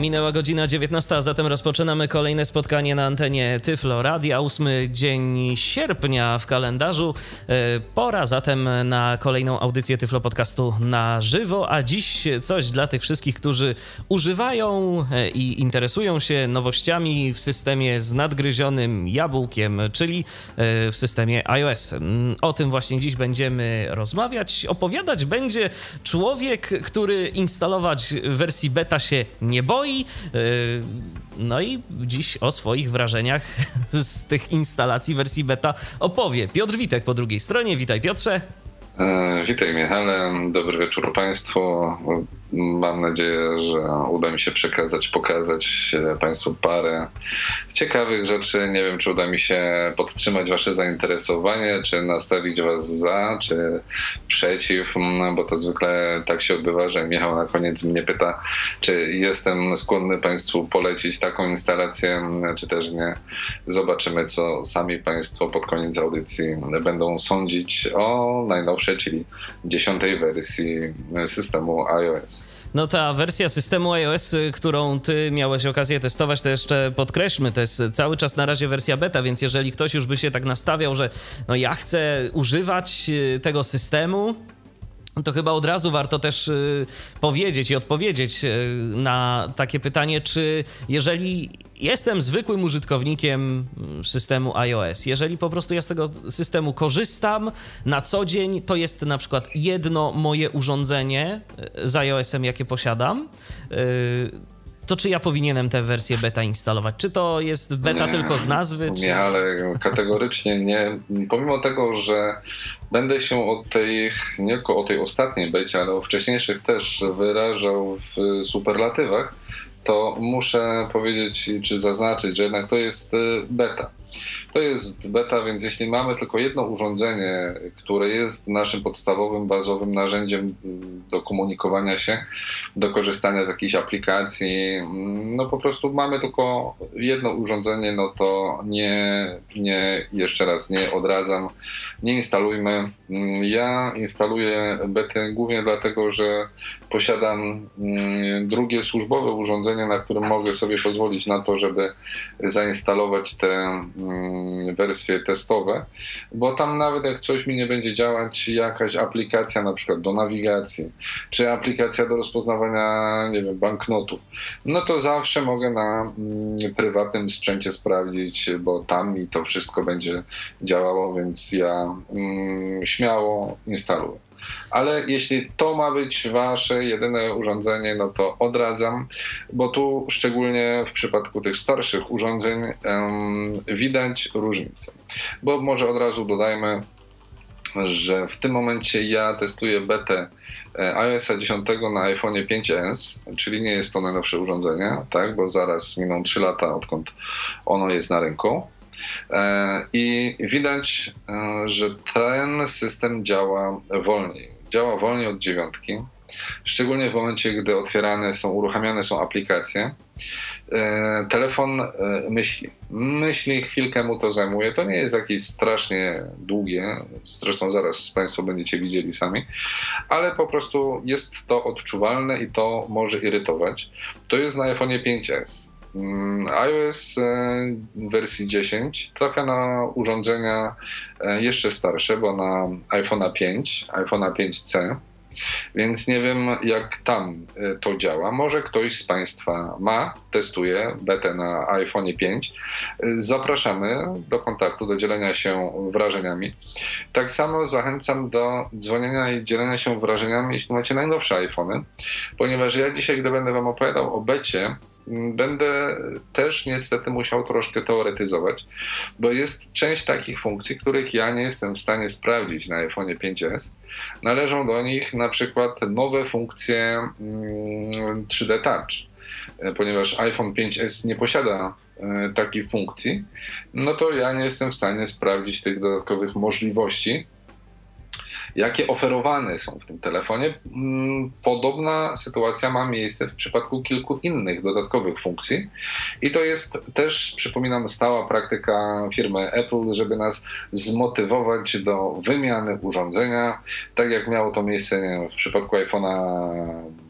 Minęła godzina 19, a zatem rozpoczynamy kolejne spotkanie na antenie Tyflo Radia. Ósmy dzień sierpnia w kalendarzu. E, pora zatem na kolejną audycję Tyflo Podcastu na żywo, a dziś coś dla tych wszystkich, którzy używają e, i interesują się nowościami w systemie z nadgryzionym jabłkiem, czyli e, w systemie iOS. Mm, o tym właśnie dziś będziemy rozmawiać. Opowiadać będzie człowiek, który instalować wersji beta się nie boi Yy, no i dziś o swoich wrażeniach z tych instalacji wersji beta opowie Piotr Witek po drugiej stronie. Witaj Piotrze. E, witaj Michale, dobry wieczór Państwu. Mam nadzieję, że uda mi się przekazać, pokazać Państwu parę ciekawych rzeczy. Nie wiem, czy uda mi się podtrzymać Wasze zainteresowanie, czy nastawić Was za, czy przeciw, bo to zwykle tak się odbywa, że Michał na koniec mnie pyta, czy jestem skłonny Państwu polecić taką instalację, czy też nie. Zobaczymy, co sami Państwo pod koniec audycji będą sądzić o najnowszej, czyli dziesiątej wersji systemu iOS. No ta wersja systemu iOS, y, którą ty miałeś okazję testować, to jeszcze podkreślmy, to jest cały czas na razie wersja beta, więc jeżeli ktoś już by się tak nastawiał, że no ja chcę używać y, tego systemu, to chyba od razu warto też y, powiedzieć i odpowiedzieć na takie pytanie, czy jeżeli jestem zwykłym użytkownikiem mm, systemu iOS. Jeżeli po prostu ja z tego systemu korzystam na co dzień, to jest na przykład jedno moje urządzenie e, z iOS-em, jakie posiadam to czy ja powinienem tę wersję beta instalować? Czy to jest beta nie, tylko z nazwy? Czy... Nie, ale kategorycznie nie. Pomimo tego, że będę się o tej, nie tylko o tej ostatniej becie, ale o wcześniejszych też wyrażał w superlatywach, to muszę powiedzieć czy zaznaczyć, że jednak to jest y, beta. To jest beta, więc jeśli mamy tylko jedno urządzenie, które jest naszym podstawowym, bazowym narzędziem do komunikowania się, do korzystania z jakiejś aplikacji, no po prostu mamy tylko jedno urządzenie, no to nie, nie jeszcze raz nie odradzam, nie instalujmy. Ja instaluję betę głównie dlatego, że posiadam mm, drugie służbowe urządzenie, na którym mogę sobie pozwolić na to, żeby zainstalować te Mm, wersje testowe, bo tam nawet jak coś mi nie będzie działać, jakaś aplikacja na przykład do nawigacji, czy aplikacja do rozpoznawania, nie wiem, banknotów, no to zawsze mogę na mm, prywatnym sprzęcie sprawdzić, bo tam mi to wszystko będzie działało, więc ja mm, śmiało instaluję. Ale jeśli to ma być wasze jedyne urządzenie, no to odradzam, bo tu szczególnie w przypadku tych starszych urządzeń um, widać różnicę. Bo może od razu dodajmy, że w tym momencie ja testuję betę e, iOS 10 na iPhone 5s, czyli nie jest to najnowsze urządzenie, tak, bo zaraz miną 3 lata, odkąd ono jest na rynku. E, I widać, e, że ten system działa wolniej. Działa wolniej od dziewiątki, szczególnie w momencie, gdy otwierane są, uruchamiane są aplikacje. E, telefon myśli. Myśli, chwilkę mu to zajmuje. To nie jest jakieś strasznie długie, zresztą zaraz Państwo będziecie widzieli sami, ale po prostu jest to odczuwalne i to może irytować. To jest na iPhone 5S. Mm, iOS e, wersji 10 trafia na urządzenia e, jeszcze starsze, bo na iPhone'a 5, iPhone'a 5C. Więc nie wiem, jak tam e, to działa. Może ktoś z Państwa ma, testuje betę na iPhone 5. Zapraszamy do kontaktu, do dzielenia się wrażeniami. Tak samo zachęcam do dzwonienia i dzielenia się wrażeniami, jeśli macie najnowsze iPhony, ponieważ ja dzisiaj, gdy będę Wam opowiadał o becie, będę też niestety musiał troszkę teoretyzować, bo jest część takich funkcji, których ja nie jestem w stanie sprawdzić na iPhone 5S. Należą do nich na przykład nowe funkcje 3D mm, Touch, ponieważ iPhone 5S nie posiada e, takiej funkcji, no to ja nie jestem w stanie sprawdzić tych dodatkowych możliwości jakie oferowane są w tym telefonie. Mm, podobna sytuacja ma miejsce w przypadku kilku innych dodatkowych funkcji i to jest też, przypominam, stała praktyka firmy Apple, żeby nas zmotywować do wymiany urządzenia, tak jak miało to miejsce w przypadku iPhone'a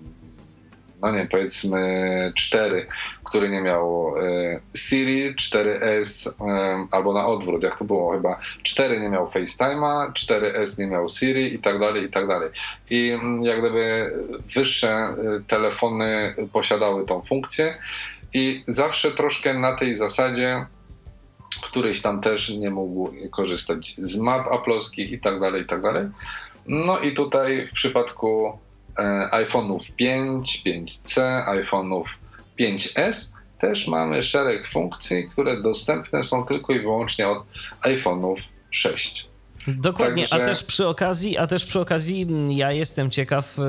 no nie powiedzmy 4, który nie miał e, Siri, 4S e, albo na odwrót, jak to było chyba 4 nie miał FaceTime'a, 4S nie miał Siri i tak dalej, i tak dalej. I mm, jak gdyby wyższe e, telefony posiadały tą funkcję i zawsze troszkę na tej zasadzie któryś tam też nie mógł korzystać z map aplowskich i tak dalej, i tak dalej. No i tutaj w przypadku iPhone'ów 5, 5C, iPhone'ów 5S też mamy szereg funkcji, które dostępne są tylko i wyłącznie od iPhone'ów 6. Dokładnie, Także... a też przy okazji, a też przy okazji mm, ja jestem ciekaw y,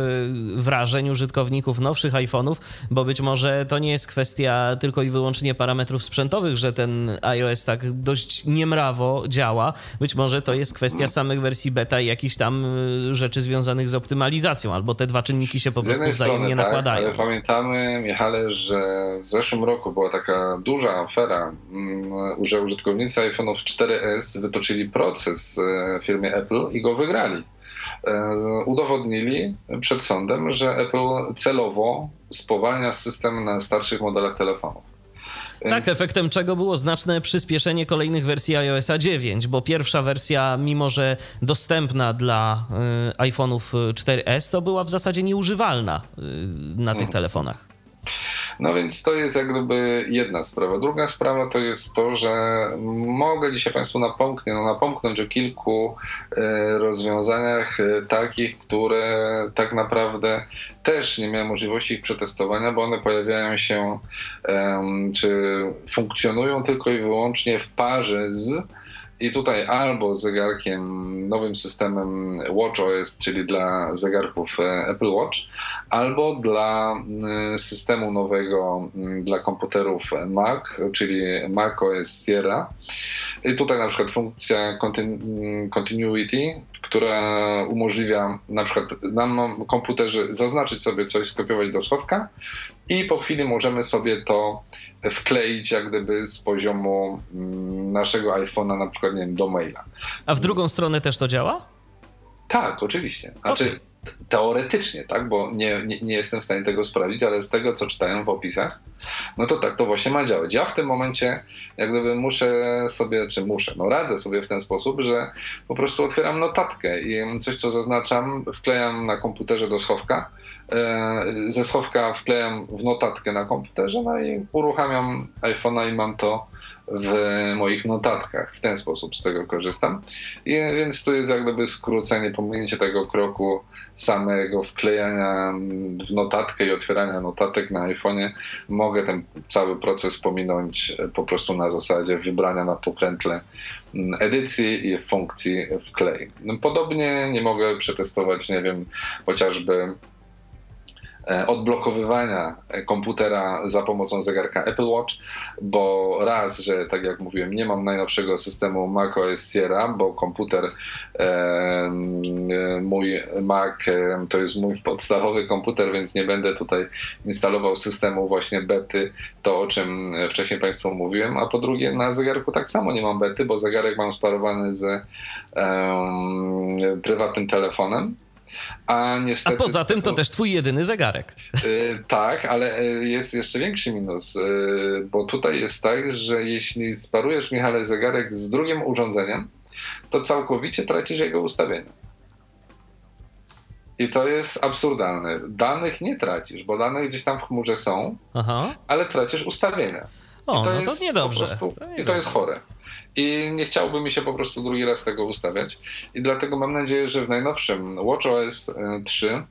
wrażeń użytkowników nowszych iPhone'ów, bo być może to nie jest kwestia tylko i wyłącznie parametrów sprzętowych, że ten iOS tak dość niemrawo działa. Być może to jest kwestia samych wersji beta i jakichś tam y, rzeczy związanych z optymalizacją, albo te dwa czynniki się po prostu wzajemnie strony, tak, nakładają. Ale pamiętamy, Michale, że w zeszłym roku była taka duża afera, mm, że użytkownicy iPhone'ów 4S wytoczyli proces y, firmie Apple i go wygrali. E, udowodnili przed sądem, że Apple celowo spowalnia system na starszych modelach telefonów. Więc... Tak, efektem czego było znaczne przyspieszenie kolejnych wersji iOS 9, bo pierwsza wersja, mimo że dostępna dla y, iPhone'ów 4S, to była w zasadzie nieużywalna y, na tych hmm. telefonach. No więc to jest jak gdyby jedna sprawa. Druga sprawa to jest to, że mogę dzisiaj Państwu napomknąć, no napomknąć o kilku e, rozwiązaniach e, takich, które tak naprawdę też nie miałem możliwości ich przetestowania, bo one pojawiają się czy funkcjonują tylko i wyłącznie w parze z i tutaj albo zegarkiem, nowym systemem WatchOS, czyli dla zegarków e, Apple Watch, albo dla mm, systemu nowego dla komputerów Mac, czyli macOS Sierra. I tutaj na przykład funkcja Continuity, która umożliwia na przykład nam komputerze zaznaczyć sobie coś, skopiować do schowka i po chwili możemy sobie to wkleić jak gdyby z poziomu naszego iPhone'a na przykład nie wiem, do maila. A w drugą stronę też to działa? Tak, oczywiście. Znaczy, okay. teoretycznie, tak, bo nie, nie, nie, jestem w stanie tego sprawdzić, ale z tego, co czytałem w opisach, no to tak to właśnie ma działać. Ja w tym momencie jak gdyby muszę sobie, czy muszę, no radzę sobie w ten sposób, że po prostu otwieram notatkę i coś, co zaznaczam, wklejam na komputerze do schowka, ze schowka wklejam w notatkę na komputerze, no i uruchamiam iPhone'a i mam to w moich notatkach. W ten sposób z tego korzystam. I, więc tu jest jak gdyby skrócenie, pominięcie tego kroku samego wklejania w notatkę i otwierania notatek na iPhone'ie. Mogę ten cały proces pominąć po prostu na zasadzie wybrania na pokrętle edycji i funkcji wklej. Podobnie nie mogę przetestować, nie wiem, chociażby E, odblokowywania komputera za pomocą zegarka Apple Watch, bo raz, że tak jak mówiłem, nie mam najnowszego systemu macOS Sierra, bo komputer, e, mój Mac e, to jest mój podstawowy komputer, więc nie będę tutaj instalował systemu właśnie bety, to o czym wcześniej Państwu mówiłem, a po drugie na zegarku tak samo nie mam bety, bo zegarek mam sparowany z prywatnym telefonem, a, niestety, a poza tym to też twój jedyny zegarek. Yy, tak, ale e, jest jeszcze większy minus, yy, bo tutaj jest tak, że jeśli sparujesz, Michale, zegarek z drugim urządzeniem, to całkowicie tracisz jego ustawienie. I to jest absurdalne. Danych nie tracisz, bo dane gdzieś tam w chmurze są, Aha. ale tracisz ustawienia. O, I to no jest to niedobrze. Prostu, to I to jest chore. I nie chciałby mi się po prostu drugi raz tego ustawiać. I dlatego mam nadzieję, że w najnowszym WatchOS 3 e,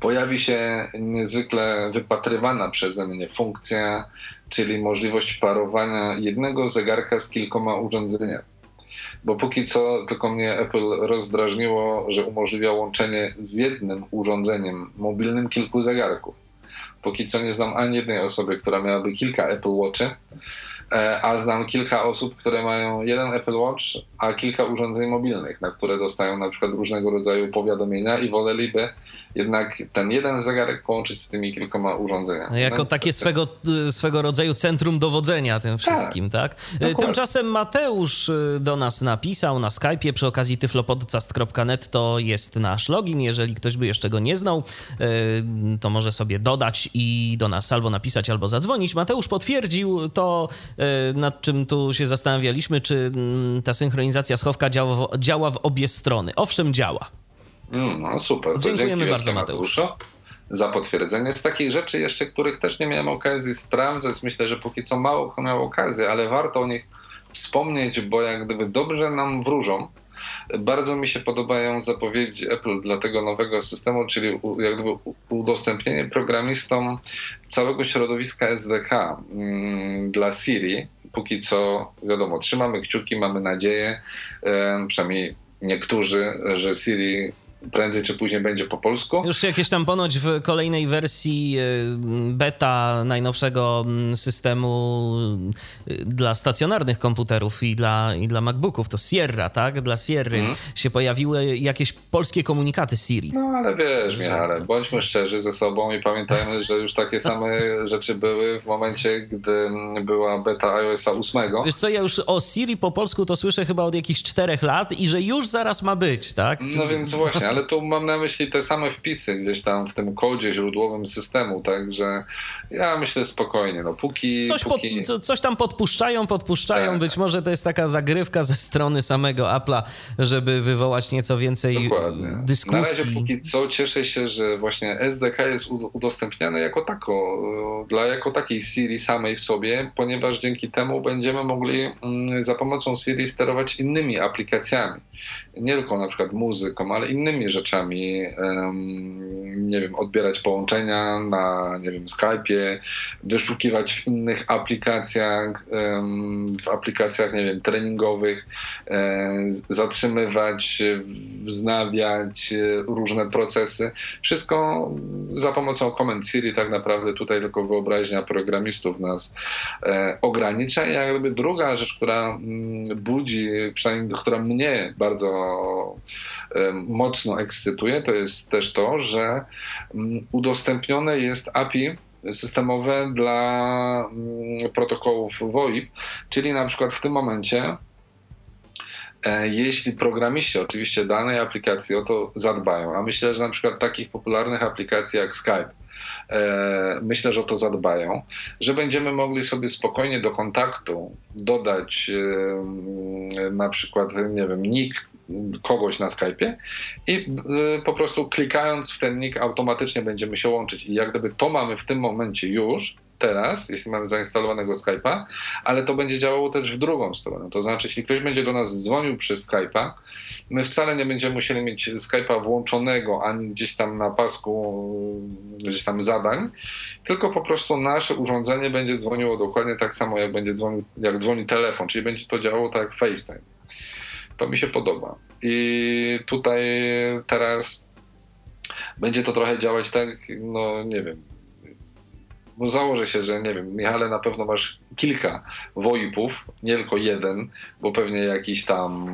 pojawi się niezwykle wypatrywana przeze mnie funkcja, czyli możliwość parowania jednego zegarka z kilkoma urządzeniami. Bo póki co tylko mnie Apple rozdrażniło, że umożliwia łączenie z jednym urządzeniem mobilnym kilku zegarków. Póki co nie znam ani jednej osoby, która miałaby kilka Apple Watchy a znam kilka osób, które mają jeden Apple Watch, a kilka urządzeń mobilnych, na które dostają na przykład różnego rodzaju powiadomienia i woleliby jednak ten jeden zegarek połączyć z tymi kilkoma urządzeniami. No jako no takie swego, swego rodzaju centrum dowodzenia tym wszystkim, tak? tak? Tymczasem Mateusz y, do nas napisał na Skype'ie przy okazji tyflopodcast.net to jest nasz login. Jeżeli ktoś by jeszcze go nie znał, y, to może sobie dodać i do nas albo napisać, albo zadzwonić. Mateusz potwierdził to, y, nad czym tu się zastanawialiśmy, czy mm, ta synchronizacja schowka działa w, działa w obie strony. Owszem, działa. Mm, no super. To Dziękujemy bardzo Mateuszu. Za potwierdzenie. Z takich rzeczy jeszcze, których też nie miałem okazji sprawdzać, myślę, że póki co mało kto miał okazję, ale warto o nich wspomnieć, bo jak gdyby dobrze nam wróżą. Bardzo mi się podobają zapowiedzi Apple dla tego nowego systemu, czyli jak gdyby udostępnienie programistom całego środowiska SDK mm, dla Siri. Póki co, wiadomo, trzymamy kciuki, mamy nadzieję, przynajmniej niektórzy, że Siri prędzej czy później będzie po polsku. Już jakieś tam ponoć w kolejnej wersji y, beta najnowszego mm, systemu y, dla stacjonarnych komputerów i dla, i dla MacBooków, to Sierra, tak? Dla Sierry mm. się pojawiły jakieś polskie komunikaty Siri. No ale wiesz, Michale, bądźmy szczerzy ze sobą i pamiętajmy, że już takie same rzeczy były w momencie, gdy była beta iOS 8. Wiesz co, ja już o Siri po polsku to słyszę chyba od jakichś czterech lat i że już zaraz ma być, tak? No więc właśnie, ale tu mam na myśli te same wpisy gdzieś tam w tym kodzie źródłowym systemu, także ja myślę spokojnie, no póki... Coś, póki... Pod, coś tam podpuszczają, podpuszczają, tak. być może to jest taka zagrywka ze strony samego Apple'a, żeby wywołać nieco więcej Dokładnie. dyskusji. Na razie póki co cieszę się, że właśnie SDK jest udostępniane jako tako, dla jako takiej Siri samej w sobie, ponieważ dzięki temu będziemy mogli mm, za pomocą Siri sterować innymi aplikacjami. Nie tylko na przykład muzyką, ale innymi rzeczami, nie wiem, odbierać połączenia na, nie wiem, Skype'ie, wyszukiwać w innych aplikacjach, w aplikacjach, nie wiem, treningowych, zatrzymywać, wznawiać różne procesy. Wszystko za pomocą Command Siri tak naprawdę tutaj tylko wyobraźnia programistów nas e, ogranicza. I jakby druga rzecz, która mm, budzi, przynajmniej która mnie bardzo mocno ekscytuje, to jest też to, że mm, udostępnione jest API systemowe dla mm, protokołów VoIP, czyli na przykład w tym momencie e, jeśli programiści oczywiście danej aplikacji o to zadbają, a myślę, że na przykład takich popularnych aplikacji jak Skype, e, myślę, że o to zadbają, że będziemy mogli sobie spokojnie do kontaktu dodać e, na przykład, nie wiem, nick kogoś na Skype'ie i y, po prostu klikając w ten nick automatycznie będziemy się łączyć. I jak gdyby to mamy w tym momencie już, teraz, jeśli mamy zainstalowanego Skype'a, ale to będzie działało też w drugą stronę. To znaczy, jeśli ktoś będzie do nas dzwonił przez Skype'a, my wcale nie będziemy musieli mieć Skype'a włączonego ani gdzieś tam na pasku gdzieś tam zadań, tylko po prostu nasze urządzenie będzie dzwoniło dokładnie tak samo, jak będzie dzwonił, jak dzwoni telefon, czyli będzie to działało tak jak FaceTime. To mi się podoba. I tutaj teraz będzie to trochę działać tak, no nie wiem. Bo założę się, że nie wiem, Michale, na pewno masz kilka VoIPów, nie tylko jeden, bo pewnie jakiś tam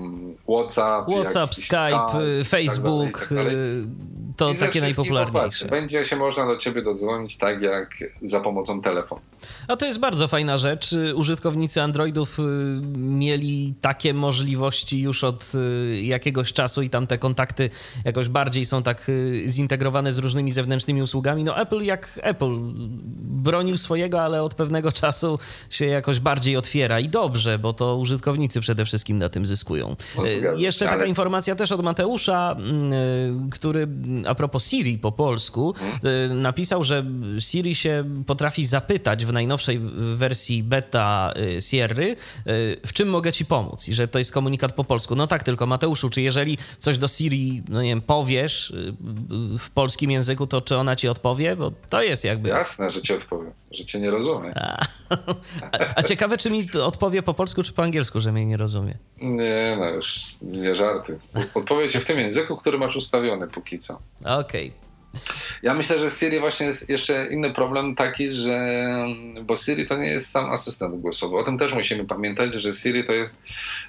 WhatsApp, WhatsApp, Skype, Skype, Facebook, tak dalej, tak dalej to takie najpopularniejsze. Będzie się można do ciebie dodzwonić tak jak za pomocą telefonu. A to jest bardzo fajna rzecz. Użytkownicy Androidów y, mieli takie możliwości już od y, jakiegoś czasu i tam te kontakty jakoś bardziej są tak y, zintegrowane z różnymi zewnętrznymi usługami. No Apple jak Apple bronił swojego, ale od pewnego czasu się jakoś bardziej otwiera i dobrze, bo to użytkownicy przede wszystkim na tym zyskują. No, Jeszcze taka ale... informacja też od Mateusza, który a propos Siri po polsku, hmm. napisał, że Siri się potrafi zapytać w najnowszej wersji beta Sierry, w czym mogę ci pomóc i że to jest komunikat po polsku. No tak, tylko Mateuszu, czy jeżeli coś do Siri, no nie wiem, powiesz w polskim języku, to czy ona ci odpowie? Bo to jest jakby... Jasne, że ci odpowie, że cię nie rozumie. A, a, ciekawe, czy mi odpowie po polsku, czy po angielsku, że mnie nie rozumie. Nie, no już nie żarty. Odpowie ci w tym języku, który masz ustawiony póki co. Okej. Okay. Ja myślę, że Siri właśnie jest jeszcze inny problem taki, że bo Siri to nie jest sam asystent głosowy. O tym też musimy pamiętać, że Siri to jest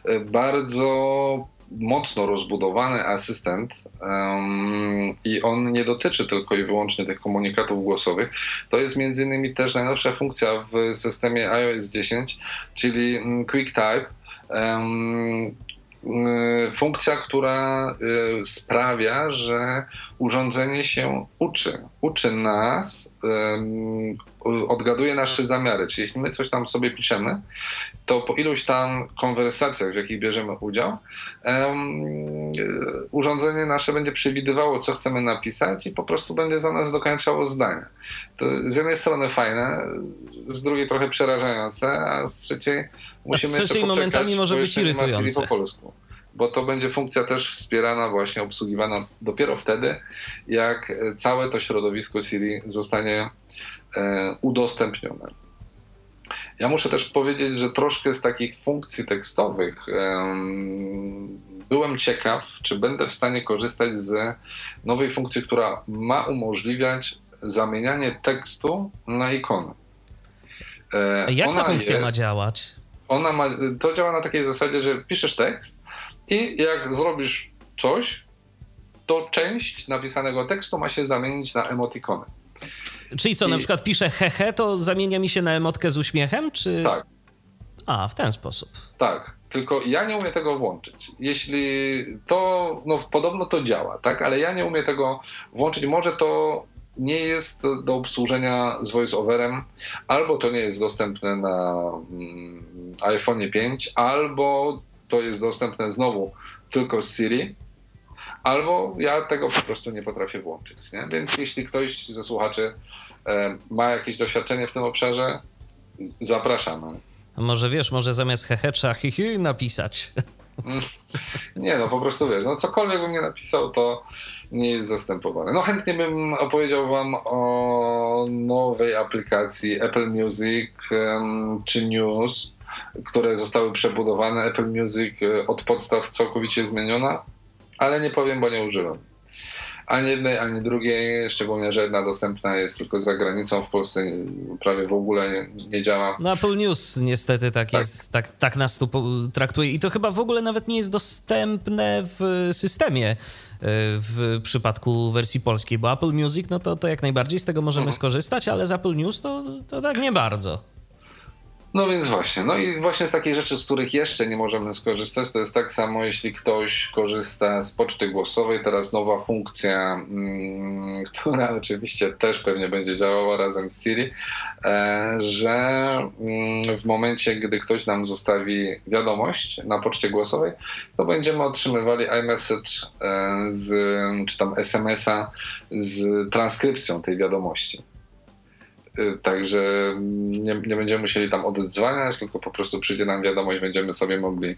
e, bardzo mocno rozbudowany asystent um, i on nie dotyczy tylko i wyłącznie tych komunikatów głosowych. To jest między innymi też najnowsza funkcja w systemie iOS 10, czyli mm, QuickType. Um, funkcja, która y, sprawia, że urządzenie się uczy. Uczy nas, odgaduje nasze zamiary. Czyli jeśli my coś tam sobie piszemy, to po iluś tam konwersacjach, w jakich bierzemy udział, urządzenie nasze będzie przewidywało, co chcemy napisać i po prostu będzie za nas dokończało zdania. To z jednej strony fajne, z drugiej trochę przerażające, a z trzeciej musimy a z trzeciej jeszcze momentami może być irytujące. Po polsku bo to będzie funkcja też wspierana, właśnie obsługiwana dopiero wtedy, jak całe to środowisko Siri zostanie udostępnione. Ja muszę też powiedzieć, że troszkę z takich funkcji tekstowych byłem ciekaw, czy będę w stanie korzystać z nowej funkcji, która ma umożliwiać zamienianie tekstu na ikonę. E, jak ona ta funkcja jest, ma działać? Ona ma, to działa na takiej zasadzie, że piszesz tekst i jak zrobisz coś, to część napisanego tekstu ma się zamienić na emotikony. Czyli co, I... na przykład piszę hehe, to zamienia mi się na emotkę z uśmiechem, czy... Tak. A, w ten sposób. Tak, tylko ja nie umiem tego włączyć. Jeśli to, no podobno to działa, tak, ale ja nie umiem tego włączyć. Może to nie jest do obsłużenia z voiceoverem, albo to nie jest dostępne na mm, iPhone 5, albo to jest dostępne znowu tylko z Siri, albo ja tego po prostu nie potrafię włączyć. Nie? Więc jeśli ktoś ze słuchaczy e, ma jakieś doświadczenie w tym obszarze, zapraszamy. A może wiesz, może zamiast hehe trzeba hihi napisać. Nie, no po prostu wiesz, no cokolwiek bym nie napisał, to nie jest zastępowane. No chętnie bym opowiedział wam o nowej aplikacji Apple Music czy News, które zostały przebudowane. Apple Music e, od podstaw całkowicie zmieniona, ale nie powiem, bo nie używam. Ani jednej, ani drugiej, szczególnie, że jedna dostępna jest tylko za granicą, w Polsce prawie w ogóle nie, nie działa. No Apple News niestety tak, tak. Jest, tak, tak nas tu traktuje i to chyba w ogóle nawet nie jest dostępne w systemie e, w przypadku wersji polskiej, bo Apple Music, no to, to jak najbardziej z tego możemy mhm. skorzystać, ale z Apple News to, to tak nie bardzo. No więc właśnie. No i właśnie z takich rzeczy, z których jeszcze nie możemy skorzystać, to jest tak samo, jeśli ktoś korzysta z poczty głosowej. Teraz nowa funkcja, mm, która oczywiście też pewnie będzie działała razem z Siri, e, że mm, w momencie, gdy ktoś nam zostawi wiadomość na poczcie głosowej, to będziemy otrzymywali iMessage e, z, czy tam SMS-a z transkrypcją tej wiadomości. Y, także nie, nie, będziemy musieli tam oddzwaniać, tylko po prostu przyjdzie nam wiadomość, będziemy sobie mogli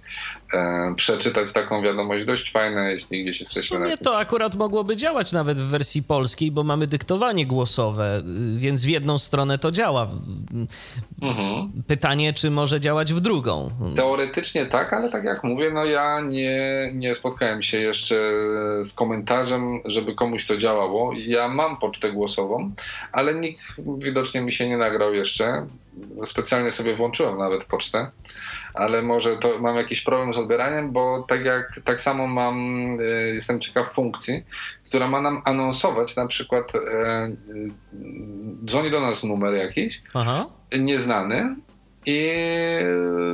e, przeczytać taką wiadomość dość fajne, jeśli gdzieś jesteśmy. W sumie to akurat mogłoby działać nawet w wersji polskiej, bo mamy dyktowanie głosowe, y, więc w jedną stronę to działa. Mhm. Pytanie, czy może działać w drugą? Teoretycznie tak, ale tak jak mówię, no ja nie, nie spotkałem się jeszcze z komentarzem, żeby komuś to działało. Ja mam pocztę głosową, ale nikt widocznie widocznie mi się nie nagrał jeszcze. Specjalnie sobie włączyłem nawet pocztę, ale może to mam jakiś problem z odbieraniem, bo tak jak tak samo mam, y, jestem ciekaw funkcji, która ma nam anonsować, na przykład e, y, dzwoni do nas numer jakiś, Aha. nieznany, i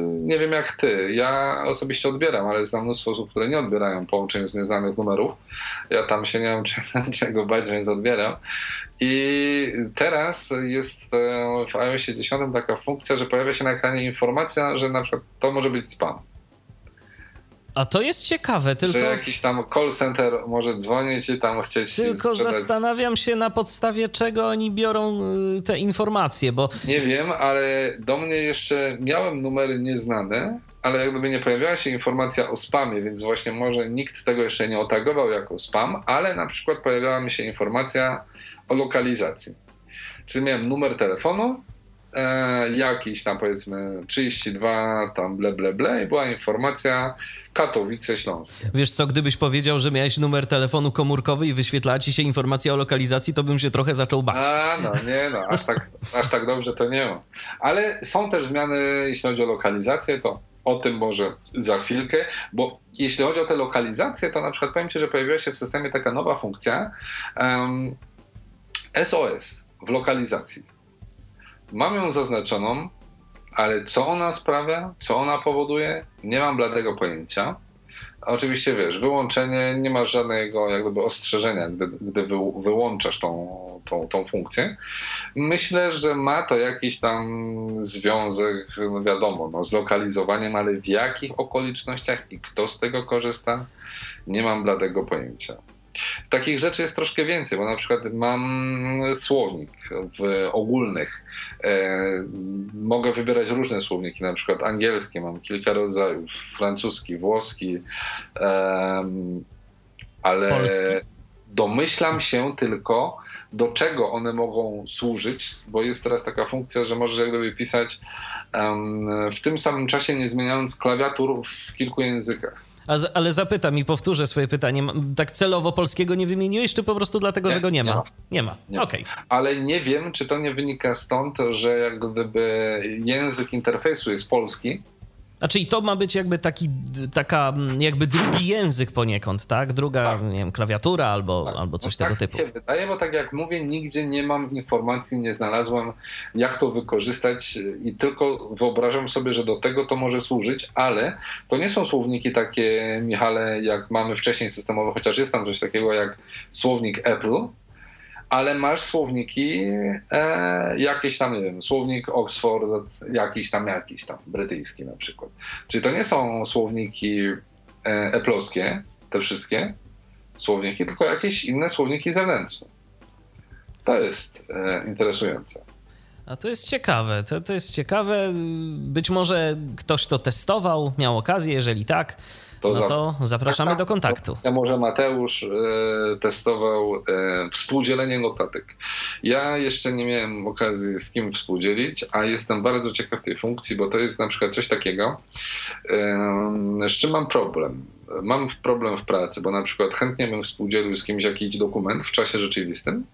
nie wiem jak ty. Ja osobiście odbieram, ale znam mnóstwo osób, które nie odbierają połączeń z nieznanych numerów. Ja tam się nie wiem czego bać, więc odbieram. I teraz jest e, w iOS 10 taka funkcja, że pojawia się na ekranie informacja, że na przykład to może być spam. A to jest ciekawe, tylko... Że jakiś tam call center może dzwonić i tam chcieć Tylko sprzedać... zastanawiam się na podstawie czego oni biorą y, te informacje, bo... Nie wiem, ale do mnie jeszcze miałem numery nieznane, ale jak gdyby nie pojawiała się informacja o spamie, więc właśnie może nikt tego jeszcze nie otagował jako spam, ale na przykład pojawiała mi się informacja o lokalizacji. Czyli miałem numer telefonu, e, jakiś tam powiedzmy 32, tam ble, ble, ble i była informacja Katowice Śląskie. Wiesz co, gdybyś powiedział, że miałeś numer telefonu komórkowy i wyświetlała ci się informacja o lokalizacji, to bym się trochę zaczął bać. A, no nie no, aż tak, aż tak dobrze to nie ma. Ale są też zmiany, jeśli chodzi o lokalizację, to o tym może za chwilkę, bo jeśli chodzi o te lokalizacje, to na przykład powiem Ci, że pojawiła się w systemie taka nowa funkcja um, SOS w lokalizacji. Mam ją zaznaczoną, ale co ona sprawia, co ona powoduje, nie mam bladego pojęcia. Oczywiście wiesz, wyłączenie nie ma żadnego jak gdyby ostrzeżenia, gdy, gdy wy, wyłączasz tą, tą, tą funkcję. Myślę, że ma to jakiś tam związek, no wiadomo, no, z lokalizowaniem, ale w jakich okolicznościach i kto z tego korzysta, nie mam bladego pojęcia. Takich rzeczy jest troszkę więcej, bo na przykład mam słownik w ogólnych. E, mogę wybierać różne słowniki, na przykład angielskie, mam kilka rodzajów, francuski, włoski, ale Polski. domyślam się tylko, do czego one mogą służyć, bo jest teraz taka funkcja, że możesz jak gdyby pisać w tym samym czasie nie zmieniając klawiatur w kilku językach. Ale zapytam i powtórzę swoje pytanie. Tak celowo polskiego nie wymieniłeś, czy po prostu dlatego, nie, że go nie, nie ma? Nie ma. ma. Okej. Okay. Ale nie wiem, czy to nie wynika stąd, że jak gdyby język interfejsu jest polski, znaczy i to ma być jakby taki, taka mm, jakby drugi język poniekąd, tak? Druga, tak. nie wiem, klawiatura albo, tak. albo coś no tego tak typu. Się wydaje, bo tak jak mówię, nigdzie nie mam informacji, nie znalazłem jak to wykorzystać i tylko wyobrażam sobie, że do tego to może służyć, ale to nie są słowniki takie, Michale, jak mamy wcześniej systemowe, chociaż jest tam coś takiego jak słownik Apple, ale masz słowniki e, jakieś tam, nie wiem, słownik Oxford, jakiś tam, jakiś tam, brytyjski na przykład. Czyli to nie są słowniki e, eplowskie, te wszystkie słowniki, tylko jakieś inne słowniki zewnętrzne. To jest e, interesujące. A to jest ciekawe, to, to jest ciekawe. Być może ktoś to testował, miał okazję, jeżeli tak, to no to zapraszamy do kontaktu. Może Mateusz e, testował e, współdzielenie notatek. Ja jeszcze nie miałem okazji z kim współdzielić, a jestem bardzo ciekaw tej funkcji, bo to jest na przykład coś takiego, e, z czym mam problem. Mam problem w pracy, bo na przykład chętnie bym współdzielił z kimś jakiś dokument w czasie rzeczywistym,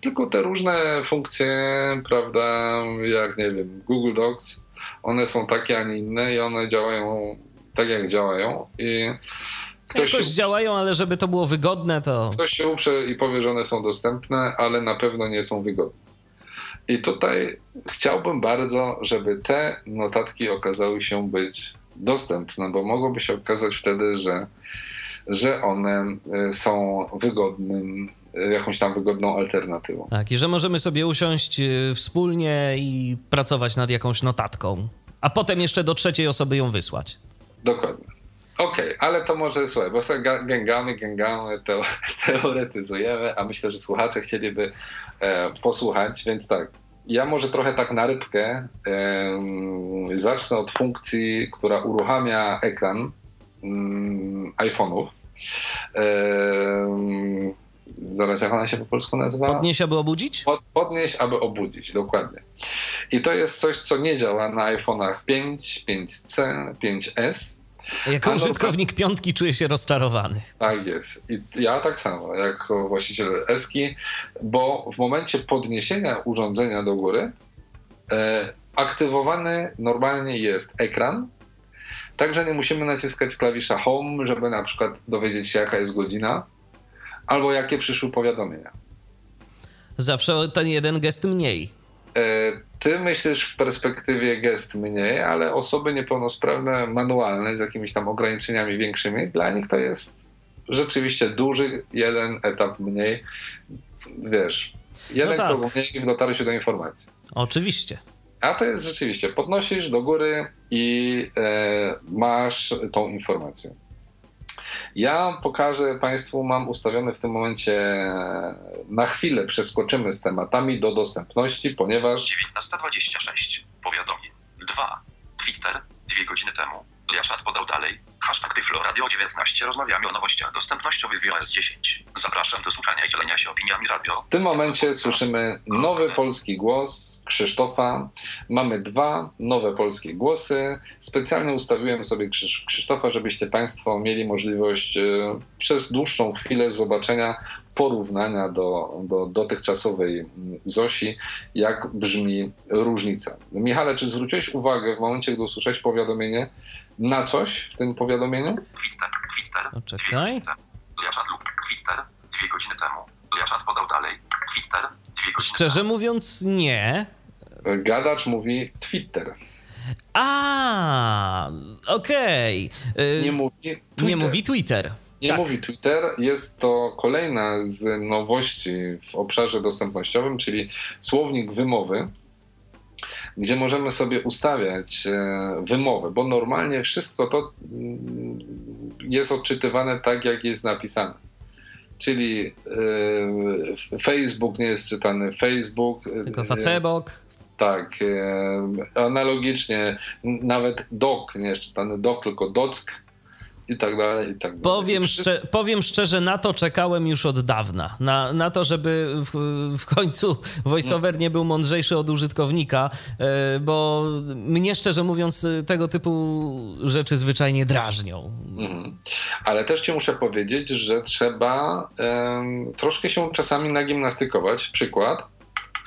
tylko te różne funkcje, prawda, jak nie wiem, Google Docs, one są takie, a nie inne i one działają tak jak działają i ktoś Jakoś się, działają, ale żeby to było wygodne, to... Ktoś się uprze i powie, że one są dostępne, ale na pewno nie są wygodne. I tutaj chciałbym bardzo, żeby te notatki okazały się być dostępne, bo mogłoby się okazać wtedy, że, że one e, są wygodnym, e, jakąś tam wygodną alternatywą. Tak, i że możemy sobie usiąść e, wspólnie i pracować nad jakąś notatką, a potem jeszcze do trzeciej osoby ją wysłać. Dokładnie. Okej, okay, ale to może słuchaj, bo sobie gęgamy, gęgamy, to, teoretyzujemy, a myślę, że słuchacze chcieliby e, posłuchać, więc tak. Ja może trochę tak na rybkę e, zacznę od funkcji, która uruchamia ekran mm, iPhone'ów. E, zaraz jak ona się po polsku nazywa? Podnieść, aby obudzić? Pod, podnieść, aby obudzić, dokładnie. I to jest coś, co nie działa na iPhone'ach 5, 5C, 5S jako A użytkownik piątki czuję się rozczarowany. Tak jest. I ja tak samo, jako właściciel Eski, bo w momencie podniesienia urządzenia do góry e, aktywowany normalnie jest ekran, także nie musimy naciskać klawisza Home, żeby na przykład dowiedzieć się, jaka jest godzina, albo jakie przyszły powiadomienia. Zawsze ten jeden gest mniej. E, ty myślisz w perspektywie gest mniej, ale osoby niepełnosprawne, manualne, z jakimiś tam ograniczeniami większymi, dla nich to jest rzeczywiście duży jeden etap mniej. Wiesz, jeden no tak. krok mniej w dotarciu do informacji. Oczywiście. A to jest rzeczywiście, podnosisz do góry i e, masz tą informację. Ja pokażę Państwu, mam ustawione w tym momencie na chwilę przeskoczymy z tematami do dostępności, ponieważ. 19.26. Powiadomień. 2. Twitter. Dwie godziny temu. Jaszat podał dalej. Hashtag Tyflo Radio 19. Rozmawiamy o nowościach dostępnościowych w iOS 10. Zapraszam do słuchania i dzielenia się opiniami radio. W tym momencie słyszymy nowy polski głos Krzysztofa. Mamy dwa nowe polskie głosy. Specjalnie ustawiłem sobie Krzysz- Krzysztofa, żebyście Państwo mieli możliwość e, przez dłuższą chwilę zobaczenia porównania do, do dotychczasowej mm, Zosi, jak brzmi różnica. Michale, czy zwróciłeś uwagę w momencie, gdy usłyszałeś powiadomienie na coś w tym powiadomieniu? Twitter, Twitter. Godziny temu. Liaczat lub Twitter. Dwie godziny temu. Liaczat podał dalej. Twitter. Dwie godziny Szczerze temu. mówiąc, nie. Gadacz mówi Twitter. A, okej. Y, Nie mówi Twitter. nie mówi Twitter. Nie tak. mówi Twitter. Jest to kolejna z nowości w obszarze dostępnościowym, czyli słownik wymowy, gdzie możemy sobie ustawiać e, wymowę, bo normalnie wszystko to mm, jest odczytywane tak, jak jest napisane. Czyli e, Facebook nie jest czytany Facebook. e, Tylko Facebook. tak, analogicznie nawet dok nie jest czytany dok, tylko dock i tak dalej, i tak dalej. Powiem, Wszystko- szcze- powiem szczerze, na to czekałem już od dawna. Na, na to, żeby w, w końcu voiceover nie był mądrzejszy od użytkownika, e, bo mnie szczerze mówiąc tego typu rzeczy zwyczajnie drażnią. Mhm. Ale też ci muszę powiedzieć, że trzeba em, troszkę się czasami nagimnastykować. Przykład.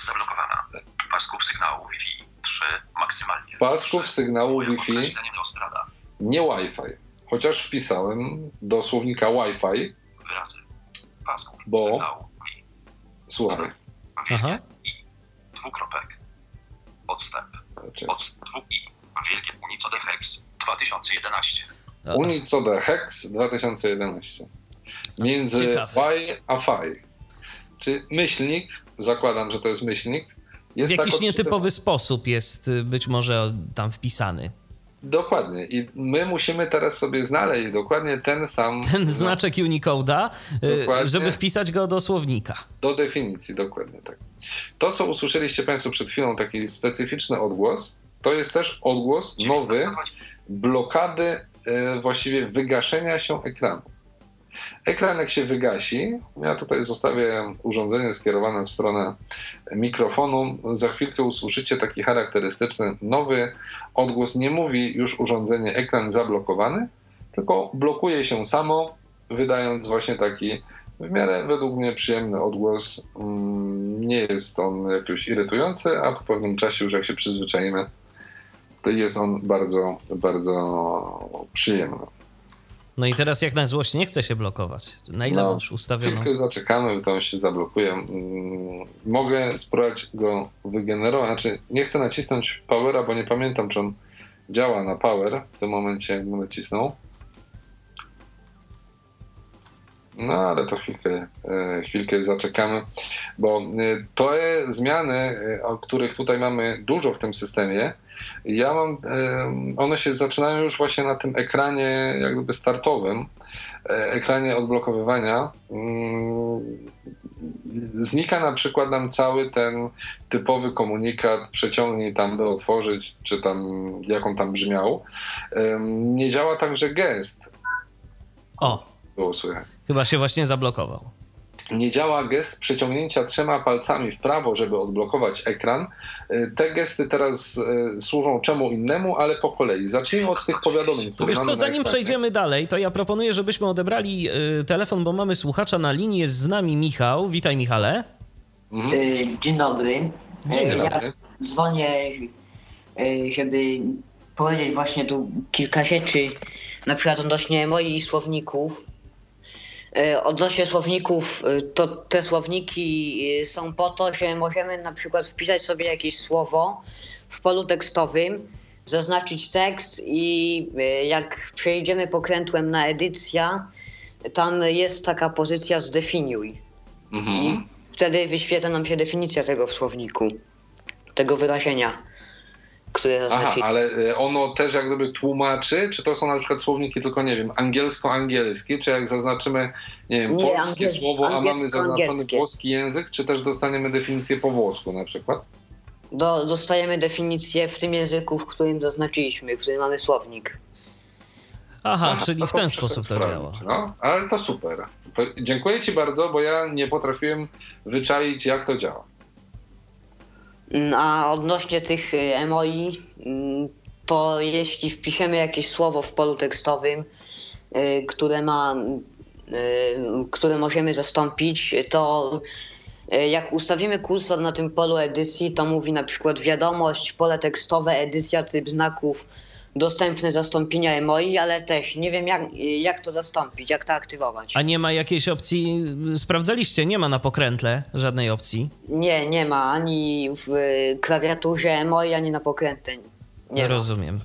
Zablokowana. Pasków sygnału Wi-Fi 3 maksymalnie. Pasków Trzy. sygnału Moje Wi-Fi. Nie Wi-Fi. Chociaż wpisałem do słownika Wi-Fi. Wyrazy. Pasków Bo- sygnału Wi. Słuchaj. Aha. I. Dwukropek. Odstęp. Znaczy, Od dwu I. Wielkie Unicode Hex 2011. O, Unicode Hex 2011. Między Ciekawe. Y a Fi. Czy myślnik, zakładam, że to jest myślnik, w jest jakiś tak nietypowy sposób jest y, być może tam wpisany. Dokładnie. I my musimy teraz sobie znaleźć dokładnie ten sam. Ten znaczek Unicode'a, y, Dokładnie. żeby wpisać go do słownika. Do definicji, dokładnie tak. To, co usłyszeliście Państwo przed chwilą, taki specyficzny odgłos, to jest też odgłos nowy 1920. blokady, e, właściwie wygaszenia się ekranu. Ekran jak się wygasi, ja tutaj zostawię urządzenie skierowane w stronę mikrofonu, za chwilkę usłyszycie taki charakterystyczny nowy odgłos. Nie mówi już urządzenie ekran zablokowany, tylko blokuje się samo, wydając właśnie taki w miarę według mnie przyjemny odgłos. Mm, Nie jest on jakiś irytujący, a po pewnym czasie już jak się przyzwyczajimy, to jest on bardzo, bardzo przyjemny. No i teraz jak na złość nie chce się blokować. Na ile No, masz ustawioną? Chwilkę zaczekamy, to on się zablokuje. Mm, Mogę spróbować go wygenerować. Znaczy, nie chcę nacisnąć powera, bo nie pamiętam, czy on działa na power w tym momencie, jakbym nacisnął. No, ale to chwilkę, e, chwilkę zaczekamy, bo e, te zmiany, e, o których tutaj mamy dużo w tym systemie, ja mam, one się zaczynają już właśnie na tym ekranie jak gdyby startowym, e, ekranie odblokowywania. Mm, Znika na przykład nam cały ten typowy komunikat, przeciągnij tam, by otworzyć, czy tam, jak on tam brzmiał. Nie działa także gest, O, było słychać. chyba się właśnie zablokował. Nie działa gest przeciągnięcia trzema palcami w prawo, żeby odblokować ekran. Y, Te gesty teraz y, służą czemu innemu, ale po kolei. Zacznijmy od tych powiadomień, To wiesz co, zanim przejdziemy dalej, to ja proponuję, żebyśmy odebrali y, telefon, bo mamy słuchacza na linii. Jest z nami Michał. Witaj Michale. Mhm. Dzień dobry. Dzień dobry. Ja dzwonię, żeby powiedzieć właśnie tu kilka rzeczy, na przykład odnośnie moich słowników. Y, Odnośnie słowników, y, to te słowniki y, są po to, że możemy na przykład wpisać sobie jakieś słowo w polu tekstowym, zaznaczyć tekst i jak przejdziemy pokrętłem na edycja, tam jest taka pozycja zdefiniuj. Mhm. I wtedy wyświetla nam się definicja tego w słowniku, tego wyrażenia, które Aha, zaznaczy. ale y, ono też jak gdyby tłumaczy, czy to są na przykład słowniki tylko, nie wiem, angielsko-angielskie, czy jak zaznaczymy, nie wiem, Nie, polskie angiel- słowo, a mamy zaznaczony włoski język, czy też dostaniemy definicję po włosku na przykład? Do, dostajemy definicję w tym języku, w którym zaznaczyliśmy, w którym mamy słownik. Aha, Aha, czyli w ten sposób sobie to działa. No, ale to super. To dziękuję Ci bardzo, bo ja nie potrafiłem wyczaić, jak to działa. Mm, A odnośnie tych y, emoi, mm, to jeśli wpiszemy jakieś słowo w polu tekstowym, y, które ma, y, które możemy zastąpić, to y, jak ustawimy kursor na tym polu edycji, to mówi na przykład wiadomość, pole tekstowe, edycja, typ znaków, dostępne zastąpienia emoi, ale też nie wiem jak, jak to zastąpić, jak to aktywować. A nie ma jakiejś opcji, sprawdzaliście, nie ma na pokrętle żadnej opcji. Nie, nie ma ani w klawiaturze emoi, ani na pokrętę. Nie ma. Rozumiem.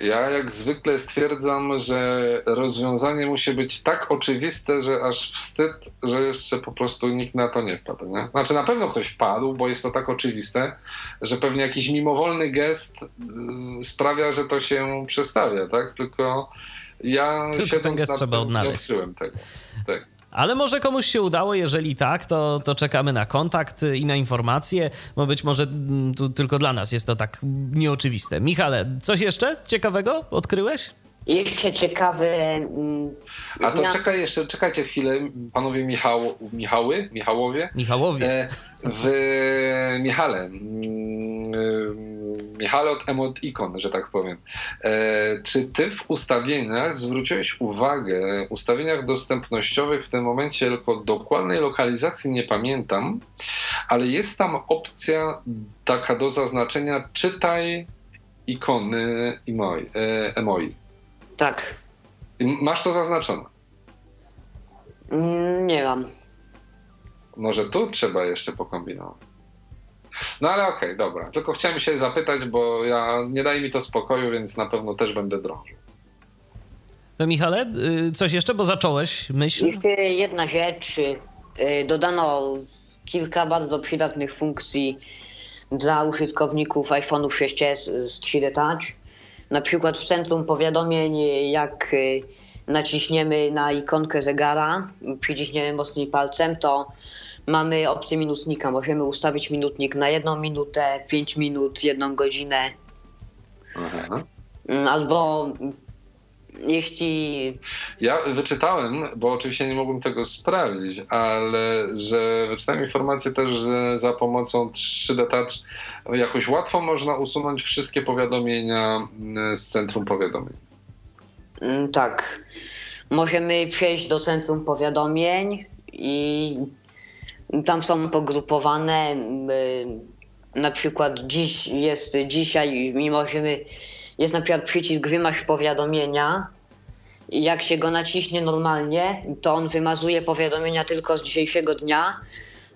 Ja jak zwykle stwierdzam, że rozwiązanie musi być tak oczywiste, że aż wstyd, że jeszcze po prostu nikt na to nie wpadł. Nie? Znaczy na pewno ktoś wpadł, bo jest to tak oczywiste, że pewnie jakiś mimowolny gest y, sprawia, że to się przestawia, tak? Tylko ja Tylko ten gest trzeba odnaleźć. Nie odkryłem tego. Tak. Ale może komuś się udało, jeżeli tak, to, to czekamy na kontakt i na informacje, bo być może mm, tu tylko dla nas jest to tak nieoczywiste. Michale, coś jeszcze ciekawego odkryłeś? Jeszcze ciekawe. mm, A to czekaj jeszcze, czekajcie chwilę, panowie Michał, Michały, Michałowie. Michałowie. E, w Michale, mm, e, Michale od Emoticon, że tak powiem. E, Czy ty w ustawieniach zwróciłeś uwagę, w ustawieniach dostępnościowych w tym momencie tylko dokładnej lokalizacji nie pamiętam, ale jest tam opcja taka do zaznaczenia czytaj ikony emoi. emoi. Tak. Masz to zaznaczone. Mm, Nie mam. Może tu trzeba jeszcze pokombinować. No ale okej, dobra. Tylko chciałem się zapytać, bo ja nie daje mi to spokoju, więc na pewno też będę drążył. To Michale, y, coś jeszcze, bo zacząłeś myśl? Jeszcze jedna rzecz. y, Dodano kilka bardzo przydatnych funkcji dla użytkowników iPhone'ów 6s z 3D Touch. Na przykład w centrum powiadomień, jak y, naciśniemy na ikonkę zegara, przyciśniemy mocniej palcem, to mamy opcję minutnika. Możemy ustawić minutnik na jedną minutę, 5 minut, jedną godzinę. Aha. Mm, Albo jeśli Ja wyczytałem, bo oczywiście nie mogłem tego sprawdzić, ale że wyczytałem informację też, że za pomocą 3D Touch jakoś łatwo można usunąć wszystkie powiadomienia mm, z centrum powiadomień. Mm, Tak. Możemy przejść do centrum powiadomień i tam są pogrupowane. y, Na przykład dziś jest dzisiaj i możemy. Jest na przykład przycisk wymaż powiadomienia. I jak się go naciśnie normalnie, to on wymazuje powiadomienia tylko z dzisiejszego dnia,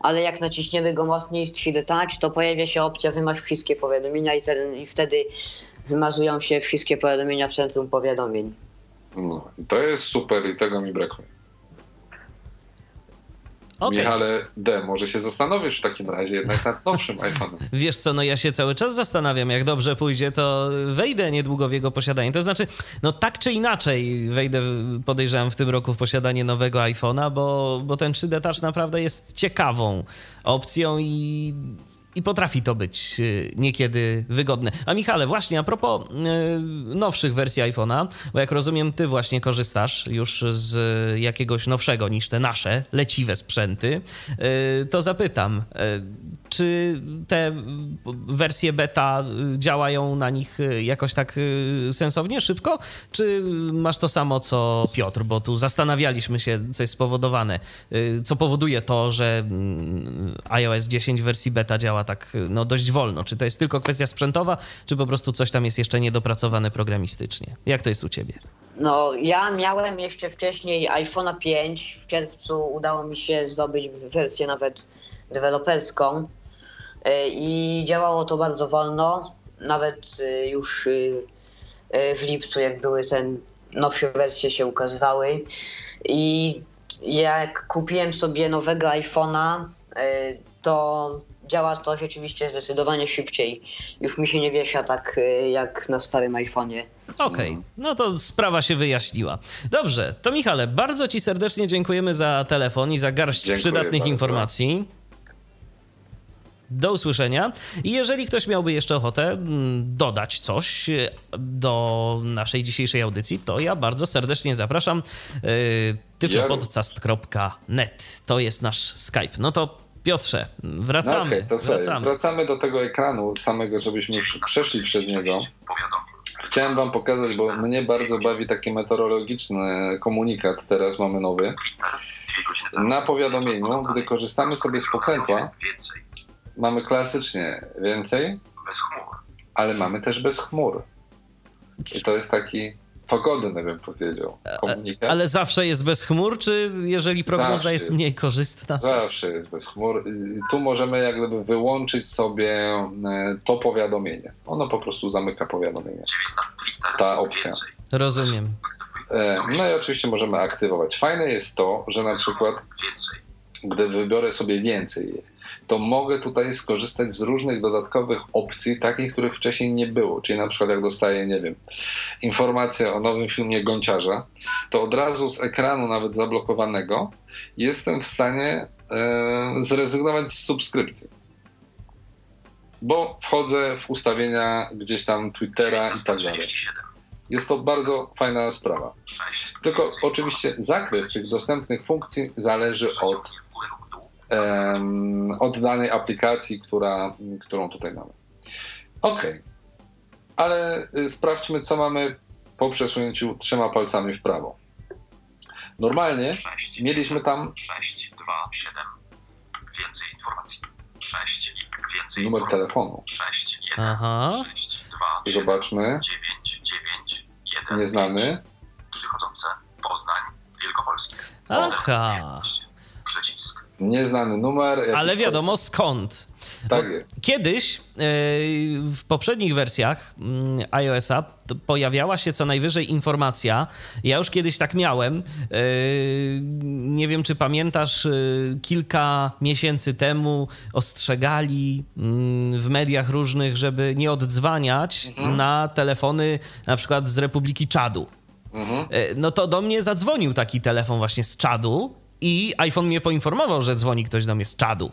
ale jak naciśniemy go mocniej z 3D Touch, to pojawia się opcja wymaż wszystkie powiadomienia i, ten, i wtedy wymazują się wszystkie powiadomienia w centrum powiadomień. No, to jest super i tego mi brakuje. Okej. Michale D, może się zastanowisz w takim razie jednak nad nowszym iPhone'em. Wiesz co, no ja się cały czas zastanawiam, jak dobrze pójdzie, to wejdę niedługo w jego posiadanie. To znaczy, no tak czy inaczej wejdę, podejrzewam, w tym roku w posiadanie nowego iPhone'a, bo, bo ten 3D Touch naprawdę jest ciekawą opcją i, i potrafi to być y, niekiedy wygodne. A Michale, właśnie a propos y, nowszych wersji iPhone'a, bo jak rozumiem, ty właśnie korzystasz już z jakiegoś nowszego niż te nasze leciwe sprzęty, y, to zapytam, czy te wersje beta y, działają na nich y, jakoś tak y, sensownie, szybko? Czy masz to samo co Piotr? Bo tu zastanawialiśmy się, co jest spowodowane. Co powoduje to, że mm, iOS 10 w wersji beta działa tak no, dość wolno? Czy to jest tylko kwestia sprzętowa, czy po prostu coś tam jest jeszcze niedopracowane programistycznie? Jak to jest u ciebie? No, ja miałem jeszcze wcześniej iPhone'a 5. W czerwcu udało mi się zdobyć wersję nawet deweloperską i działało to bardzo wolno. Nawet e, już e, e, w lipcu, jak były te nowsze wersje się ukazywały. I jak kupiłem sobie nowego iPhone'a, e, to działa to rzeczywiście zdecydowanie szybciej. Już mi się nie wiesza tak e, jak na starym iPhone'ie. Okej, no to sprawa się wyjaśniła. Dobrze, to Michale, bardzo Ci serdecznie dziękujemy za telefon i za garść Dziękuję przydatnych bardzo. informacji. Do usłyszenia. I jeżeli ktoś miałby jeszcze ochotę mm, dodać coś e, do naszej dzisiejszej audycji, to ja bardzo serdecznie zapraszam. Yy, tyflopodcast.net to jest nasz Skype. No to Piotrze, wracamy. No okay, to wracamy. Wracamy do tego ekranu samego, żebyśmy już przeszli przez niego. Chciałem wam pokazać, bo mnie bardzo bawi taki meteorologiczny komunikat, teraz mamy nowy. Na powiadomieniu, gdy korzystamy sobie z pokrętła, mamy klasycznie więcej, ale mamy też bez chmur. I to jest taki pogodny, bym powiedział, komunikat. Ale zawsze jest bez chmur, czy jeżeli prognoza jest, jest, mniej korzystna? Zawsze jest bez chmur. Tu możemy jak gdyby wyłączyć sobie e, to powiadomienie. Ono po prostu zamyka powiadomienie. Ta opcja. Rozumiem. E, no i oczywiście możemy aktywować. Fajne jest to, że na przykład gdy wybiorę sobie więcej to mogę tutaj skorzystać z różnych dodatkowych opcji, takich, których wcześniej nie było. Czyli na przykład jak dostaję, nie wiem, informację o nowym filmie Gąciarza, to od razu z ekranu nawet zablokowanego jestem w stanie e, zrezygnować z subskrypcji. Bo wchodzę w ustawienia gdzieś tam Twittera i tak dalej. Jest to bardzo fajna sprawa. Tylko oczywiście zakres tych dostępnych funkcji zależy od od danej aplikacji, która, którą tutaj mamy. Ok, ale y, sprawdźmy, co mamy po przesunięciu trzema palcami w prawo. Normalnie 6, mieliśmy tam 6, 2, 7. Więcej informacji. 6, więcej numer informacji. telefonu. 6, 1, Aha. 6, 2, 7, Zobaczmy. 9, 9, 1. Nieznany. 5, przychodzące. Poznań, Wielkopolskie. Aha. Przycisk. Nieznany numer. Ale wiadomo skąd. Tak Kiedyś e, w poprzednich wersjach mm, iOS-a pojawiała się co najwyżej informacja. Ja już kiedyś tak miałem. E, nie wiem, czy pamiętasz, e, kilka miesięcy temu ostrzegali mm, w mediach różnych, żeby nie oddzwaniać mhm. na telefony na przykład z Republiki Czadu. Mhm. No to do mnie zadzwonił taki telefon właśnie z Czadu i iPhone mnie poinformował, że dzwoni ktoś do mnie z czadu.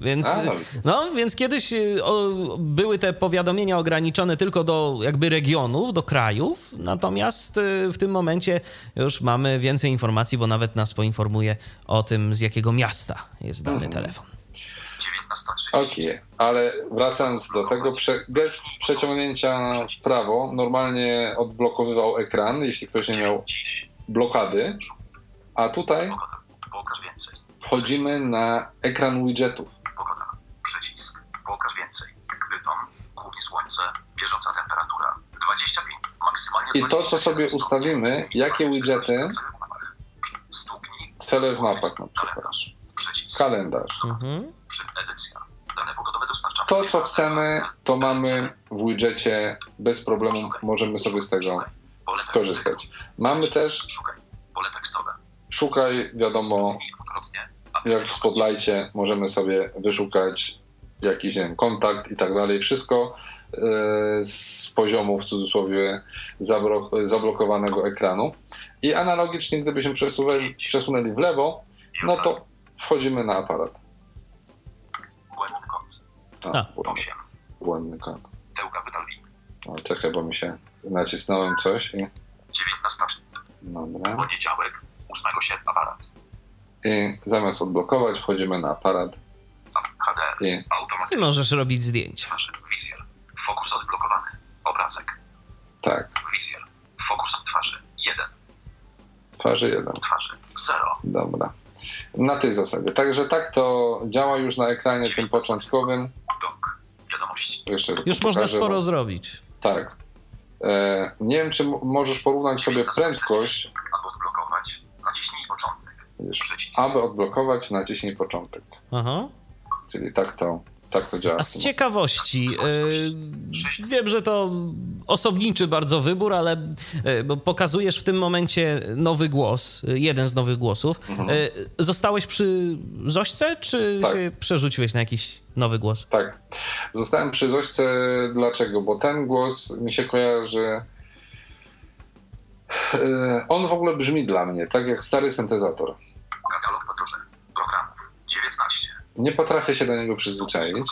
Więc, no. no, więc kiedyś y, o, były te powiadomienia ograniczone tylko do jakby regionów, do krajów, natomiast y, w tym momencie już mamy więcej informacji, bo nawet nas poinformuje o tym, z jakiego miasta jest dany mhm. telefon. Okej, okay, ale wracając do tego, prze, gest przeciągnięcia w prawo normalnie odblokowywał ekran, jeśli ktoś nie miał blokady, a tutaj Pokaż więcej. Wchodzimy na ekran widgetów. Pogoda. Przycisk. Pokaż więcej. Bytom. Głównie słońce. Bieżąca temperatura. 25. Maksymalnie I to, co sobie ustawimy, jakie widgety. Cele w mapach na przykład. Kalendarz. Mhm. To, co chcemy, to mamy w widgetie bez problemu. Możemy sobie z tego skorzystać. Mamy też Szukaj, wiadomo, jak w Spotlightie możemy sobie wyszukać jakiś nie wiem, kontakt i tak dalej. Wszystko e, z poziomu w cudzysłowie zablokowanego ekranu. I analogicznie, gdybyśmy przesunęli, przesunęli w lewo, no to wchodzimy na aparat. Błędny kod. A, błędny, błędny kod. O, czekaj, bo mi się nacisnąłem coś i... 19. Dobra. Poniedziałek, 8 sierpnia aparat. I zamiast odblokować, wchodzimy na aparat. HD. I, I możesz robić zdjęcia. Wizjer. Fokus odblokowany. Obrazek. Tak. Wizjer. Fokus twarzy. 1. Twarzy 1. Twarzy 0. Dobra. Na tej zasadzie. Także tak to działa już na ekranie tym początkowym. Dok. Wiadomości. Jeszcze już można sporo bo... zrobić. Tak. E, nie wiem, czy możesz porównać sobie prędkość Wiesz, aby odblokować, naciśnij początek. Aha. Czyli tak to, tak to działa. A z ciekawości, yy, wiem, że to osobniczy bardzo wybór, ale yy, pokazujesz w tym momencie nowy głos, jeden z nowych głosów. Mhm. Yy, zostałeś przy Zośce, czy tak. się przerzuciłeś na jakiś nowy głos? Tak. Zostałem przy Zośce. Dlaczego? Bo ten głos mi się kojarzy. On w ogóle brzmi dla mnie tak jak stary syntezator. Katalog podróży. Programów. 19. nie potrafię się do niego przyzwyczaić.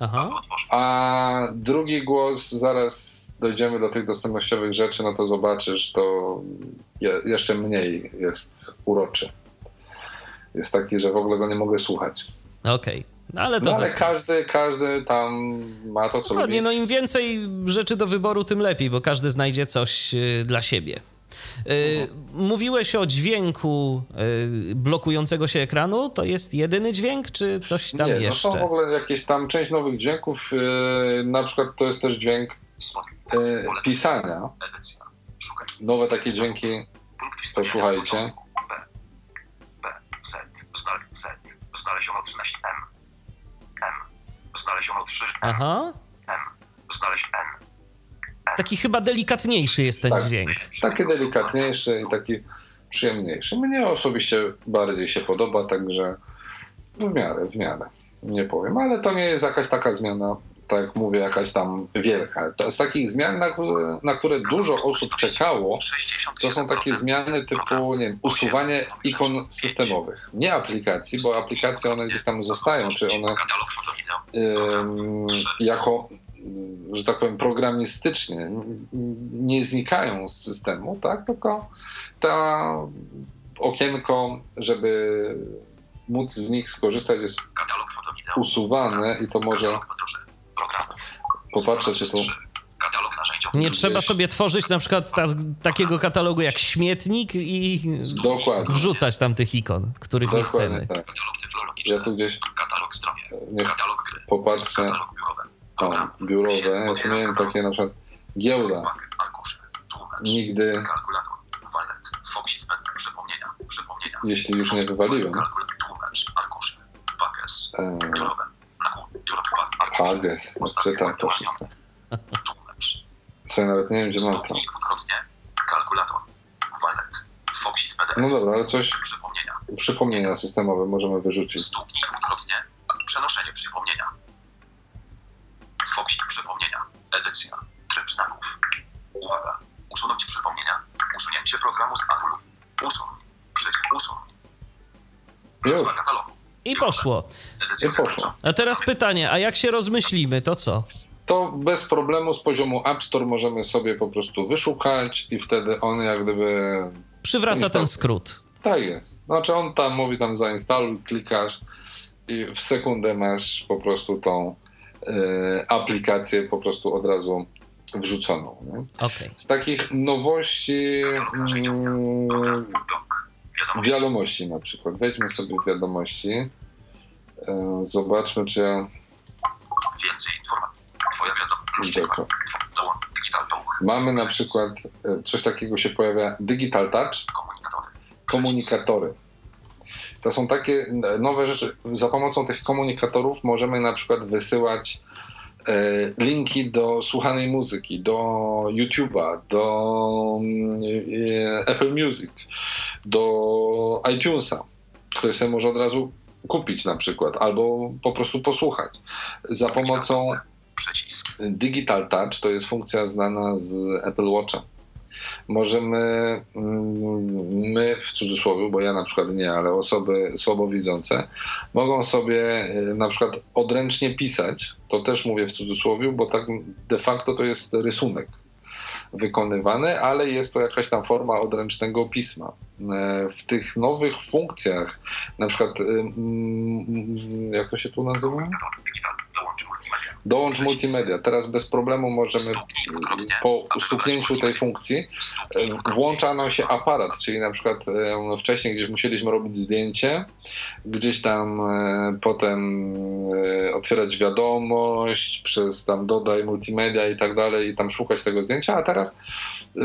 Aha. A drugi głos, zaraz dojdziemy do tych dostępnościowych rzeczy, no to zobaczysz, to je, jeszcze mniej jest uroczy. Jest taki, że w ogóle go nie mogę słuchać. Okej. No ale to No ale każdy, każdy tam ma to, co lubi. Dokładnie, no im więcej rzeczy do wyboru, tym lepiej, bo każdy znajdzie coś y, dla siebie. Y, Mówiłeś o dźwięku y, blokującego się ekranu. To jest jedyny dźwięk, czy coś tam nie, no jeszcze? są w ogóle jakieś tam część nowych dźwięków, yy, na przykład to jest też dźwięk pisania. Nowe takie dźwięki. Znal Z. Znaleziono 13 M. M. Znaleziono 3 M. Aha. M. Znaleźć N. Taki chyba delikatniejszy jest ten Tak. dźwięk. taki delikatniejszy i taki przyjemniejszy. Mnie osobiście bardziej się podoba, także w miarę, w miarę. Nie powiem, ale to nie jest jakaś taka zmiana, tak jak mówię, jakaś tam wielka. To z takich zmian, na, które- na które dużo osób czekało, to są takie zmiany typu nie wiem, usuwanie ikon systemowych. Nie aplikacji, bo aplikacje one gdzieś tam zostają, czy one jako, że tak powiem, programistycznie nie znikają z systemu, tak? Tylko ta okienko, żeby móc z nich skorzystać, jest usuwane i to może popatrzę, czy narzędzi. Nie trzeba sobie tworzyć na przykład ta, takiego katalogu jak śmietnik i dokładnie, wrzucać tam tych ikon, których nie dokładnie chcemy. tak. Ja tu gdzieś Katalog zdrowie. nie Katalog gry. popatrzę, Katalog biurowy. Program. biurowe, ja tu miałem takie na przykład giełda, nigdy, jeśli już nie wywaliłem. Pages. e. Pages, czytam to wszystko. Co ja nawet nie wiem, gdzie mam to. No dobra, ale coś, Przypomnienia. przypomnienia systemowe możemy wyrzucić. Stuknij dwukrotnie. Przenoszenie przypomnienia. Foxit przypomnienia. Edycja. Tryb znaków. Uwaga. Usunąć przypomnienia. Usunięcie programu z Apple. Usuń. Przycisk usuń. Nazwa katalogu. I poszło. Edycja I poszło. A teraz pytanie, a jak się rozmyślimy, to co? To bez problemu z poziomu App Store możemy sobie po prostu wyszukać i wtedy on jak gdyby... Przywraca ten skrót. Tak jest. Znaczy on tam mówi tam zainstaluj, klikasz i w sekundę masz po prostu tą aplikację po prostu od razu wrzuconą. Nie? Okej. Z takich nowości mm. Wiadomości. na przykład. Wejdźmy sobie w wiadomości. E, Zobaczmy, czy ja... Więcej informacji. Twoja wiadomość. Mamy na przykład e, coś takiego się pojawia Digital Touch, Komunikatory. komunikatory. To są takie nowe rzeczy. Za pomocą tych komunikatorów możemy na przykład wysyłać e, linki do słuchanej muzyki, do YouTube'a, do mm, e, Apple Music, do iTunesa, który sobie może od razu kupić na przykład, albo po prostu posłuchać. Za pomocą. Digital Touch to jest funkcja znana z Apple Watcha. Możemy, mm, my w cudzysłowie, bo ja na przykład nie, ale osoby słabowidzące mogą sobie e, na przykład odręcznie pisać. To też mówię w cudzysłowie, bo tak de facto to jest rysunek wykonywany, ale jest to jakaś tam forma odręcznego pisma. E, W tych nowych funkcjach, na przykład, e, mm, jak to się tu nazywa? Dołącz multimedia. Dołącz multimedia. Teraz bez problemu możemy po stuknięciu tej funkcji e, włącza nam się aparat, czyli na przykład e, wcześniej gdzieś musieliśmy robić zdjęcie, gdzieś tam e, potem otwierać wiadomość przez tam dodaj multimedia i tak dalej i tam szukać tego zdjęcia, a teraz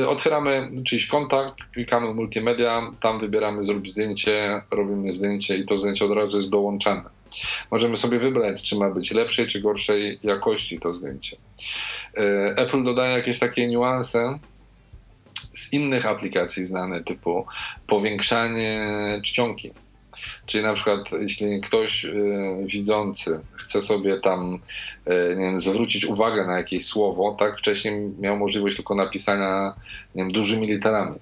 otwieramy czyjś kontakt, klikamy multimedia, tam wybieramy zrób zdjęcie, robimy zdjęcie i to zdjęcie od razu jest dołączane. Możemy sobie wybrać, czy ma być lepszej czy gorszej jakości to zdjęcie. E, Apple dodaje jakieś takie niuanse z innych aplikacji znane, typu powiększanie czcionki. Czyli na przykład, jeśli ktoś e, widzący chce sobie tam e, nie wiem, zwrócić uwagę na jakieś słowo, tak wcześniej miał możliwość tylko napisania nie wiem, dużymi literami,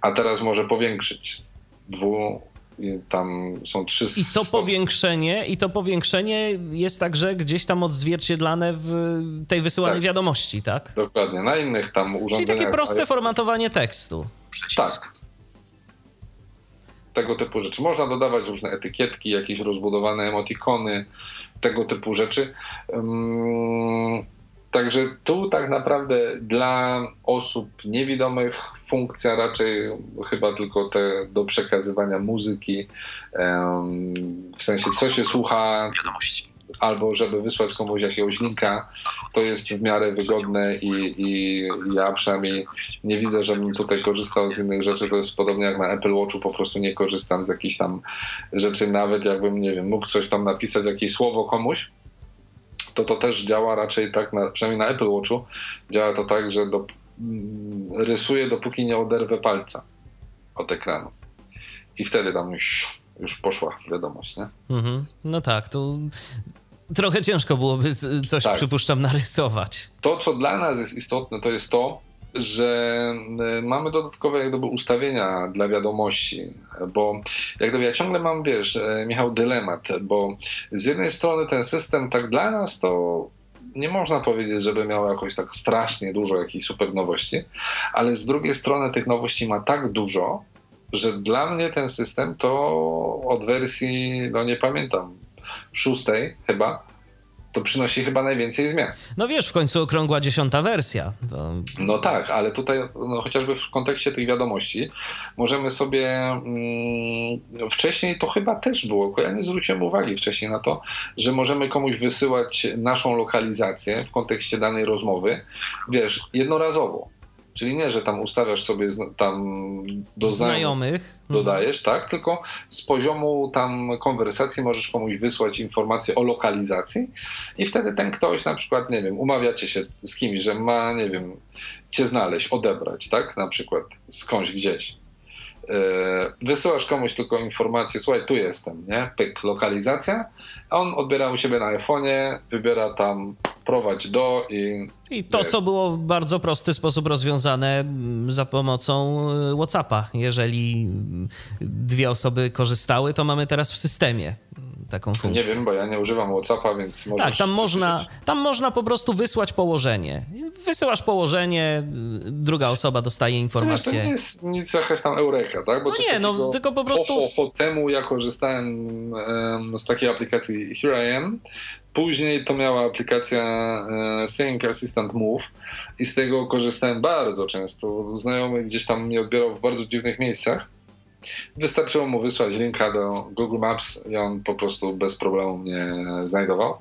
a teraz może powiększyć dwu, tam są trzy... I to powiększenie, i to powiększenie jest także gdzieś tam odzwierciedlane w tej wysyłanej Tak. wiadomości, tak? Dokładnie, na innych tam Czyli urządzeniach... takie proste formatowanie tekstu. Przycisk. Tak. Tego typu rzeczy. Można dodawać różne etykietki, jakieś rozbudowane emotikony, tego typu rzeczy. Ym, Także tu tak naprawdę dla osób niewidomych funkcja raczej chyba tylko te do przekazywania muzyki, w sensie co się słucha, albo żeby wysłać komuś jakiegoś linka, to jest w miarę wygodne i, i ja przynajmniej nie widzę, żebym tutaj korzystał z innych rzeczy. To jest podobnie jak na Apple Watchu, po prostu nie korzystam z jakichś tam rzeczy, nawet jakbym, nie wiem, mógł coś tam napisać, jakieś słowo komuś, to to też działa raczej tak, na, przynajmniej na Apple Watchu, działa to tak, że do, mm, rysuję dopóki nie oderwę palca od ekranu. I wtedy tam już, już poszła wiadomość, nie? Mhm. No tak, to trochę ciężko byłoby coś, Tak. przypuszczam, narysować. To, co dla nas jest istotne, to jest to, że y, mamy dodatkowe jak gdyby ustawienia dla wiadomości, bo jak gdyby ja ciągle mam, wiesz, e, Michał, dylemat, bo z jednej strony ten system tak dla nas to nie można powiedzieć, żeby miał jakoś tak strasznie dużo jakichś super nowości, ale z drugiej strony tych nowości ma tak dużo, że dla mnie ten system to od wersji, no nie pamiętam, szóstej chyba, to przynosi chyba najwięcej zmian. No wiesz, w końcu okrągła dziesiąta wersja. To... No tak, ale tutaj no, chociażby w kontekście tych wiadomości możemy sobie mm, wcześniej to chyba też było, ja nie zwróciłem uwagi wcześniej na to, że możemy komuś wysyłać naszą lokalizację w kontekście danej rozmowy, wiesz, jednorazowo. Czyli nie, że tam ustawiasz sobie tam do znajomych. Mhm. dodajesz, tak? Tylko z poziomu tam konwersacji możesz komuś wysłać informację o lokalizacji i wtedy ten ktoś na przykład, nie wiem, umawiacie się z kimś, że ma, nie wiem, cię znaleźć, odebrać, tak? Na przykład skądś gdzieś. Yy, Wysyłasz komuś tylko informację, słuchaj, tu jestem, nie? Pyk, lokalizacja. On odbiera u siebie na iPhone'ie, wybiera tam prowadź do i I to, co było w bardzo prosty sposób rozwiązane mm, za pomocą y, WhatsAppa. Jeżeli dwie osoby korzystały, to mamy teraz w systemie taką funkcję. nie wiem, bo ja nie używam WhatsAppa, więc możesz Tak, tam można, tam można po prostu wysłać położenie. Wysyłasz położenie, druga osoba dostaje To wiesz, to informację. nie jest nic jakaś tam eureka, tak? Bo No nie, no, tylko po prostu- ho, ho, temu ja korzystałem em, z takiej aplikacji Here I Am. Później to miała aplikacja e, Sync Assistant Move i z tego korzystałem bardzo często. Znajomy gdzieś tam mnie odbierał w bardzo dziwnych miejscach. Wystarczyło mu wysłać linka do Google Maps i on po prostu bez problemu mnie znajdował.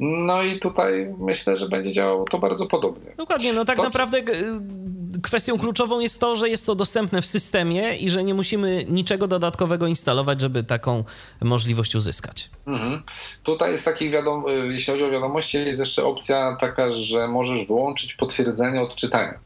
No i tutaj myślę, że będzie działało to bardzo podobnie. Dokładnie, no tak To- naprawdę y, kwestią kluczową jest to, że jest to dostępne w systemie i że nie musimy niczego dodatkowego instalować, żeby taką możliwość uzyskać. Mhm. Tutaj jest takich wiadom, y, jeśli chodzi o wiadomości, jest jeszcze opcja taka, że możesz wyłączyć potwierdzenie odczytania.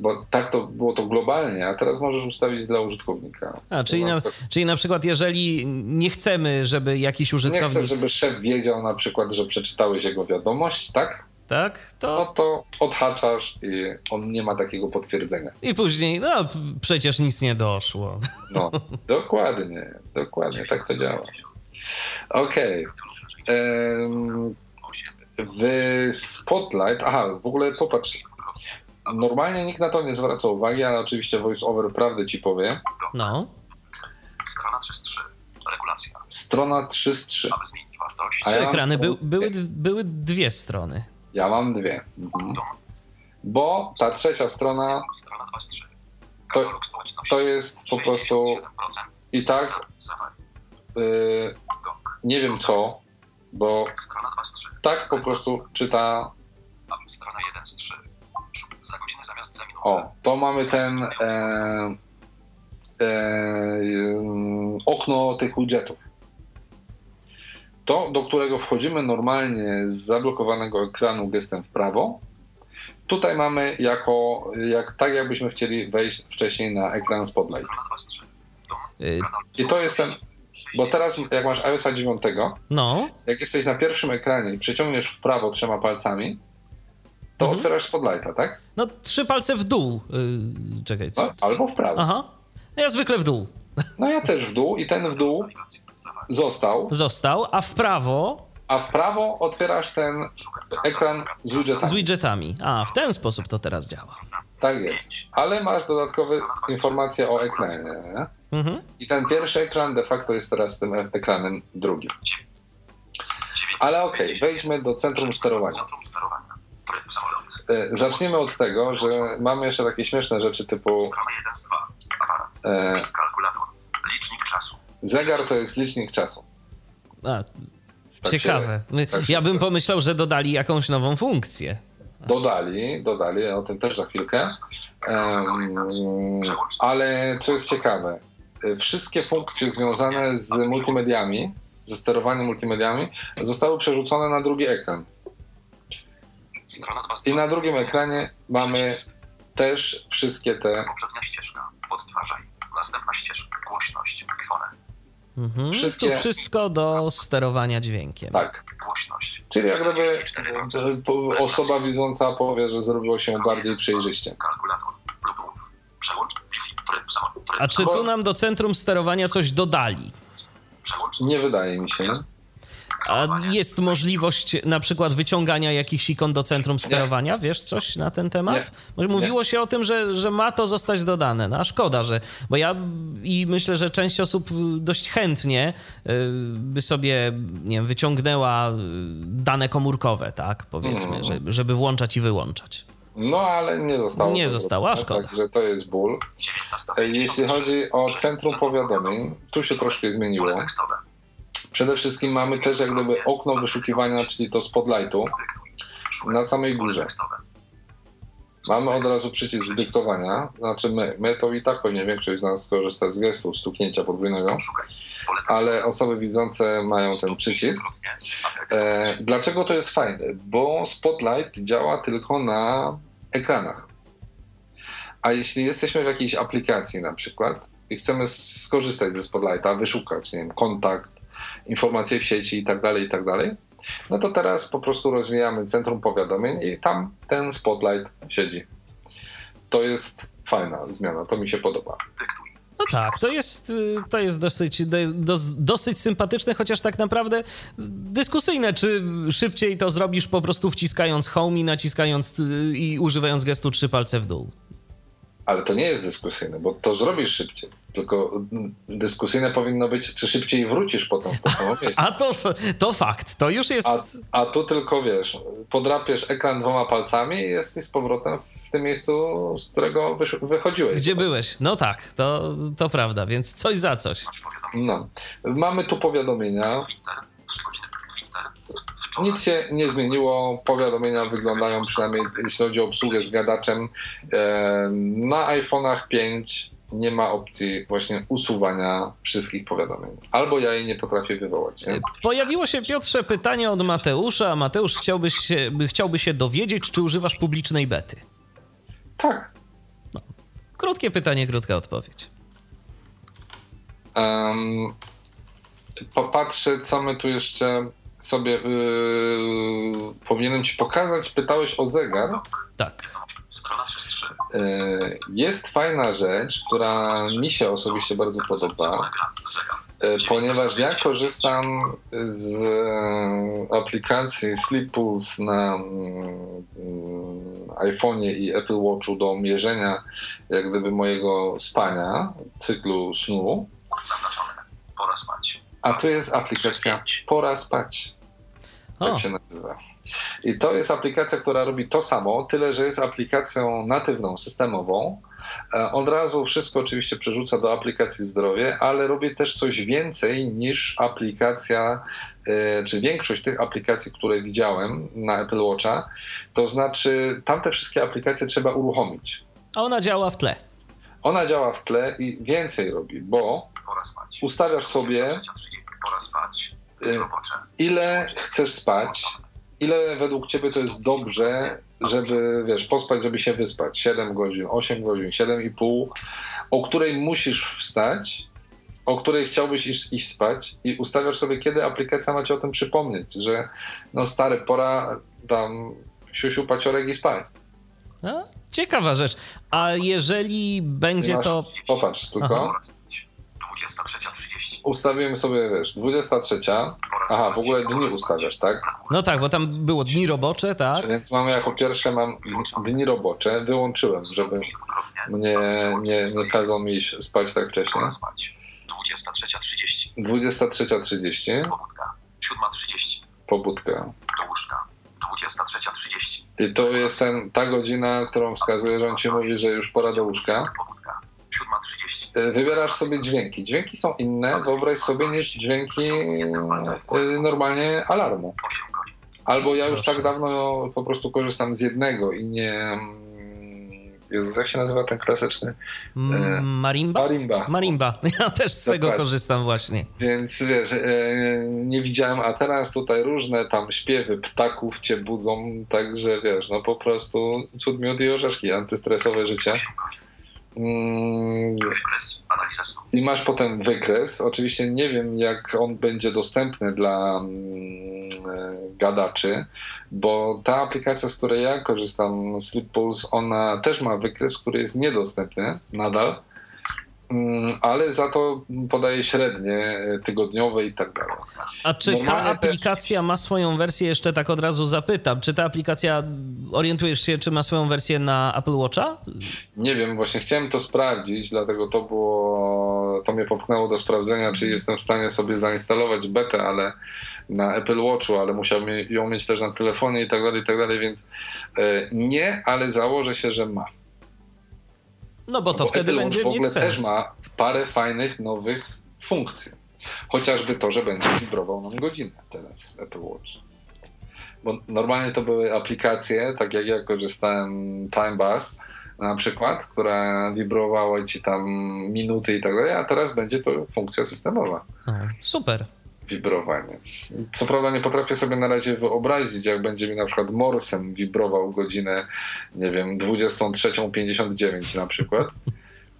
Bo tak to było to globalnie, a teraz możesz ustawić dla użytkownika. A, czyli, na, czyli na przykład jeżeli nie chcemy, żeby jakiś Nie użytkownik... chcę, żeby szef wiedział na przykład, że przeczytałeś jego wiadomość, tak? Tak, No to... to odhaczasz i on nie ma takiego potwierdzenia. I później, no przecież nic nie doszło. No, dokładnie, dokładnie, tak to działa. Okej. Em, W Spotlight, aha, w ogóle popatrz, normalnie nikt na to nie zwraca uwagi, ale oczywiście VoiceOver prawdę ci powie. No, Strona 3.3. Regulacja. Strona 3.3. Aby zmienić wartość. Trzy ja ekrany, był, były, były dwie strony. Ja mam dwie. Mhm. Bo ta trzecia strona Strona 2 z 3. To- to jest po prostu 67%. i tak y, Gong. nie wiem co, bo Strona 2 z 3. tak po prostu czyta. Strona 1 z 3. Za godzinę zamiast za minutę. O, to mamy ten e, e, em, okno tych widgetów. To, do którego wchodzimy normalnie z zablokowanego ekranu gestem w prawo, tutaj mamy jako, jak, tak jakbyśmy chcieli wejść wcześniej na ekran Spotlight. Strona 2 z 3. Dom. Y, I to jest ten, bo teraz jak masz iOSa 9, No, jak jesteś na pierwszym ekranie i przeciągniesz w prawo trzema palcami, to Mhm. otwierasz Spotlighta, tak? no trzy palce w dół. Y, czekaj. No, albo w prawo. Aha. Ja zwykle w dół. No ja też w dół i ten w dół został, Został, a w prawo a w prawo otwierasz ten ekran z widgetami. z widgetami. A, w ten sposób to teraz działa. Tak jest. Ale masz dodatkowe informacje o ekranie. nie? Mhm. I ten pierwszy ekran de facto jest teraz tym ekranem drugim. Ale okej, wejdźmy do centrum sterowania. E, Zaczniemy od tego, że mamy jeszcze takie śmieszne rzeczy typu Strona 1 z 2. Aparat. e, Kalkulator. Licznik czasu. zegar to jest licznik czasu. A, Tak się- ciekawe. My- tak się ja bym pomyślał, że dodali jakąś nową funkcję. Dodali, dodali, o tym też za chwilkę. Ale co jest ciekawe, e, wszystkie funkcje związane z multimediami, ze sterowaniem multimediami, zostały przerzucone na drugi ekran. Strona 2 z I 2. na drugim ekranie mamy Przycisk. też wszystkie te. Poprzednia ścieżka. Odtwarzaj. Następna ścieżka. Głośność. Mhm. Wszystkie- Tu wszystko do sterowania dźwiękiem. Tak. Głośność. Czyli jak gdyby 44%. po- osoba widząca powie, że zrobiło się bardziej przejrzyście. Kalkulator. Przełącz. A czy tu nam do centrum sterowania coś dodali? Nie wydaje mi się. A jest możliwość na przykład wyciągania jakichś ikon do centrum sterowania? Wiesz coś na ten temat? Bo Mówiło się o tym, że, że ma to zostać dodane. No a szkoda, że. Bo ja i myślę, że część osób dość chętnie y, by sobie nie wiem, wyciągnęła y, dane komórkowe, tak? Powiedzmy, Mhm. żeby, żeby włączać i wyłączać. No ale nie zostało. Nie to zostało, a zrobione, szkoda. Także to jest ból. 19. Jeśli chodzi o centrum powiadomień, tu się troszkę zmieniło. Przede wszystkim mamy też jak gdyby okno wyszukiwania, czyli to spotlightu na samej górze. Mamy od razu przycisk dyktowania, znaczy my, my to i tak pewnie większość z nas korzysta z gestu stuknięcia podwójnego, ale osoby widzące mają ten przycisk. E, dlaczego to jest fajne? Bo Spotlight działa tylko na ekranach. A jeśli jesteśmy w jakiejś aplikacji na przykład i chcemy skorzystać ze Spotlighta, wyszukać, nie wiem, kontakt, informacje w sieci i tak dalej, i tak dalej, no to teraz po prostu rozwijamy centrum powiadomień i tam ten Spotlight siedzi. To jest fajna zmiana, to mi się podoba. No tak, to jest, y, to jest dosyć, do- dos- dosyć sympatyczne, chociaż tak naprawdę dyskusyjne, czy szybciej to zrobisz po prostu wciskając home i naciskając y, i używając gestu trzy palce w dół. Ale to nie jest dyskusyjne, bo to zrobisz szybciej. Tylko dyskusyjne powinno być, czy szybciej wrócisz potem w to samo miejsce. A to, to fakt, to już jest... A, a tu tylko wiesz, podrapiesz ekran dwoma palcami i jesteś z powrotem w tym miejscu, z którego wysz- wychodziłeś. Gdzie byłeś? No tak, to, to prawda, więc coś za coś. No. Mamy tu powiadomienia. Twitter. 3 godziny. Nic się nie zmieniło. Powiadomienia wyglądają przynajmniej jeśli chodzi o obsługę z gadaczem. Na iPhone'ach 5 nie ma opcji właśnie usuwania wszystkich powiadomień. Albo ja jej nie potrafię wywołać. Nie? Pojawiło się, Piotrze, pytanie od Mateusza, Mateusz chciałby się, by- chciałby się dowiedzieć, czy używasz publicznej bety. Tak. Krótkie pytanie, krótka odpowiedź. Um, popatrzę, co my tu jeszcze sobie yy, powinienem ci pokazać. Pytałeś o zegar. Tak. Strona 33. Yy, jest fajna rzecz, która mi się osobiście bardzo podoba, yy, ponieważ ja korzystam z e, aplikacji Sleep Pulse na mm, iPhone'ie i Apple Watchu do mierzenia jak gdyby mojego spania, cyklu snu. Zaznaczone. Pora spać. A tu jest aplikacja Pora spać. tak O, się nazywa. I to jest aplikacja, która robi to samo, tyle że jest aplikacją natywną, systemową. E, Od razu wszystko oczywiście przerzuca do aplikacji zdrowie, ale robi też coś więcej niż aplikacja, e, czy większość tych aplikacji, które widziałem na Apple Watcha. To znaczy, tamte wszystkie aplikacje trzeba uruchomić. a ona działa w tle. Ona działa w tle i więcej robi, bo. Ustawiasz sobie, 23.30. Pora spać. Y, ile chcesz spać, ile według ciebie to jest dobrze, żeby, wiesz, pospać, żeby się wyspać. 7 godzin, 8 godzin, 7,5, o której musisz wstać, o której chciałbyś iść, iść spać i ustawiasz sobie, kiedy aplikacja ma ci o tym przypomnieć, że no stary, pora tam siusiu, paciorek i spać. No, ciekawa rzecz. A jeżeli będzie Masz- to. Popatrz tylko, Aha. Pora spać. 23.30. Ustawiłem sobie, wiesz, 23. Aha, w ogóle dni ustawiasz, tak? No tak, bo tam było dni robocze, tak? Więc mamy jako pierwsze mam dni robocze. Wyłączyłem, żeby mnie nie, nie kazał mi spać tak wcześnie. Pora spać. 23.30. 23.30, Pobudka. 7.30. pobudka. Do łóżka. 23.30. I to jest ten, ta godzina, którą wskazuje, że on ci mówi, że już pora do łóżka. Pobudka. 7.30. Y, Wybierasz sobie dźwięki. Dźwięki są inne, wyobraź sobie, niż dźwięki y, normalnie alarmu. 8 godzin. Albo ja już tak dawno po prostu korzystam z jednego i nie... mm, Jezus, jak się nazywa ten klasyczny? M- Marimba? Marimba. Marimba. Ja też z tego korzystam właśnie. Więc wiesz, e, nie widziałem, a teraz tutaj różne tam śpiewy ptaków cię budzą, także wiesz, no po prostu cud miód i orzeszki, antystresowe życie. 8 godzin. Mm, Wykres. Analiza snu. I masz potem wykres. Oczywiście nie wiem, jak on będzie dostępny dla mm, e, gadaczy, bo ta aplikacja, z której ja korzystam, Sleep Pulse, ona też ma wykres, który jest niedostępny nadal, ale za to podaje średnie e, tygodniowe i tak dalej. A czy ta Normalnie też- aplikacja ma swoją wersję? Jeszcze tak od razu zapytam. Czy ta aplikacja, orientujesz się, czy ma swoją wersję na Apple Watcha? Nie wiem, właśnie chciałem to sprawdzić, dlatego to było, to mnie popchnęło do sprawdzenia, czy jestem w stanie sobie zainstalować betę, ale na Apple Watchu, ale musiałbym ją mieć też na telefonie i tak dalej, i tak dalej, więc e, nie, ale założę się, że ma. No bo to Bo wtedy Apple będzie Watch w ogóle mieć sens. też ma parę fajnych, nowych funkcji. Chociażby to, że będzie wibrował nam godzinę teraz Apple Watch. Bo normalnie to były aplikacje, tak jak ja korzystałem Time Bus na przykład, która wibrowała ci tam minuty i tak dalej, a teraz będzie to funkcja systemowa. Super. Wibrowanie. Co prawda nie potrafię sobie na razie wyobrazić, jak będzie mi na przykład morsem wibrował godzinę, nie wiem, 23.59 na przykład.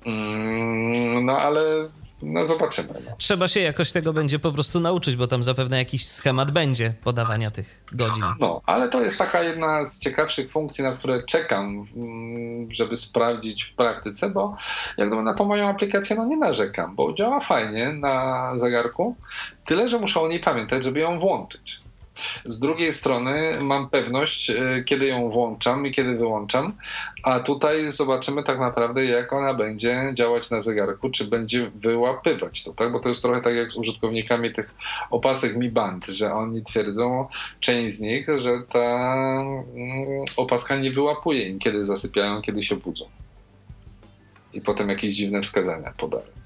Mm, No ale no zobaczymy. No. Trzeba się jakoś tego będzie po prostu nauczyć, bo tam zapewne jakiś schemat będzie podawania tych godzin. no, ale to jest taka jedna z ciekawszych funkcji, na które czekam, mm, żeby sprawdzić w praktyce, bo jak gdyby na tą moją aplikację no nie narzekam, bo działa fajnie na zegarku, tyle, że muszę o niej pamiętać, żeby ją włączyć. Z drugiej strony mam pewność, e, kiedy ją włączam i kiedy wyłączam, a tutaj zobaczymy tak naprawdę, jak ona będzie działać na zegarku, czy będzie wyłapywać to, tak? Bo to jest trochę tak jak z użytkownikami tych opasek Mi Band, że oni twierdzą, część z nich, że ta mm, opaska nie wyłapuje im, kiedy zasypiają, kiedy się budzą. I potem jakieś dziwne wskazania podają.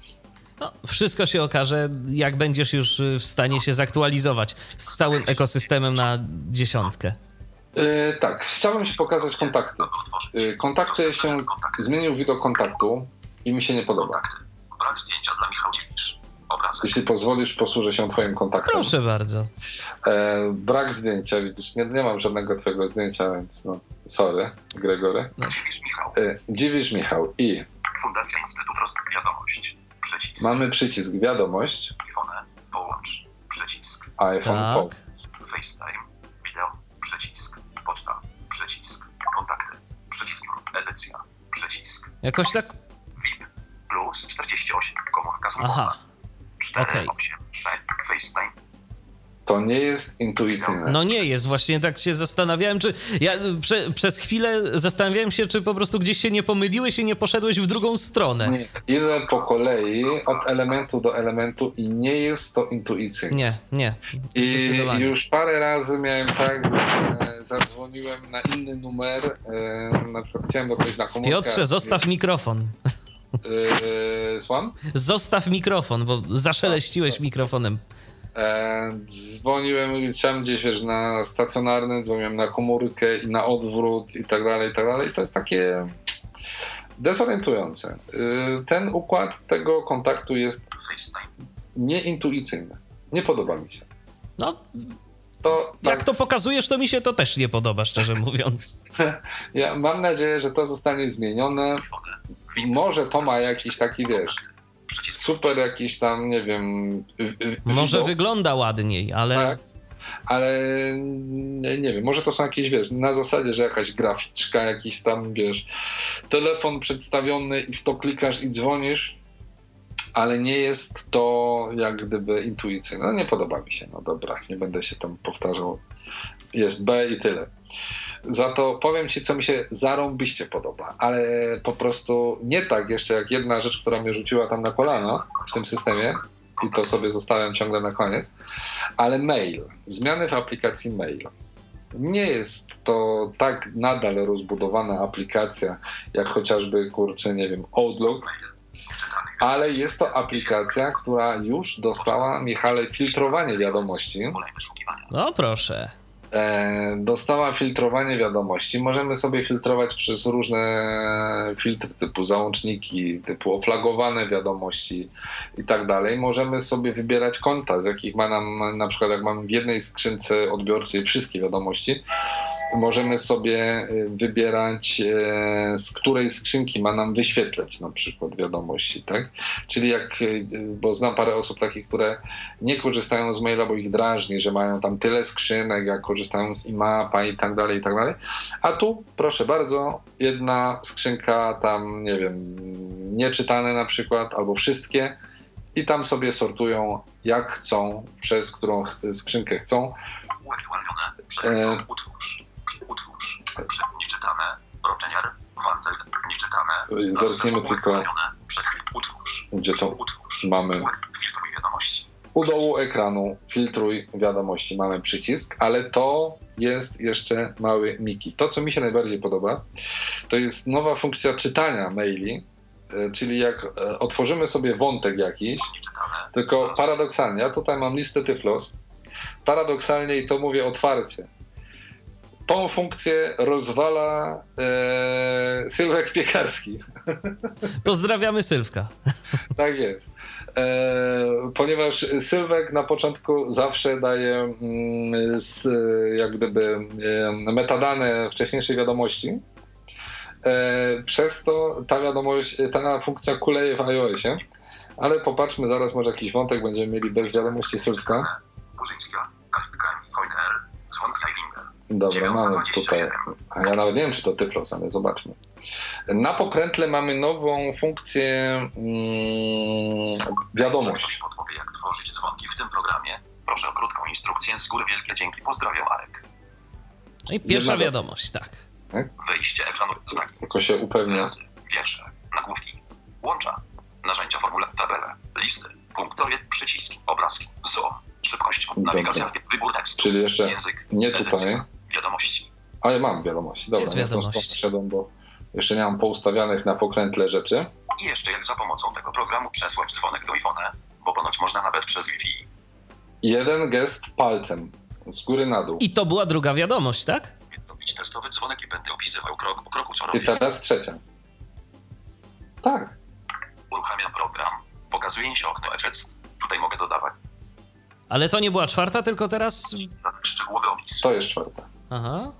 No, wszystko się okaże, jak będziesz już y, w stanie się zaktualizować z całym ekosystemem na dziesiątkę. E, tak, chciałbym się pokazać kontakty. E, kontakty się zmienił widok kontaktu i mi się nie podoba. Brak zdjęcia dla Michał Dziwisz. Jeśli pozwolisz, posłużę się twoim kontaktem. Proszę bardzo. E, brak zdjęcia, widzisz, nie, nie mam żadnego twojego zdjęcia, więc no, sorry, Gregory. Dziwisz Michał. E, dziwisz Michał i Fundacja Instytut Roz... Wiadomość. Przycisk. mamy przycisk wiadomość, iPhone. Połącz. Przycisk. iPhone, Tak. po, FaceTime. Wideo. Przycisk. Poczta. Przycisk. Kontakty. Przycisk. Edycja. Przycisk. Jakoś tak. VIP. Plus 48. Komórka służbowa. Aha. 4, okej. 8, 6. FaceTime. To nie jest intuicyjne. No nie jest, właśnie tak się zastanawiałem, czy. Ja y, prze, przez chwilę zastanawiałem się, czy po prostu gdzieś się nie pomyliłeś i nie poszedłeś w drugą stronę. Nie. Ile po kolei, od elementu do elementu i nie jest to intuicyjne. Nie, nie. I już parę razy miałem tak, że zadzwoniłem na inny numer, e, na przykład chciałem do kogoś na komórkę. Piotrze, zostaw mikrofon. E, Słucham? Zostaw mikrofon, bo zaszeleściłeś mikrofonem. E, dzwoniłem, chciałem gdzieś, wiesz, na stacjonarny, dzwoniłem na komórkę i na odwrót i tak dalej, i tak dalej. To jest takie dezorientujące. E, ten układ tego kontaktu jest nieintuicyjny. Nie podoba mi się. No, To, jak tak, to pokazujesz, to mi się to też nie podoba, szczerze mówiąc. Ja mam nadzieję, że to zostanie zmienione. może to ma jakiś taki, wiesz. Przycisk. super jakiś tam, nie wiem, Może widok, wygląda ładniej, ale. tak? Ale nie, nie wiem, może to są jakieś, wiesz, na zasadzie, że jakaś graficzka, jakiś tam, wiesz, telefon przedstawiony i w to klikasz i dzwonisz, ale nie jest to jak gdyby intuicyjne. No nie podoba mi się, no dobra, nie będę się tam powtarzał. Jest B i tyle. Za to powiem ci, co mi się zarąbiście podoba, ale po prostu nie tak jeszcze jak jedna rzecz, która mnie rzuciła tam na kolano w tym systemie i to sobie zostawiam ciągle na koniec, ale mail, zmiany w aplikacji mail. Nie jest to tak nadal rozbudowana aplikacja, jak chociażby, kurczę, nie wiem, Outlook, ale jest to aplikacja, która już dostała, Michale, filtrowanie wiadomości. No proszę. E, dostała filtrowanie wiadomości. Możemy sobie filtrować przez różne filtry typu załączniki, typu oflagowane wiadomości i tak dalej. Możemy sobie wybierać konta, z jakich ma nam, na przykład jak mamy w jednej skrzynce odbiorczej wszystkie wiadomości, możemy sobie y, wybierać e, z której skrzynki ma nam wyświetlać na przykład wiadomości, tak? Czyli jak, bo znam parę osób takich, które nie korzystają z maila, bo ich drażni, że mają tam tyle skrzynek, jak korzystają z imapa i tak dalej, i tak dalej. A tu, proszę bardzo, jedna skrzynka tam, nie wiem, nieczytane na przykład, albo wszystkie i tam sobie sortują jak chcą, przez którą skrzynkę chcą. Uaktualnione. E. Przegląd. Utwórz. Przy- Utwórz. Prze- Nieczytane. Roczeniar. Wanzel. Nieczytane. Zerkniemy tylko, Utwórz. gdzie to Utwórz. mamy Filtruj wiadomości. U dołu ekranu filtruj wiadomości, mamy przycisk, ale to jest jeszcze mały Miki. To, co mi się najbardziej podoba, to jest nowa funkcja czytania maili, e, czyli jak e, otworzymy sobie wątek jakiś, tylko paradoksalnie, ja tutaj mam listę Tyflos, paradoksalnie i to mówię otwarcie, tą funkcję rozwala e, Sylwek Piekarski. Pozdrawiamy Sylwka. Tak jest. E, ponieważ Sylwek na początku zawsze daje mm, jak gdyby e, metadane wcześniejszej wiadomości. E, przez to ta wiadomość, ta funkcja kuleje w iOSie. Ale popatrzmy, zaraz może jakiś wątek będziemy mieli bez wiadomości Sylwka. Burzyńska. Kalitka. Hojner. Kleiringer. Dobra, mamy tutaj. A ja nawet nie wiem, czy to Tyflos, ale zobaczmy. Na pokrętle mamy nową funkcję mm, wiadomość. Podpowie, jak tworzyć dzwonki w tym programie. Proszę o krótką instrukcję. Z góry wielkie dzięki. Pozdrawiam, Arek. No i pierwsza Jedna- wiadomość, tak. Wejście ekranu. Znaki. Tylko się upewnia. Wyrazy. Wiersze. Nagłówki. Łącza. Narzędzia, formule, tabele, listy, punktowie, przyciski, obrazki, zoom, szybkość, nawigacja, wybór tekstu, Czyli jeszcze język, nie edycja, wiadomości. ale mam wiadomości. Dobra, Jest wiadomość. szedłem, bo jeszcze nie mam poustawianych na pokrętle rzeczy. I jeszcze jak za pomocą tego programu przesłać dzwonek do iPhone'a, bo ponoć można nawet przez Wi-Fi. Jeden gest palcem z góry na dół. I to była druga wiadomość, tak? Więc robić testowy dzwonek i będę opisywał krok po kroku, co I robię. teraz trzecia. Tak, Uruchamiam program. Pokazuje się okno efekt. Tutaj mogę dodawać Ale to nie była czwarta, tylko teraz. szczegółowy opis. to jest czwarta. Aha.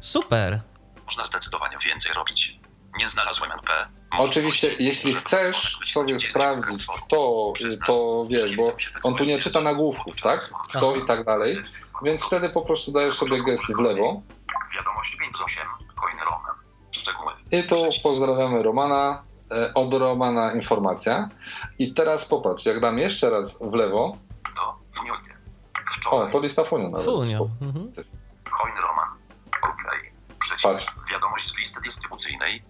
Super. Można zdecydowanie więcej robić. Nie znalazłem NP. Można Oczywiście, jeśli chcesz sobie sprawdzić, kto to wiesz, bo on tu nie czyta nagłówków, tak? Kto i tak dalej. Więc wtedy po prostu dajesz sobie gest w lewo. Wiadomość 58, kolejny Roman. Szczegóły. I tu pozdrawiamy Romana. e, Od Romana informacja. I teraz popatrz, jak dam jeszcze raz w lewo. To Funionie. O, to lista Funio nawet. Funio. Mhm. Coin Roman. OK. Patrz. Wiadomość z listy dystrybucyjnej.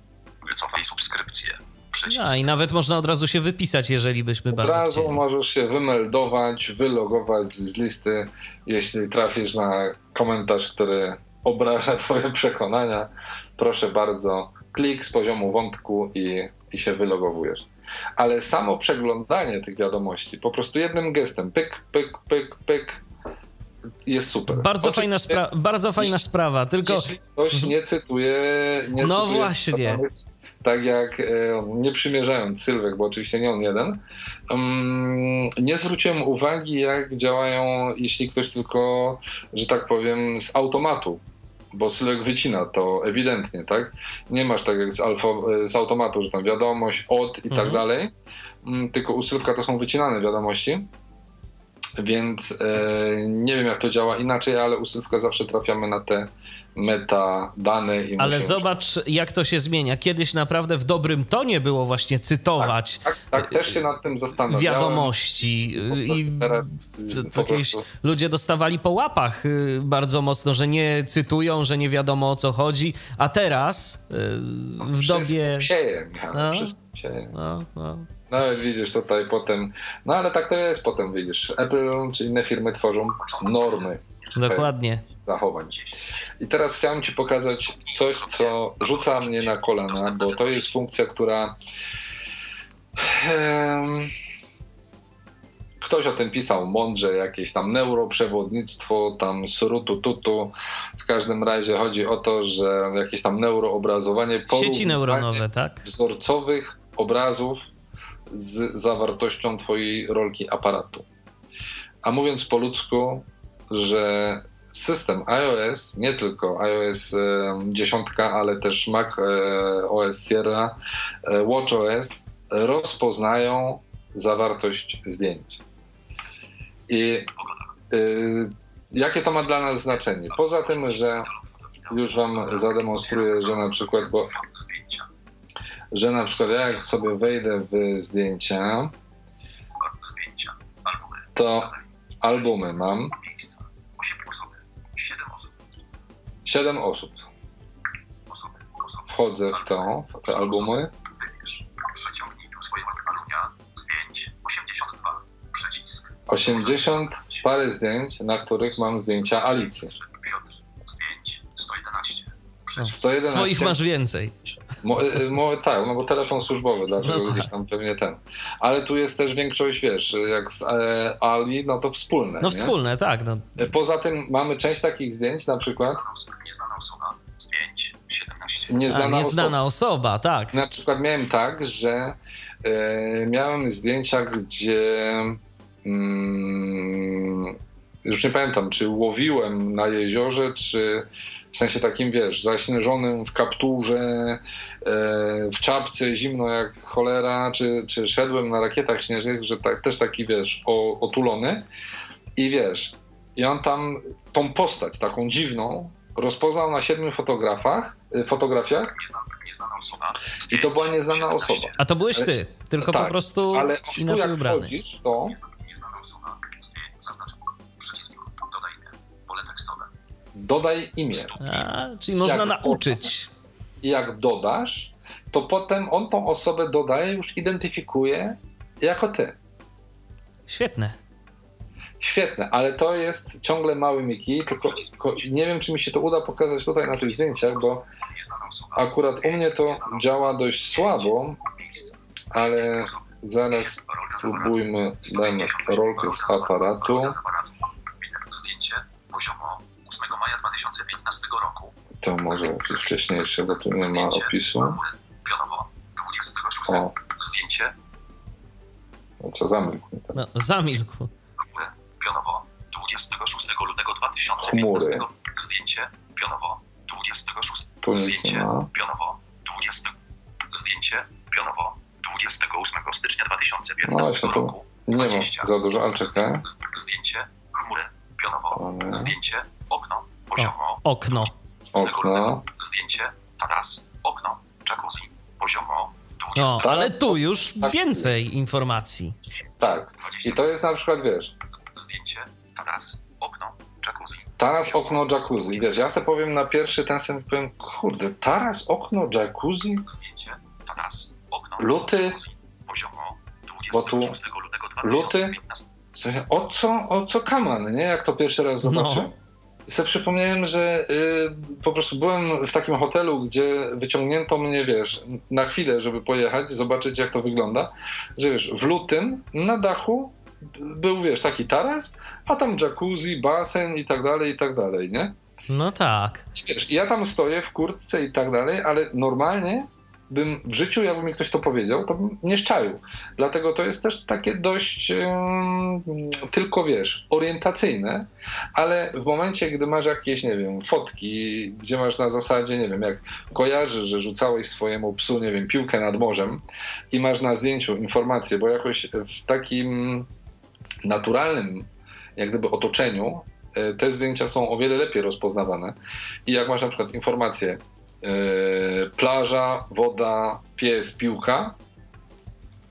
Wycofaj subskrypcję. Przycisk. A i nawet można od razu się wypisać, jeżeli byśmy Od bardzo razu chcieli. możesz się wymeldować, wylogować z listy, jeśli trafisz na komentarz, który obraża Twoje przekonania. Proszę bardzo, klik z poziomu wątku i, i się wylogowujesz. Ale samo przeglądanie tych wiadomości, po prostu jednym gestem, pyk, pyk, pyk, pyk, jest super. Bardzo fajna, spra- bardzo fajna jeśli- sprawa, tylko Jeśli ktoś nie cytuje. Nie No cytuje właśnie. Tak jak e, nie przymierzając Sylwek, bo oczywiście nie on jeden, mm, nie zwróciłem uwagi, jak działają, jeśli ktoś tylko, że tak powiem, z automatu. Bo Sylwek wycina to ewidentnie, tak? Nie masz tak jak z, alfa, z automatu, że tam wiadomość, od i tak Mhm. dalej. Mm, Tylko u Sylwka to są wycinane wiadomości. Więc e, nie wiem, jak to działa inaczej, ale u Sylwka zawsze trafiamy na te metadane. I Ale zobacz, jak to się zmienia. Kiedyś naprawdę w dobrym tonie było właśnie cytować Tak, tak, też się nad tym zastanawiałem. wiadomości i teraz jakieś ludzie dostawali po łapach y, bardzo mocno, że nie cytują, że nie wiadomo o co chodzi, a teraz y, w Wszystko dobie... Sieje, Michał, No. wszystko sieje. No, no. Widzisz tutaj potem, no ale tak to jest potem, widzisz. Apple czy inne firmy tworzą normy Dokładnie. zachowań. I teraz chciałem Ci pokazać coś, co rzuca mnie na kolana, bo to jest funkcja, która. Ktoś o tym pisał mądrze, jakieś tam neuroprzewodnictwo, tam surutu tutu. W każdym razie chodzi o to, że jakieś tam neuroobrazowanie, Sieci neuronowe, tak? wzorcowych obrazów z zawartością Twojej rolki aparatu. A mówiąc po ludzku, że system iOS, nie tylko iOS e, 10, ale też Mac e, OS Sierra, e, WatchOS rozpoznają zawartość zdjęć. I jakie to ma dla nas znaczenie? Poza tym, że już Wam zademonstruję, że na przykład, bo. Że na przykład ja jak sobie wejdę w zdjęcia, Zdjęcia. Albumy. to albumy mam Miejsca. 8 osoby. 7 osób. 7 osób. Osoby. Osoby. Wchodzę w to, w te albumy. Wybierz. Przeciągnij swojego. Zdjęć. 82. Przycisk. 80 parę zdjęć, na których mam zdjęcia Alicji. Piotr. Zdjęć. 111. No, Przycisk. 111. Swoich masz więcej. Mo, y, mo, tak, no bo telefon służbowy, dlatego No tak. gdzieś tam pewnie ten. Ale tu jest też większość, wiesz, jak z e, Ali, no to wspólne. No nie? wspólne, tak. No. Poza tym mamy część takich zdjęć, na przykład Nieznana osoba. Zdjęć. 17. A, nieznana, nieznana osoba. osoba, tak. Na przykład miałem tak, że e, miałem zdjęcia, gdzie mm, już nie pamiętam, czy łowiłem na jeziorze, czy w sensie takim, wiesz, zaśnieżonym w kapturze, e, w czapce, zimno jak cholera, czy, czy szedłem na rakietach śnieżnych, że tak, też taki, wiesz, o, otulony i wiesz, i on tam tą postać taką dziwną rozpoznał na siedmiu fotografach, y, fotografiach Nieznana, nieznana osoba. i to była nieznana osoba. A to byłeś ty, tylko po Tak, prostu Ale tu inaczej jak ubrany. wchodzisz w to, dodaj imię. A, czyli można Jak nauczyć. I jak dodasz, to potem on tą osobę dodaje, już identyfikuje jako ty. Świetne. Świetne, ale to jest ciągle mały Miki, tylko, tylko nie wiem, czy mi się to uda pokazać tutaj na tych zdjęciach, bo akurat u mnie to działa dość słabo, ale zaraz spróbujmy, dajmy rolkę z aparatu. Widać zdjęcie poziomo 8 maja 2015 roku. To może jakieś wcześniejsze, bo tu nie ma opisu. Chmury, Pionowo 26. O, Zdjęcie no co zamilkł. mi tam. No, zamilkł. chmury, Pionowo 26 lutego 2015. Zdjęcie Pionowo 26. Tu nic nie Zdjęcie ma. Pionowo 20. Zdjęcie Pionowo 28 stycznia No 2015 właśnie, tu roku. nie ma 20. za dużo, ale czekaj. Zdjęcie chmury, pionowo. Zdjęcie okno, poziomo. Okno. 6 Okno. lutego. Zdjęcie taras, okno, jacuzzi, poziomo. 20. No, ale tu już tak. więcej informacji. Tak. I to jest na przykład, wiesz, Zdjęcie taras, okno, jacuzzi. taras, okno, jacuzzi. Wiesz, ja sobie powiem na pierwszy ten sam powiem, kurde, taras, okno, jacuzzi? Zdjęcie taras, okno, Luty? poziomo. Bo tu 26 lutego luty? 2015. Słuchaj, o co, o co kaman, nie? Jak to pierwszy raz No. zobaczyłem. I sobie przypomniałem, że y, po prostu byłem w takim hotelu, gdzie wyciągnięto mnie, wiesz, na chwilę, żeby pojechać, zobaczyć jak to wygląda, że wiesz, w lutym na dachu był, wiesz, taki taras, a tam jacuzzi, basen i tak dalej, i tak dalej, nie? No tak. I wiesz, ja tam stoję w kurtce i tak dalej, ale normalnie bym w życiu, jakby mi ktoś to powiedział, to bym nie szczaił. Dlatego to jest też takie dość tylko, wiesz, orientacyjne, ale w momencie, gdy masz jakieś, nie wiem, fotki, gdzie masz na zasadzie, nie wiem, jak kojarzysz, że rzucałeś swojemu psu, nie wiem, piłkę nad morzem i masz na zdjęciu informację, bo jakoś w takim naturalnym jak gdyby otoczeniu, e, te zdjęcia są o wiele lepiej rozpoznawane. I jak masz na przykład informację, plaża, woda, pies, piłka,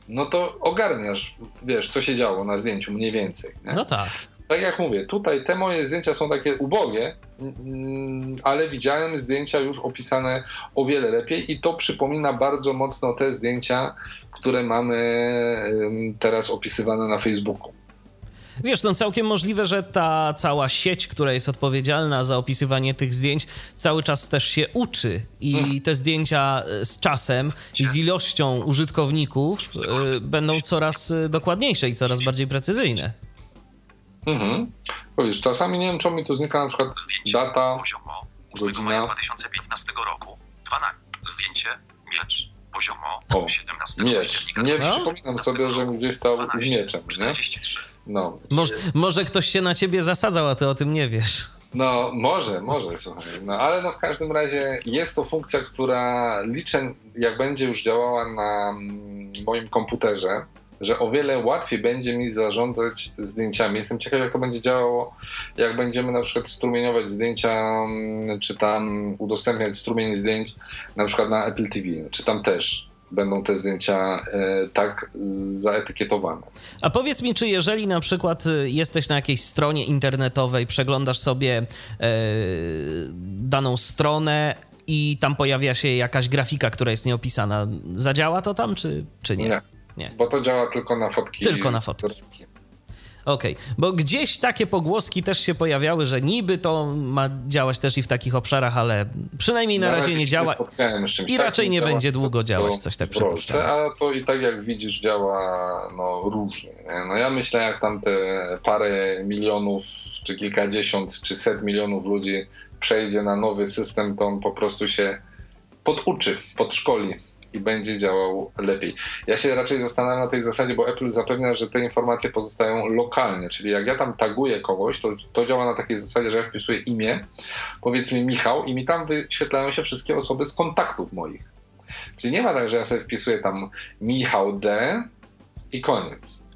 no to ogarniasz, wiesz, co się działo na zdjęciu mniej więcej. Nie? No tak. tak jak mówię, tutaj te moje zdjęcia są takie ubogie, mm, ale widziałem zdjęcia już opisane o wiele lepiej i to przypomina bardzo mocno te zdjęcia, które mamy teraz opisywane na Facebooku. Wiesz, no całkiem możliwe, że ta cała sieć, która jest odpowiedzialna za opisywanie tych zdjęć, cały czas też się uczy i te zdjęcia e, z czasem i z ilością użytkowników y, będą coraz e, dokładniejsze i coraz bardziej precyzyjne. Mhm. Wiesz, czasami nie wiem, czemu mi tu znika na przykład Zdjęcie. data, Poziomo. 8 godzina. maja 2015 roku. 12. Zdjęcie. Miecz. Poziomo. O, 17 miecz. Nie No. przypominam sobie, że gdzieś stał z 12, mieczem, nie? 43. No. Może, może ktoś się na ciebie zasadzał, a ty o tym nie wiesz. No, może, może, słuchaj. No, ale no w każdym razie jest to funkcja, która liczę, jak będzie już działała na mm, moim komputerze, że o wiele łatwiej będzie mi zarządzać zdjęciami. Jestem ciekaw, jak to będzie działało, jak będziemy na przykład strumieniować zdjęcia, mm, czy tam udostępniać strumień zdjęć, na przykład na Apple TV, czy tam też będą te zdjęcia e, tak zaetykietowane. A powiedz mi, czy jeżeli na przykład y, jesteś na jakiejś stronie internetowej, przeglądasz sobie e, daną stronę i tam pojawia się jakaś grafika, która jest nieopisana, zadziała to tam, czy, czy nie? Nie. Nie. Bo to działa tylko na fotki. Tylko na fotki. Okej, bo gdzieś takie pogłoski też się pojawiały, że niby to ma działać też i w takich obszarach, ale przynajmniej na, razie nie się działa. spotkałem z czymś i raczej takim, nie działa będzie długo działać, coś tak przypuszczam. A to i tak jak widzisz działa no, różnie. Nie? No ja myślę jak tam te parę milionów, czy kilkadziesiąt, czy set milionów ludzi przejdzie na nowy system, to on po prostu się poduczy, podszkoli i będzie działał lepiej. Ja się raczej zastanawiam na tej zasadzie, bo Apple zapewnia, że te informacje pozostają lokalnie, czyli jak ja tam taguję kogoś, to, to działa na takiej zasadzie, że ja wpisuję imię, powiedzmy Michał i mi tam wyświetlają się wszystkie osoby z kontaktów moich. Czyli nie ma tak, że ja sobie wpisuję tam Michał D i koniec.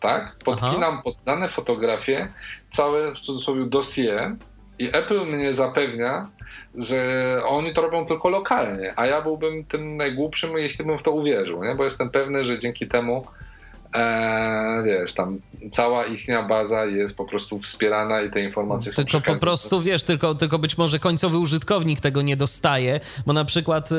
Tak? Podpinam pod dane fotografie całe w cudzysłowie dossier i Apple mnie zapewnia, że oni to robią tylko lokalnie, a ja byłbym tym najgłupszym, jeśli bym w to uwierzył, nie? bo jestem pewny, że dzięki temu e, wiesz, tam cała ichnia baza jest po prostu wspierana i te informacje są Tylko po prostu, wiesz, tylko, tylko być może końcowy użytkownik tego nie dostaje, bo na przykład y,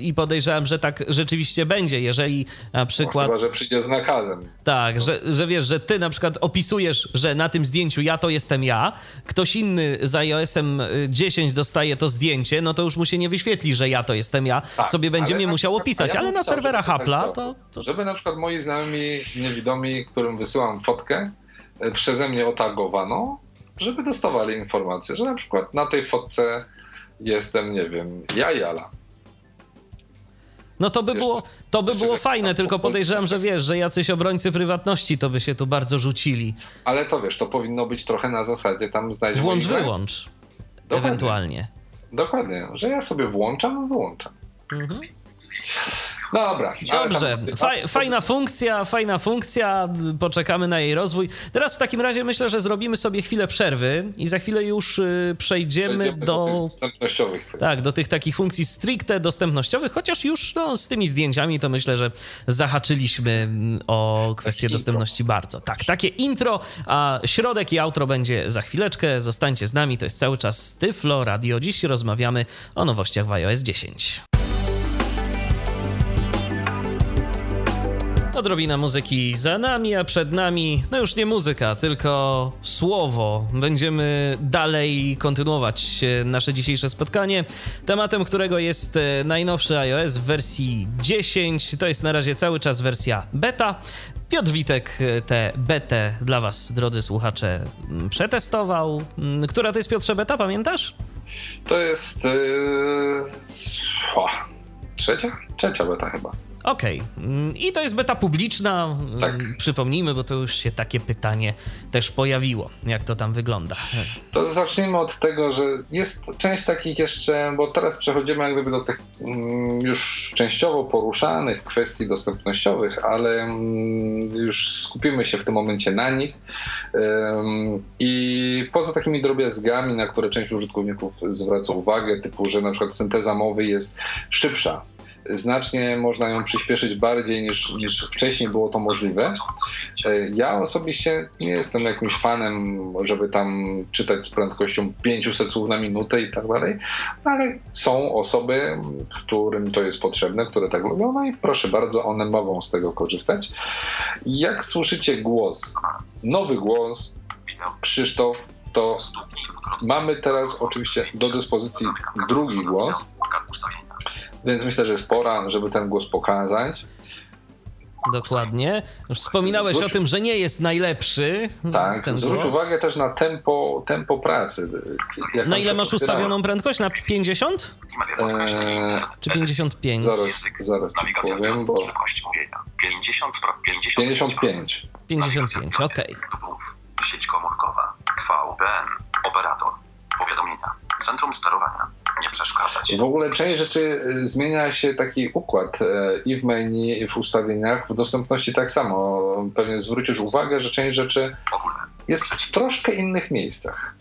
i podejrzewam, że tak rzeczywiście będzie, jeżeli na No, przykład... Chyba, że przyjdzie z nakazem. Tak, że, że wiesz, że ty na przykład opisujesz, że na tym zdjęciu ja to jestem ja, ktoś inny z iOS-em y, 10 dostaje to zdjęcie, no to już mu się nie wyświetli, że ja to jestem ja, Tak, sobie będzie mnie musiał opisać, ale na serwerach Apple'a to, to... Żeby na przykład moi znajomi niewidomi, którym wysyłam fotkę, e, przeze mnie otagowano, żeby dostawali informację, że na przykład na tej fotce jestem, nie wiem, ja Jala. No to by Jeszcze- było, to by było fajne, tylko podejrzewam, że wiesz, że jacyś obrońcy prywatności to by się tu bardzo rzucili. Ale to wiesz, to powinno być trochę na zasadzie tam znajdź Włącz, wyłącz. Dokładnie. Ewentualnie. Dokładnie, że ja sobie włączam, wyłączam. Dobra. Dobrze, Faj, fajna funkcja, fajna funkcja, poczekamy na jej rozwój. Teraz w takim razie myślę, że zrobimy sobie chwilę przerwy i za chwilę już y, przejdziemy Przejdziemy do... tych dostępnościowych. Tak, do tych takich funkcji stricte dostępnościowych, chociaż już no, z tymi zdjęciami to myślę, że zahaczyliśmy mm, o kwestię intro. dostępności bardzo. Tak, takie intro, a środek i outro będzie za chwileczkę. Zostańcie z nami, to jest cały czas Tyflo Radio. Dziś rozmawiamy o nowościach w iOS 10. Odrobina muzyki za nami, a przed nami, no już nie muzyka, tylko słowo. Będziemy dalej kontynuować e, nasze dzisiejsze spotkanie, tematem którego jest e, najnowszy iOS w wersji 10. To jest na razie cały czas wersja beta. Piotr Witek e, tę betę dla Was, drodzy słuchacze, m, przetestował. M, Która to jest Piotrze beta, pamiętasz? To jest yy, trzecia? Trzecia beta chyba. Okej. Okay. I to jest beta publiczna. Tak. Przypomnijmy, bo to już się takie pytanie też pojawiło. Jak to tam wygląda? To zacznijmy od tego, że jest część takich jeszcze, bo teraz przechodzimy jak gdyby do tych mm, już częściowo poruszanych kwestii dostępnościowych, ale mm, już skupimy się w tym momencie na nich. I poza takimi drobiazgami, na które część użytkowników zwraca uwagę, typu, że na przykład synteza mowy jest szybsza znacznie można ją przyspieszyć bardziej niż, niż wcześniej było to możliwe. E, ja osobiście nie jestem jakimś fanem, żeby tam czytać z prędkością 500 słów na minutę i tak dalej, ale są osoby, którym to jest potrzebne, które tak lubią, no i proszę bardzo, one mogą z tego korzystać. Jak słyszycie głos, nowy głos, Krzysztof, to mamy teraz oczywiście do dyspozycji drugi głos. Więc myślę, że jest pora, żeby ten głos pokazać. Dokładnie. Już wspominałeś zwróć... o tym, że nie jest najlepszy. Tak, zwróć głos. uwagę też na tempo, tempo pracy. Jak na ile masz ustawioną prędkość? Na 50? Eee, Czy 55? Zaraz, zaraz powiem, bo... Szybkość mówienia. 50, 55. 55, 55 okej. Okay. Sieć komórkowa. VPN. Operator. Powiadomienia. Centrum sterowania nie przeszkadzać. W ogóle część rzeczy y, zmienia się taki układ y, i w menu, i w ustawieniach. W dostępności tak samo. Pewnie zwrócisz uwagę, że część rzeczy jest w troszkę innych miejscach.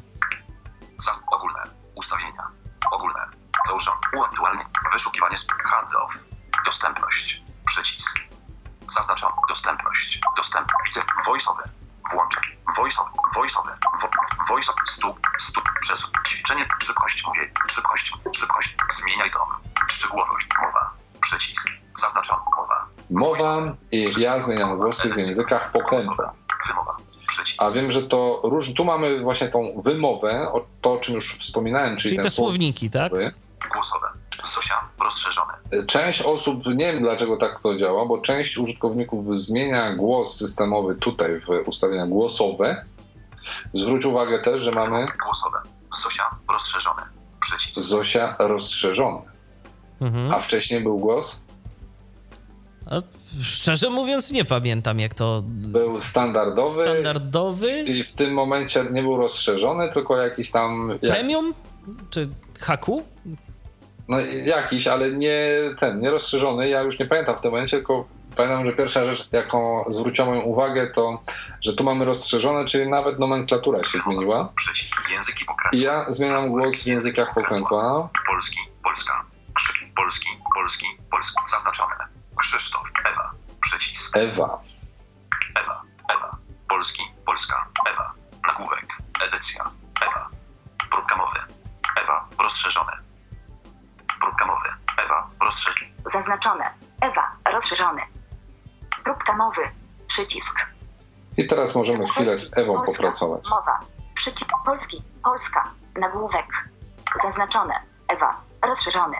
ogólne. Ustawienia. Ogólne. To urząd. Uaktualnie. Wyszukiwanie. Handoff. Dostępność. Przycisk. Zaznaczam. Dostępność. Dostęp. Widzę. Voiceover. Włączę. Voiceover. Voiceover. Voiceover. Stóp. Stóp. Przesuń. Ćwiczenie. Szybkość. Mówię. Szybkość. Szybkość. Zmieniaj tom. Szczegółowość. Mowa. Przycisk. Zaznaczam. Mowa. Mowa i ja zmieniam głosy w językach pokrętła. Wymowa. A wiem, że to różnie. Tu mamy właśnie tą wymowę, to o czym już wspominałem, czyli, czyli te słowniki, tak? Głosowe. Zosia, rozszerzone. Część osób, nie wiem dlaczego tak to działa, bo część użytkowników zmienia głos systemowy tutaj w ustawienia głosowe. Zwróć uwagę też, że mamy. Głosowe. Zosia, rozszerzone. Przycisk. Zosia, rozszerzone. Mhm. A wcześniej był głos? A szczerze mówiąc, nie pamiętam, jak to. Był standardowy. Standardowy. I w tym momencie nie był rozszerzony, tylko jakiś tam. Premium? Czy haku? No jakiś, ale nie ten, nie rozszerzony. Ja już nie pamiętam w tym momencie, tylko pamiętam, że pierwsza rzecz, jaką zwróciła moją uwagę, to, że tu mamy rozszerzone, czyli nawet nomenklatura się zmieniła. I ja zmieniam głos w językach pokrętła. Polski, Polska, Polski, Polski, Polski, zaznaczone. Krzysztof, Ewa, przycisk. Ewa. Ewa, Zaznaczone. Ewa, rozszerzony. Próbka mowy. Przycisk. I teraz możemy chwilę z Ewą Polska, popracować. Mowa. Przycisk. Polski. Polska. Nagłówek. Zaznaczone. Ewa. Rozszerzony.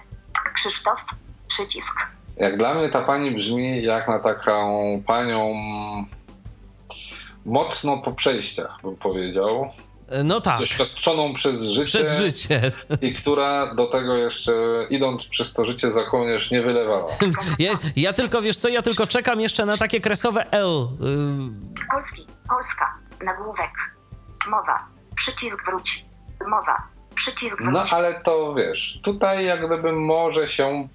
Krzysztof. Przycisk. Jak dla mnie ta pani brzmi jak na taką panią mocno po przejściach, bym powiedział. No tak. Doświadczoną przez życie. Przez życie. I która do tego jeszcze, idąc przez to życie za kołnierz, nie wylewała. Ja, ja, tylko, wiesz co, ja tylko czekam jeszcze na takie kresowe L. Polski, Polska, nagłówek, mowa, przycisk wróć, mowa, przycisk wróć. No ale to wiesz, tutaj jak gdyby może się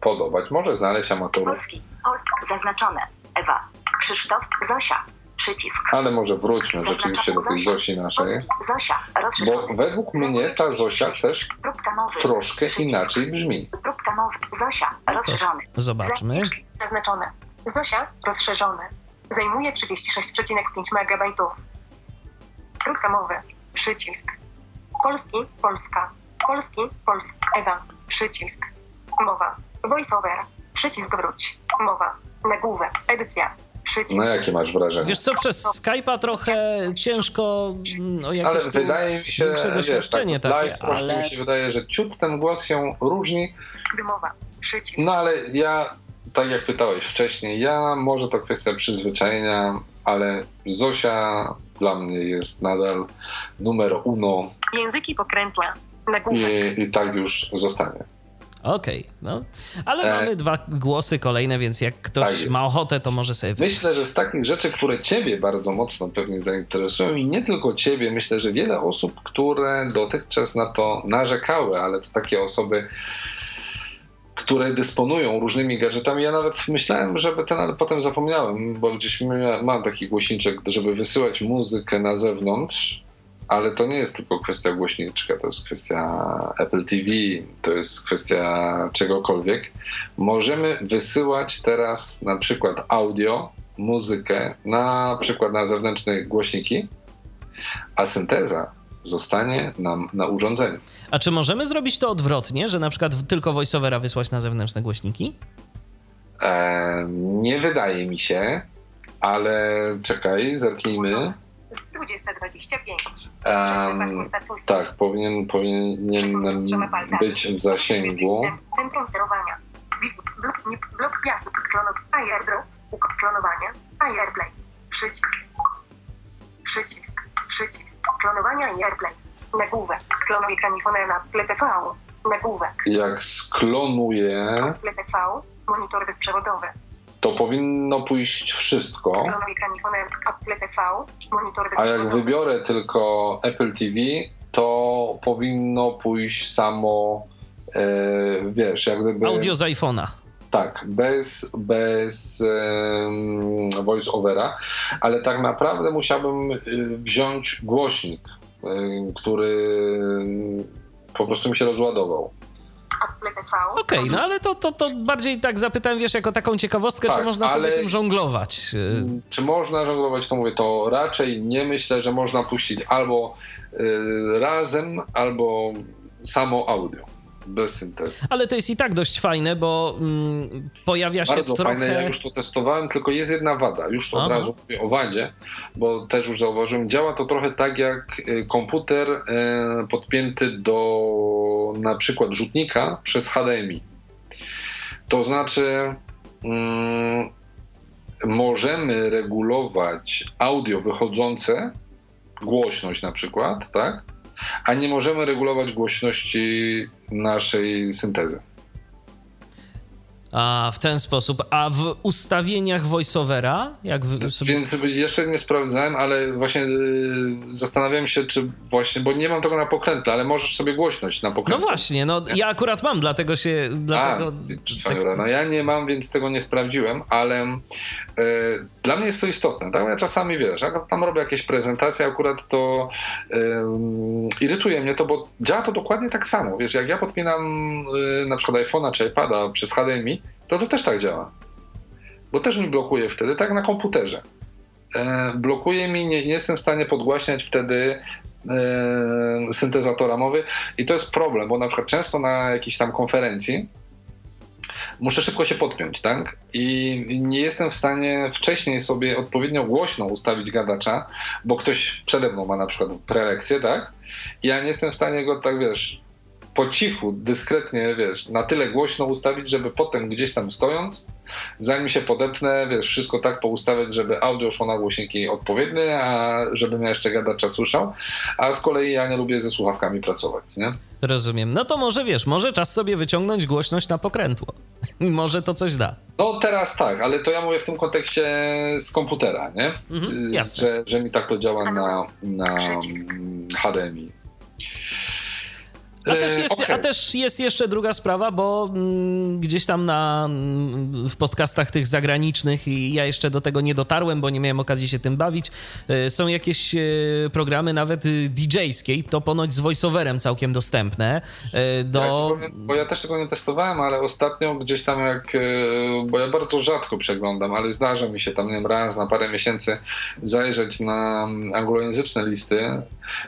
podobać, może znaleźć amatorów. Polski, Polski, zaznaczone, Ewa, Krzysztof, Zosia, przycisk. Ale może wróćmy rzeczywiście do tej Zosi naszej. Zosia, Bo według mnie ta Zosia też troszkę inaczej brzmi. Próbka mowy. Zosia, rozszerzony. Zobaczmy. Zaznaczone. Zosia, rozszerzony. Zajmuje 36,5 MB. Próbka mowy. Przycisk. Polski, Polska. Polski, Polski. Ewa. Przycisk. Mowa. Voiceover. Przycisk wróć. Mowa. Nagłówek. Edycja przycisk. No jakie masz wrażenie? Wiesz co, przez Skype'a trochę ciężko no, jakieś Ale wydaje mi się, doświadczenie wiesz, tak, takie, live ale... mi się wydaje, że ciut ten głos się różni. Wymowa, przycisk. No ale ja, tak jak pytałeś wcześniej, ja może to kwestia przyzwyczajenia, ale Zosia dla mnie jest nadal numer uno. Języki pokrętła. I, I tak już zostanie. Okej, no. Ale E, mamy dwa głosy kolejne, więc jak tak ktoś jest. ma ochotę, to może sobie wybrać. Myślę, że z takich rzeczy, które Ciebie bardzo mocno pewnie zainteresują i nie tylko Ciebie, myślę, że wiele osób, które dotychczas na to narzekały, ale to takie osoby, które dysponują różnymi gadżetami. Ja nawet myślałem, żeby ten, ale potem zapomniałem, bo gdzieś mam taki głośniczek, żeby wysyłać muzykę na zewnątrz, ale to nie jest tylko kwestia głośniczka, to jest kwestia Apple TV, to jest kwestia czegokolwiek. Możemy wysyłać teraz na przykład audio, muzykę, na przykład na zewnętrzne głośniki, a synteza zostanie nam na urządzeniu. A czy możemy zrobić to odwrotnie, że na przykład tylko voiceovera wysłać na zewnętrzne głośniki? E, nie wydaje mi się, ale czekaj, zerknijmy. 2025. Em, Pasmo statusu. tak, powinien, powinienem być w zasięgu. Centrum sterowania. Blok, gwiazd. Klono, AirDrop. Klonowanie. AirPlay. Przycisk. Przycisk. Przycisk. Klonowania i AirPlay. Nagłówek. Klonuj ekranifonę na tle TV. Nagłówek. Jak sklonuję. Monitor bezprzewodowy. To powinno pójść wszystko. A jak wybiorę tylko Apple TV, to powinno pójść samo, e, wiesz, jak gdyby... Audio z iPhone'a. Tak, bez, bez em, voice-overa, ale tak naprawdę musiałbym y, wziąć głośnik, y, który po prostu mi się rozładował. Okej, no ale to, to, to bardziej tak zapytałem, wiesz, jako taką ciekawostkę, Tak, czy można ale- sobie tym żonglować? Y, Czy można żonglować, to mówię, to raczej nie myślę, że można puścić albo y, razem, albo samo audio, bez syntezy. Ale to jest i tak dość fajne, bo mm, pojawia się Bardzo trochę... fajne, ja już to testowałem, tylko jest jedna wada. Już od Aha. razu mówię o wadzie, bo też już zauważyłem, działa to trochę tak jak y, komputer y, podpięty do na przykład rzutnika przez HDMI. To znaczy mm, możemy regulować audio wychodzące, głośność na przykład, tak? A nie możemy regulować głośności naszej syntezy. A w ten sposób. A w ustawieniach voiceovera, jak w, sobie... Więc jeszcze nie sprawdzałem, ale właśnie yy, zastanawiam się, czy właśnie, bo nie mam tego na pokrętle, ale możesz sobie głośność na No pokrętle. właśnie, no ja akurat mam, dlatego się... Dlatego, A, tak, no ja nie mam, więc tego nie sprawdziłem, ale yy, dla mnie jest to istotne. Tak? Ja czasami wiesz, jak tam robię jakieś prezentacje, akurat to irytuje mnie to, bo działa to dokładnie tak samo. Wiesz, jak ja podpinam yy, na przykład iPhone'a czy iPada przez HDMI, to to też tak działa. Bo też mi blokuje wtedy, tak na komputerze. E, blokuje mi, nie, nie jestem w stanie podgłaśniać wtedy e, syntezatora mowy i to jest problem, bo na przykład często na jakiejś tam konferencji muszę szybko się podpiąć, tak? I nie jestem w stanie wcześniej sobie odpowiednio głośno ustawić gadacza, bo ktoś przede mną ma na przykład prelekcję, tak? Ja nie jestem w stanie go tak, wiesz, po cichu, dyskretnie, wiesz, na tyle głośno ustawić, żeby potem gdzieś tam stojąc, zanim się podepnę, wiesz, wszystko tak poustawiać, żeby audio szło na głośniki odpowiednie, a żebym ja jeszcze gadacza słyszał, a z kolei ja nie lubię ze słuchawkami pracować, nie? Rozumiem. No to może wiesz, może czas sobie wyciągnąć głośność na pokrętło. Może to coś da. No teraz tak, ale to ja mówię w tym kontekście z komputera, nie? Mhm, jasne. Że, że mi tak to działa na, na HDMI. A też, E, jest, okej. a też jest jeszcze druga sprawa, bo mm, gdzieś tam na, mm, w podcastach tych zagranicznych, i ja jeszcze do tego nie dotarłem, bo nie miałem okazji się tym bawić, e, są jakieś e, programy nawet y, DJ-skie, to ponoć z voiceoverem całkiem dostępne. e, Ja ci Do... powiem, bo ja też tego nie testowałem, ale ostatnio gdzieś tam jak, bo ja bardzo rzadko przeglądam, ale zdarza mi się tam, nie wiem, raz na parę miesięcy zajrzeć na mm, anglojęzyczne listy,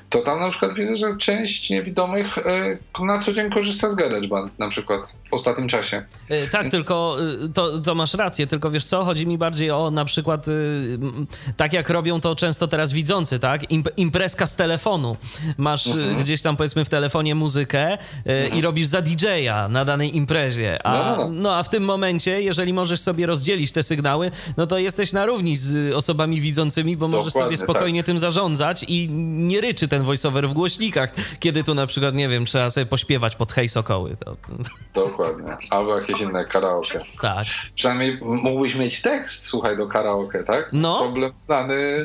to tam na przykład widzę, że część niewidomych e, na co dzień korzysta z GarageBand na przykład w ostatnim czasie. E, Tak, Więc- tylko y, to, to masz rację, tylko wiesz co, chodzi mi bardziej o na przykład m, tak jak robią to często teraz widzący, tak? Imp- imprezka z telefonu. Masz Mhm. gdzieś tam powiedzmy w telefonie muzykę y, i robisz za DJ-a na danej imprezie. A, No, no. no a w tym momencie, jeżeli możesz sobie rozdzielić te sygnały, no to jesteś na równi z osobami widzącymi, bo możesz Dokładnie, sobie spokojnie tym zarządzać i nie ryczy ten voiceover w głośnikach, kiedy tu na przykład, nie wiem, trzeba sobie pośpiewać pod hej sokoły. To, Dokładnie Dokładnie. Albo jakieś inne karaoke. Tak. Przynajmniej mógłbyś mieć tekst, słuchaj, do karaoke, tak? No. Problem znany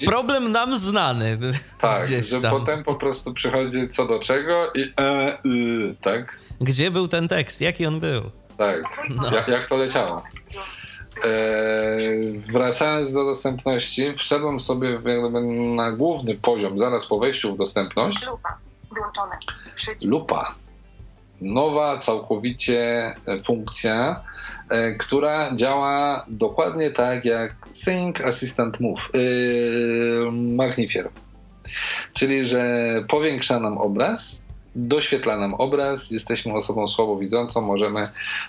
nie Problem, nam znany. Tak, gdzieś że tam. potem po prostu przychodzi co do czego i e, y, tak? Gdzie był ten tekst? Jaki on był? Tak. No. Jak, jak to leciało? Eee, wracając do dostępności, wszedłem sobie w- jakby na główny poziom zaraz po wejściu w dostępność. Lupa. Wyłączone. Przycisk. Lupa. Nowa, całkowicie e, funkcja, e, która działa dokładnie tak jak Sync Assistant Move, yy, Magnifier. Czyli, że powiększa nam obraz, doświetla nam obraz, jesteśmy osobą słabowidzącą, możemy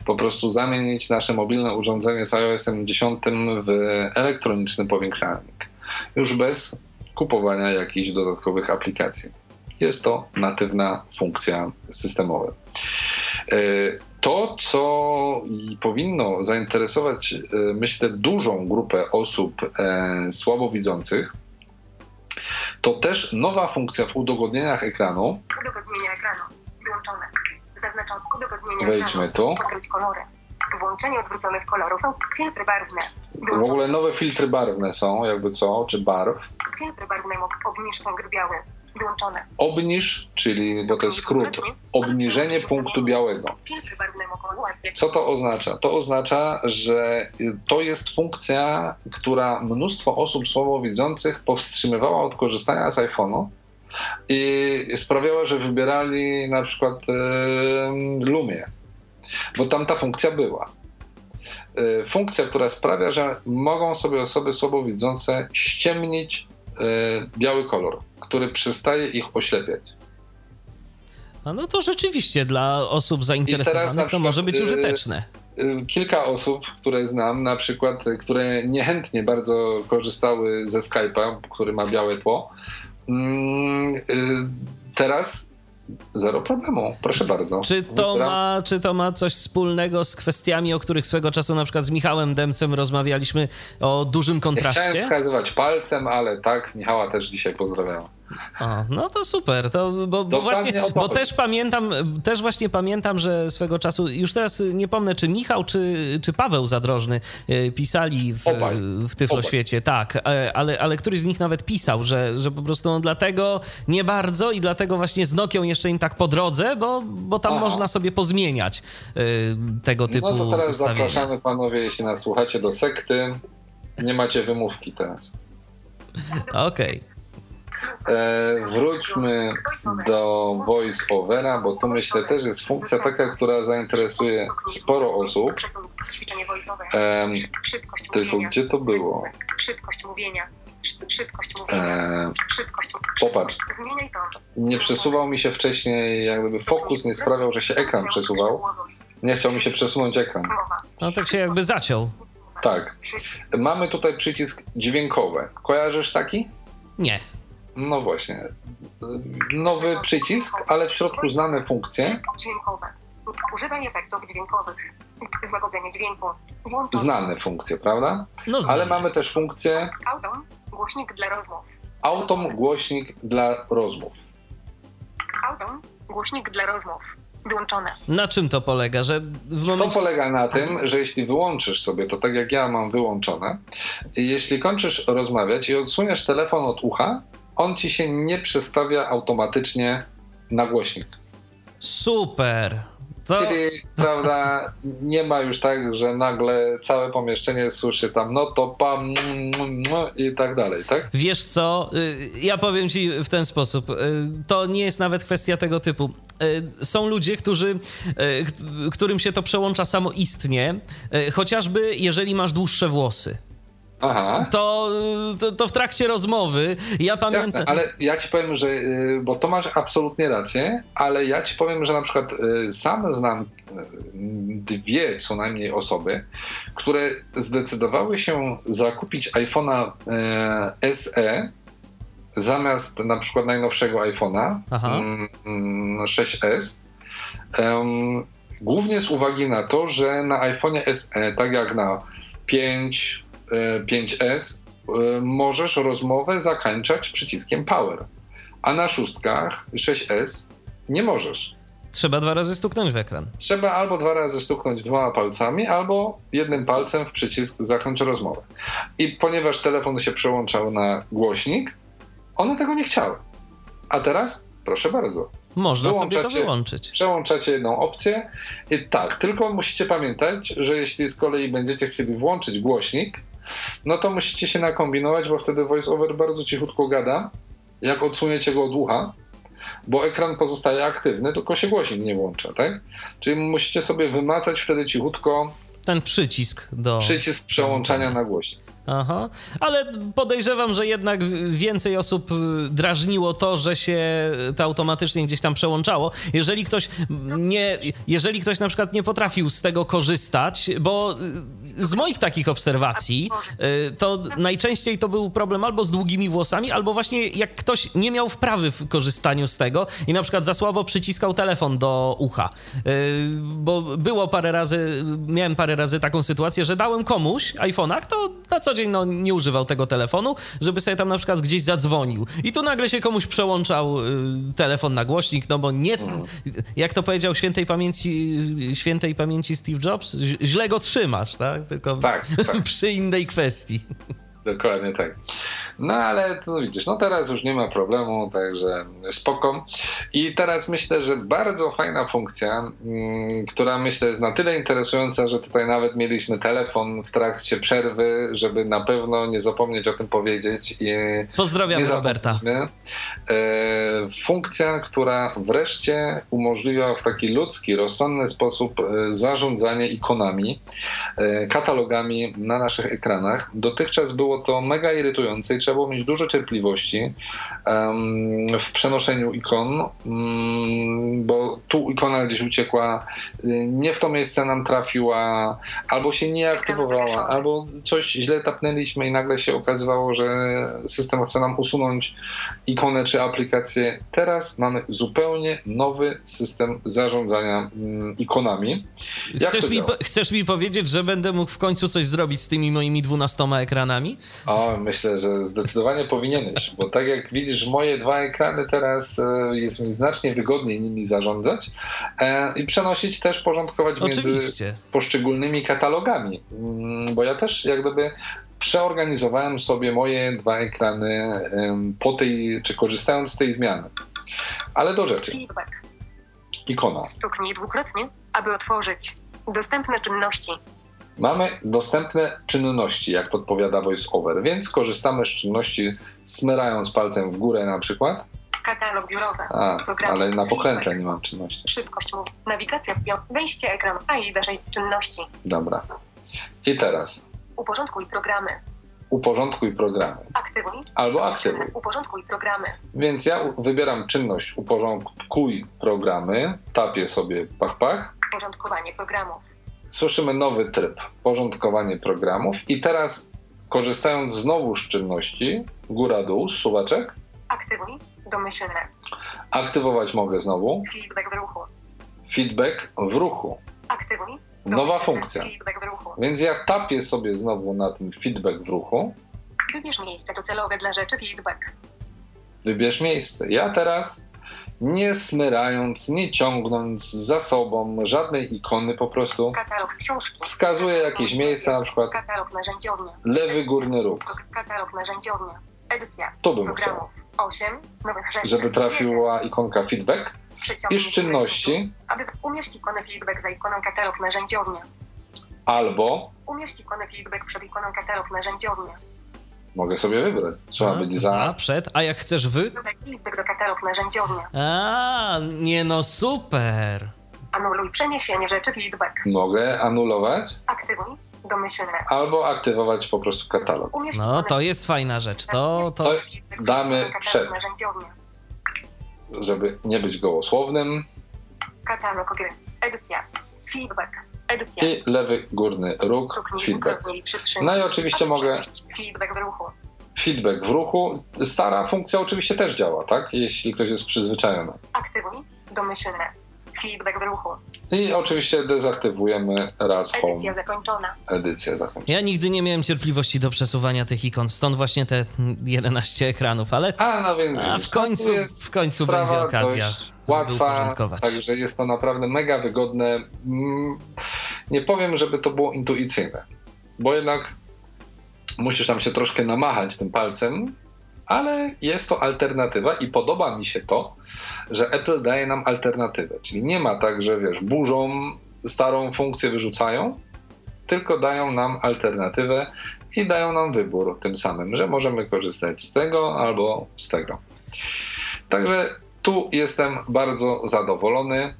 po prostu zamienić nasze mobilne urządzenie z iOS-em 10 w elektroniczny powiększalnik. Już bez kupowania jakichś dodatkowych aplikacji. Jest to natywna funkcja systemowa. E, To, co powinno zainteresować, e, myślę, dużą grupę osób e, słabowidzących, to też nowa funkcja w udogodnieniach ekranu. Udogodnienia ekranu. Wyłączone. Zaznaczone. Udogodnienia Wejdźmy ekranu. tu. Odkryć kolory. Włączenie odwróconych kolorów. Filtry barwne. W ogóle nowe filtry barwne są, jakby co, czy barw. Filtry barwne. Obniż punkt biały. Obniż, czyli, bo to jest skrót, obniżenie punktu białego. Co to oznacza? To oznacza, że to jest funkcja, która mnóstwo osób słabowidzących powstrzymywała od korzystania z iPhone'u i sprawiała, że wybierali na przykład y, Lumię, bo tam ta funkcja była. Y, Funkcja, która sprawia, że mogą sobie osoby słabowidzące ściemnić y, biały kolor, który przestaje ich oślepiać. A no to rzeczywiście dla osób zainteresowanych to przykład, może być y, użyteczne. y, kilka osób, które znam, na przykład, y, które niechętnie bardzo korzystały ze Skype'a, który ma białe tło, mm, teraz zero problemu. Proszę bardzo. Czy to, ma, czy to ma coś wspólnego z kwestiami, o których swego czasu na przykład z Michałem Demcem rozmawialiśmy o dużym Nie chciałem kontraście? wskazywać palcem, ale tak, Michała też dzisiaj pozdrawiam. O, no to super, to, bo, bo właśnie, bo też pamiętam, też właśnie pamiętam, że swego czasu, już teraz nie pomnę, czy Michał, czy, czy Paweł Zadrożny e, pisali w, Obaj. w Tyfloświecie, tak, e, ale, ale któryś z nich nawet pisał, że, że po prostu on dlatego nie bardzo i dlatego właśnie z Nokią jeszcze im tak po drodze, bo, bo tam Aha. można sobie pozmieniać e, tego typu No to teraz ustawienia. zapraszamy panowie, jeśli nas słuchacie, do sekty. Nie macie wymówki teraz. Okej. E, wróćmy do voice-overa, bo tu myślę też jest funkcja taka, która zainteresuje sporo osób. Szybkość tylko mówienia. gdzie to było? Szybkość mówienia. Szy- Szybkość mówienia. E, Szybkość. popatrz. Nie przesuwał mi się wcześniej, jakby fokus nie sprawiał, że się ekran przesuwał. Nie chciał mi się przesunąć ekran. No tak się jakby zaciął. Tak. Mamy tutaj przycisk dźwiękowy. Kojarzysz taki? Nie. No właśnie. Nowy przycisk, ale w środku znane funkcje. Dźwiękowe. Używaj efektów dźwiękowych. Złagodzenie dźwięku. Włączone. Znane funkcje, prawda? No Ale mamy też funkcję Autom. Głośnik dla rozmów. autom głośnik dla rozmów. Autom. Głośnik dla rozmów. Wyłączone. Na czym to polega, że w To momencie... polega na tym, że jeśli wyłączysz sobie, to tak jak ja mam wyłączone, i jeśli kończysz rozmawiać i odsuniesz telefon od ucha, on ci się nie przestawia automatycznie na głośnik. Super. To... Czyli, prawda, nie ma już tak, że nagle całe pomieszczenie słyszy tam no to pam mm, mm, mm, i tak dalej, tak? Wiesz co, y, ja powiem ci w ten sposób. y, To nie jest nawet kwestia tego typu. Y, Są ludzie, którzy, którym się to przełącza samoistnie, chociażby jeżeli masz dłuższe włosy. Aha. To, to, to w trakcie rozmowy ja pamiętam. Jasne, ale ja ci powiem, że, y, bo to masz absolutnie rację, ale ja ci powiem, że na przykład y, sam znam y, dwie co najmniej osoby, które zdecydowały się zakupić iPhone'a SE zamiast na przykład najnowszego iPhone'a Aha. mm, mm, 6S. Głównie z uwagi na to, że na iPhone'ie SE, tak jak na 5, e, 5S, e, możesz rozmowę zakończać przyciskiem Power, a na szóstkach 6S nie możesz. Trzeba dwa razy stuknąć w ekran. Trzeba albo dwa razy stuknąć dwoma palcami, albo jednym palcem w przycisk zakończ rozmowę. I ponieważ telefon się przełączał na głośnik, one tego nie chciały. A teraz, proszę bardzo, Można sobie to wyłączyć. przełączacie jedną opcję i tak, tylko musicie pamiętać, że jeśli z kolei będziecie chcieli włączyć głośnik, no to musicie się nakombinować, bo wtedy voiceover bardzo cichutko gada, jak odsuniecie go od ucha, bo ekran pozostaje aktywny, tylko się głośnik nie włącza, tak? Czyli musicie sobie wymacać wtedy cichutko Ten przycisk do. przycisk przełączania na głośnik. Aha, ale podejrzewam, że jednak więcej osób y, drażniło to, że się to automatycznie gdzieś tam przełączało. Jeżeli ktoś nie, jeżeli ktoś na przykład nie potrafił z tego korzystać, bo y, z moich takich obserwacji y, to najczęściej to był problem albo z długimi włosami, albo właśnie jak ktoś nie miał wprawy w korzystaniu z tego i na przykład za słabo przyciskał telefon do ucha. Bo było parę razy, miałem parę razy taką sytuację, że dałem komuś iPhone'a, kto na co dzień no, nie używał tego telefonu, żeby sobie tam na przykład gdzieś zadzwonił. I tu nagle się komuś przełączał y, telefon na głośnik, no bo nie, jak to powiedział świętej pamięci, świętej pamięci Steve Jobs, źle go trzymasz, tak? Tylko Tak, tak. przy innej kwestii. Dokładnie tak. No ale to widzisz, no teraz już nie ma problemu, także spoko. I teraz myślę, że bardzo fajna funkcja, mm, która myślę jest na tyle interesująca, że tutaj nawet mieliśmy telefon w trakcie przerwy, żeby na pewno nie zapomnieć o tym powiedzieć. I Pozdrawiam Roberta. E, funkcja, która wreszcie umożliwia w taki ludzki, rozsądny sposób e, zarządzanie ikonami, e, katalogami na naszych ekranach. Dotychczas było to mega irytujące i trzeba było mieć dużo cierpliwości w przenoszeniu ikon, mm, bo tu ikona gdzieś uciekła, y, nie w to miejsce nam trafiła, albo się nie aktywowała, albo coś źle tapnęliśmy i nagle się okazywało, że system chce nam usunąć ikonę czy aplikację. Teraz mamy zupełnie nowy system zarządzania mm, ikonami. Jak Chcesz mi, po- chcesz mi powiedzieć, że będę mógł w końcu coś zrobić z tymi moimi 12 ekranami? O, myślę, że zdecydowanie powinieneś, bo tak jak widzisz, moje dwa ekrany teraz e, jest mi znacznie wygodniej nimi zarządzać e, i przenosić też, porządkować między Oczywiście. poszczególnymi katalogami, Mm, bo ja też jak gdyby przeorganizowałem sobie moje dwa ekrany po tej, czy korzystając z tej zmiany. Ale do rzeczy. Feedback. Ikona. Stuknij dwukrotnie, aby otworzyć. Dostępne czynności. Mamy dostępne czynności, jak podpowiada VoiceOver, więc korzystamy z czynności smyrając palcem w górę na przykład. Katalog biurowy. A, Programy. ale na pokrętle nie mam czynności. Szybkość mów. Nawigacja w bio. Wejście ekran. AIDA 6 czynności. Dobra. I teraz Uporządkuj programy. uporządkuj programy Aktywuj. albo aktywuj. Uporządkuj programy. Więc ja wybieram czynność uporządkuj programy, tapię sobie pach pach. Porządkowanie programów. Słyszymy nowy tryb porządkowanie programów i teraz korzystając znowu z czynności góra dół, suwaczek, Aktywuj. Domyślne. aktywować mogę znowu Feedback w ruchu. feedback w ruchu. Aktywuj. Nowa funkcja. Feedback w ruchu. Więc ja tapię sobie znowu na ten feedback w ruchu. Wybierz miejsce docelowe dla rzeczy feedback. Wybierz miejsce. Ja teraz nie smyrając, nie ciągnąc za sobą żadnej ikony, po prostu Katalog książki. wskazuję jakieś miejsca, na przykład Katalog lewy górny róg. Katalog narzędziownia. Edycja. Tu bym chciał, Programów. 8 nowych rzeczy. żeby trafiła ikonka feedback i z czynności Aby umieść ikonę feedback za ikoną katalog narzędziownia. albo Umieść ikonę feedback przed ikoną katalog narzędziownia. Mogę sobie wybrać. Trzeba A, być za, za. przed, a jak chcesz wy? Feedback do katalog narzędziownia. A, nie no, super. Anuluj przeniesienie rzeczy feedback. Mogę anulować Aktywuj. Domyślne. albo aktywować po prostu katalog. Umieść No, to jest fajna rzecz. To, to... To damy przed. Żeby nie być gołosłownym. Katalog gry. Edycja. Feedback. Edycja. I lewy górny róg Stuknij feedback. No i oczywiście mogę Feedback w ruchu. feedback w ruchu. Stara funkcja oczywiście też działa, tak? Jeśli ktoś jest przyzwyczajony. Aktywuj. Domyślne. Feedback w ruchu. I oczywiście dezaktywujemy raz home Edycja zakończona. edycję zakończoną. Ja nigdy nie miałem cierpliwości do przesuwania tych ikon, stąd właśnie te 11 ekranów, ale A no więc a w końcu, tu jest w końcu będzie okazja. Dość, łatwa, także jest to naprawdę mega wygodne. Mm, Nie powiem, żeby to było intuicyjne, bo jednak musisz tam się troszkę namachać tym palcem, ale jest to alternatywa i podoba mi się to, że Apple daje nam alternatywę. Czyli nie ma tak, że wiesz, burzą starą funkcję wyrzucają, tylko dają nam alternatywę i dają nam wybór tym samym, że możemy korzystać z tego albo z tego. Także tu jestem bardzo zadowolony.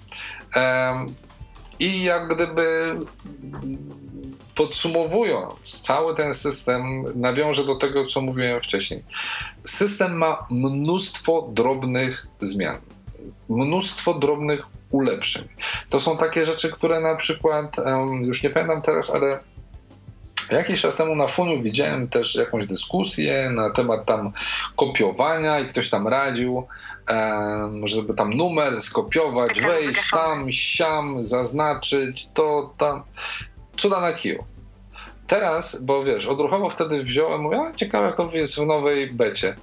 I jak gdyby podsumowując, cały ten system nawiążę do tego, co mówiłem wcześniej. System ma mnóstwo drobnych zmian, mnóstwo drobnych ulepszeń. To są takie rzeczy, które na przykład, już nie pamiętam teraz, ale Jakiś czas temu na Funiu widziałem też jakąś dyskusję na temat tam kopiowania i ktoś tam radził, em, żeby tam numer skopiować, Ekran wejść tam, siam, zaznaczyć, to tam. Cuda na kiju. Teraz, bo wiesz, odruchowo wtedy wziąłem, mówię, a ciekawe jak to jest w nowej becie.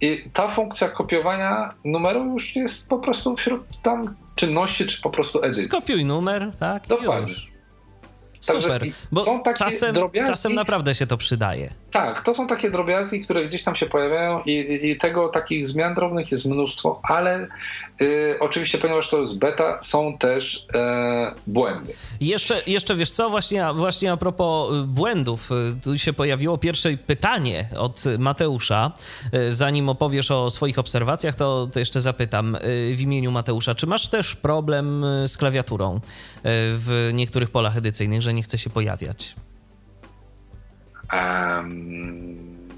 I ta funkcja kopiowania numeru już jest po prostu wśród tam czynności, czy po prostu edycji. Skopiuj numer, tak? i Dokładnie. Już. Super, bo są takie czasem, drobiazgi- czasem naprawdę się to przydaje. Tak, to są takie drobiazgi, które gdzieś tam się pojawiają i, i, tego takich zmian drobnych jest mnóstwo, ale y, oczywiście, ponieważ to jest beta, są też e, błędy. Jeszcze, jeszcze wiesz co, właśnie, właśnie a propos y, błędów, y, tu się pojawiło pierwsze pytanie od Mateusza. Y, Zanim opowiesz o swoich obserwacjach, to, to jeszcze zapytam w imieniu Mateusza, czy masz też problem z klawiaturą w niektórych polach edycyjnych, że nie chce się pojawiać? Em,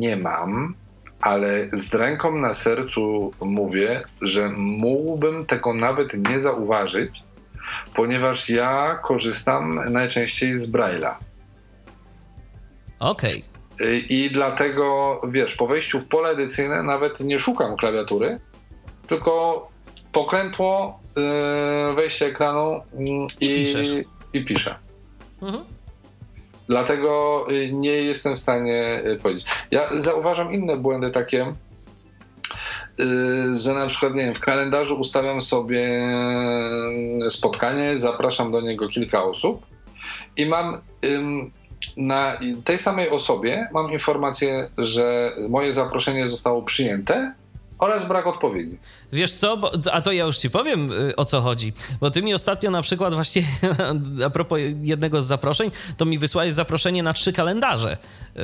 nie mam, ale z ręką na sercu mówię, że mógłbym tego nawet nie zauważyć, ponieważ ja korzystam najczęściej z Braille'a. Okej. Y, I dlatego, wiesz, po wejściu w pole edycyjne nawet nie szukam klawiatury, tylko pokrętło wejście ekranu mm, I i, i piszę. Mhm. Dlatego y, nie jestem w stanie y, powiedzieć. Ja zauważam inne błędy takie, y, że na przykład, nie wiem, w kalendarzu ustawiam sobie spotkanie, zapraszam do niego kilka osób i mam na tej samej osobie mam informację, że moje zaproszenie zostało przyjęte oraz brak odpowiedzi. Wiesz co, bo, a to ja już ci powiem y, o co chodzi. Bo ty mi ostatnio na przykład właśnie a propos jednego z zaproszeń, to mi wysłałeś zaproszenie na trzy kalendarze. Y,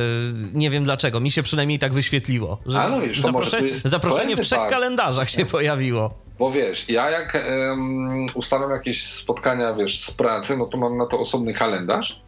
Nie wiem dlaczego, mi się przynajmniej tak wyświetliło. Że A no wiesz, jest zaproszenie w trzech kalendarzach się pojawiło. Bo wiesz, ja jak em, ustawiam jakieś spotkania, wiesz, z pracy, no to mam na to osobny kalendarz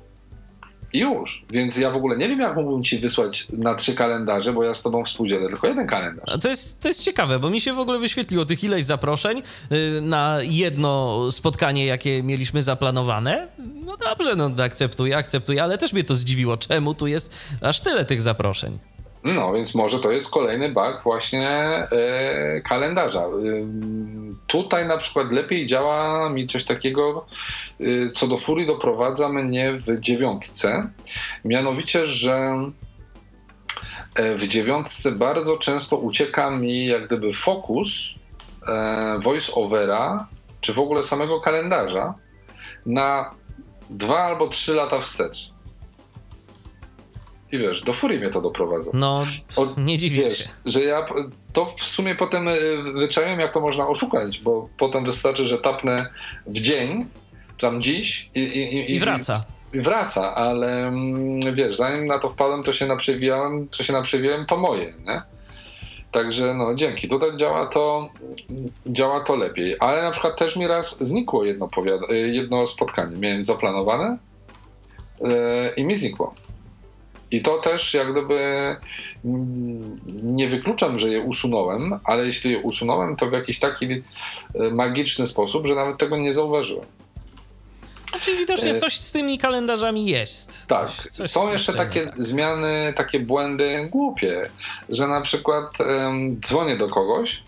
już. Więc ja w ogóle nie wiem, jak mógłbym ci wysłać na trzy kalendarze, bo ja z tobą współdzielę tylko jeden kalendarz. A To jest, to jest ciekawe, bo mi się w ogóle wyświetliło tych ileś zaproszeń y, na jedno spotkanie, jakie mieliśmy zaplanowane. No dobrze, no akceptuję, akceptuję, ale też mnie to zdziwiło, czemu tu jest aż tyle tych zaproszeń. No, więc może to jest kolejny bug właśnie e, kalendarza. Ym, tutaj na przykład lepiej działa mi coś takiego, y, co do furii doprowadza mnie w dziewiątce. Mianowicie, że e, w dziewiątce bardzo często ucieka mi jak gdyby fokus e, voice-overa, czy w ogóle samego kalendarza na dwa albo trzy lata wstecz. I wiesz, do furii mnie to doprowadza. No, O, nie dziwię Wiesz, się. że ja to w sumie potem y, wyczaiłem, jak to można oszukać, bo potem wystarczy, że tapnę w dzień, tam dziś i, i, I wraca. I wraca, ale mm, wiesz, zanim na to wpadłem, to się naprzewijałem, to się naprzewiłem, to moje, nie? Także no dzięki. Tutaj działa to, działa to lepiej. Ale na przykład też mi raz znikło jedno, y, jedno spotkanie. Miałem zaplanowane y, i mi znikło. I to też jak gdyby mm, nie wykluczam, że je usunąłem, ale jeśli je usunąłem, to w jakiś taki y, magiczny sposób, że nawet tego nie zauważyłem. Czyli widocznie E, coś z tymi kalendarzami jest. Tak, Coś, coś są jeszcze takie tak. zmiany, takie błędy głupie, że na przykład em, dzwonię do kogoś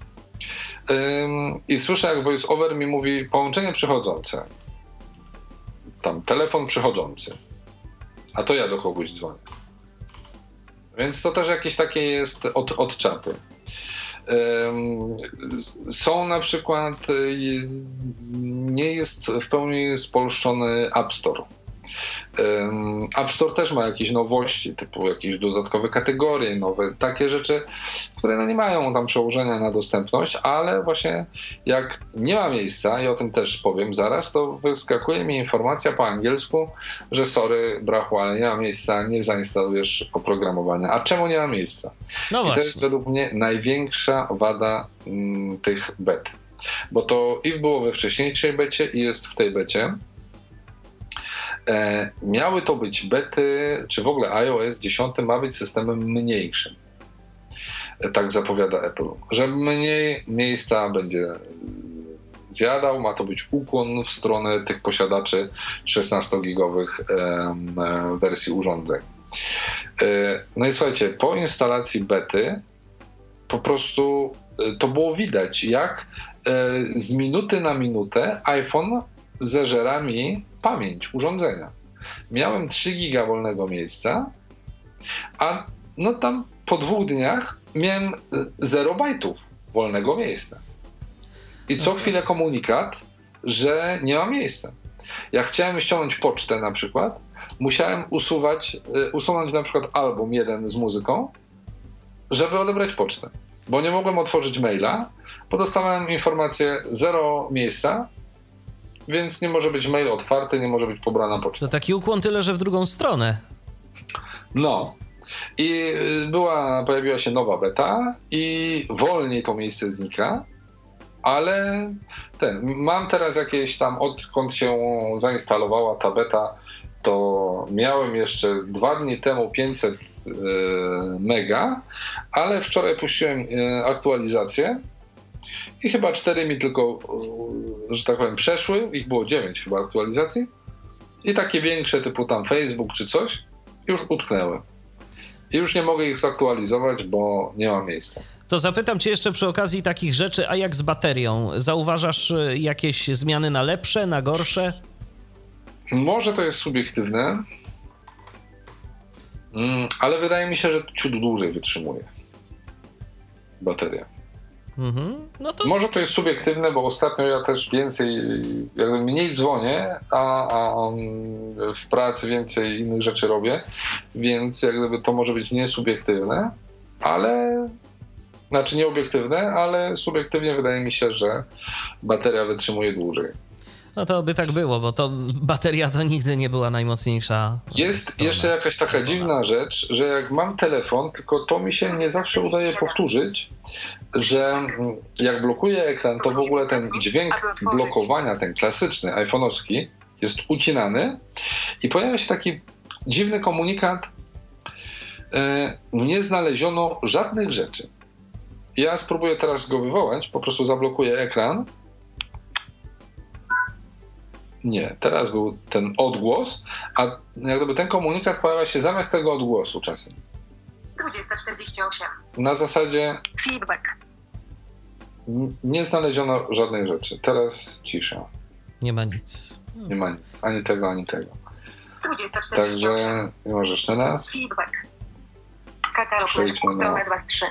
em, i słyszę, jak voice-over mi mówi połączenie przychodzące. Tam telefon przychodzący. A to ja do kogoś dzwonię. Więc to też jakieś takie jest od, od czapy. Są na przykład, y, nie jest w pełni spolszczony App Store. App Store też ma jakieś nowości, typu jakieś dodatkowe kategorie, nowe takie rzeczy, które no nie mają tam przełożenia na dostępność, ale właśnie jak nie ma miejsca, i o tym też powiem zaraz, to wyskakuje mi informacja po angielsku, że sorry, brachu, ale nie ma miejsca, nie zainstalujesz oprogramowania. A czemu nie ma miejsca? No I to jest według mnie największa wada m, tych bet. Bo to i było we wcześniejszej becie i jest w tej becie. E, miały to być bety, czy w ogóle iOS 10 ma być systemem mniejszym. E, tak zapowiada Apple, że mniej miejsca będzie zjadał, ma to być ukłon w stronę tych posiadaczy 16-gigowych e, wersji urządzeń. No i słuchajcie, po instalacji bety po prostu to było widać, jak z minuty na minutę iPhone zeżera mi pamięć urządzenia. Miałem 3 giga wolnego miejsca, a no tam po dwóch dniach miałem 0 bajtów wolnego miejsca. I co chwilę komunikat, że nie ma miejsca. Jak chciałem ściągnąć pocztę na przykład, musiałem usuwać, y, usunąć na przykład album jeden z muzyką, żeby odebrać pocztę. Bo nie mogłem otworzyć maila, bo dostałem informację zero miejsca, więc nie może być mail otwarty, nie może być pobrana poczta. To taki ukłon tyle, że w drugą stronę. No. I y, była, pojawiła się nowa beta i wolniej to miejsce znika, ale ten, mam teraz jakieś tam, odkąd się zainstalowała ta beta, to miałem jeszcze dwa dni temu 500 y, mega, ale wczoraj puściłem y, aktualizację i chyba cztery mi tylko, e, że tak powiem, przeszły. Ich było dziewięć chyba aktualizacji. I takie większe, typu tam Facebook czy coś, już utknęły. I już nie mogę ich zaktualizować, bo nie ma miejsca. To zapytam Cię jeszcze przy okazji takich rzeczy, a jak z baterią? Zauważasz e, jakieś zmiany na lepsze, na gorsze? Może to jest subiektywne, mm, ale wydaje mi się, że ciut dłużej wytrzymuje bateria. Mhm. No to... Może to jest subiektywne, bo ostatnio ja też więcej, jakby mniej dzwonię, a, a w pracy więcej innych rzeczy robię, więc jak gdyby to może być niesubiektywne, ale znaczy nieobiektywne, ale subiektywnie wydaje mi się, że bateria wytrzymuje dłużej. No to by tak było, bo to bateria to nigdy nie była najmocniejsza. Jest strona. jeszcze jakaś taka dziwna rzecz, że jak mam telefon, tylko to mi się nie zawsze udaje powtórzyć, że jak blokuję ekran, to w ogóle ten dźwięk blokowania, ten klasyczny, iPhone'owski, jest ucinany i pojawia się taki dziwny komunikat, e, nie znaleziono żadnych rzeczy. Ja spróbuję teraz go wywołać, po prostu zablokuję ekran nie, teraz był ten odgłos, a jak gdyby ten komunikat pojawia się zamiast tego odgłosu czasem. 2048. Na zasadzie. Feedback. Nie znaleziono żadnej rzeczy. Teraz cisza. Nie ma nic. Nie ma nic. Ani tego, ani tego. 2048. Także nie może jeszcze raz. Feedback. Katalog strona 2 z 3.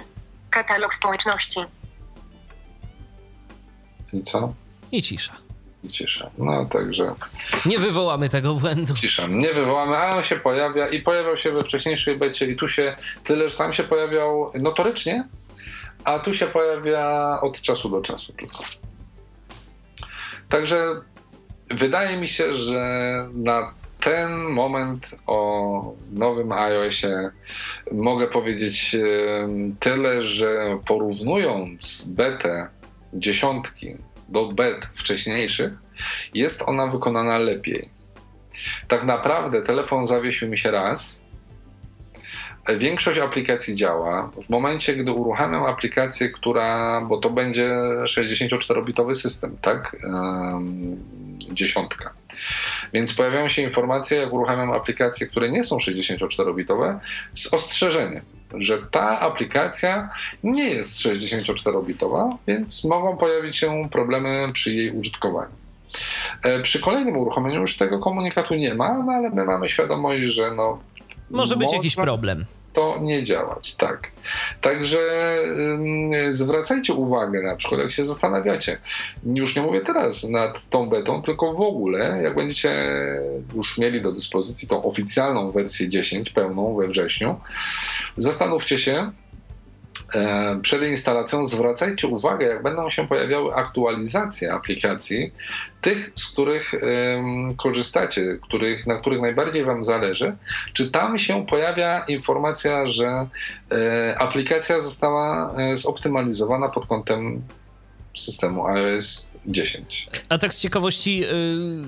Katalog społeczności. I co? I cisza i cisza. No także. Nie wywołamy tego błędu. Cisza. Nie wywołamy, a on się pojawia i pojawiał się we wcześniejszej becie i tu się tyle, że tam się pojawiał notorycznie, a tu się pojawia od czasu do czasu tylko. Także wydaje mi się, że na ten moment o nowym iOSie mogę powiedzieć tyle, że porównując betę dziesiątki do bet wcześniejszych, jest ona wykonana lepiej. Tak naprawdę telefon zawiesił mi się raz. Większość aplikacji działa. W momencie, gdy uruchamiam aplikację, która, bo to będzie 64-bitowy system, tak? dziesiątka. Więc pojawiają się informacje, jak uruchamiam aplikacje, które nie są 64-bitowe, z ostrzeżeniem że ta aplikacja nie jest 64-bitowa, więc mogą pojawić się problemy przy jej użytkowaniu. E, przy kolejnym uruchomieniu już tego komunikatu nie ma, no ale my mamy świadomość, że no. Może być jakiś problem. to nie działać, tak. Także ym, zwracajcie uwagę na przykład, jak się zastanawiacie, już nie mówię teraz nad tą betą, tylko w ogóle, jak będziecie już mieli do dyspozycji tą oficjalną wersję 10, pełną we wrześniu, zastanówcie się, przed instalacją zwracajcie uwagę, jak będą się pojawiały aktualizacje aplikacji, tych, z których korzystacie, których, na których najbardziej Wam zależy, czy tam się pojawia informacja, że e, aplikacja została e, zoptymalizowana pod kątem systemu iOS 10. A tak z ciekawości,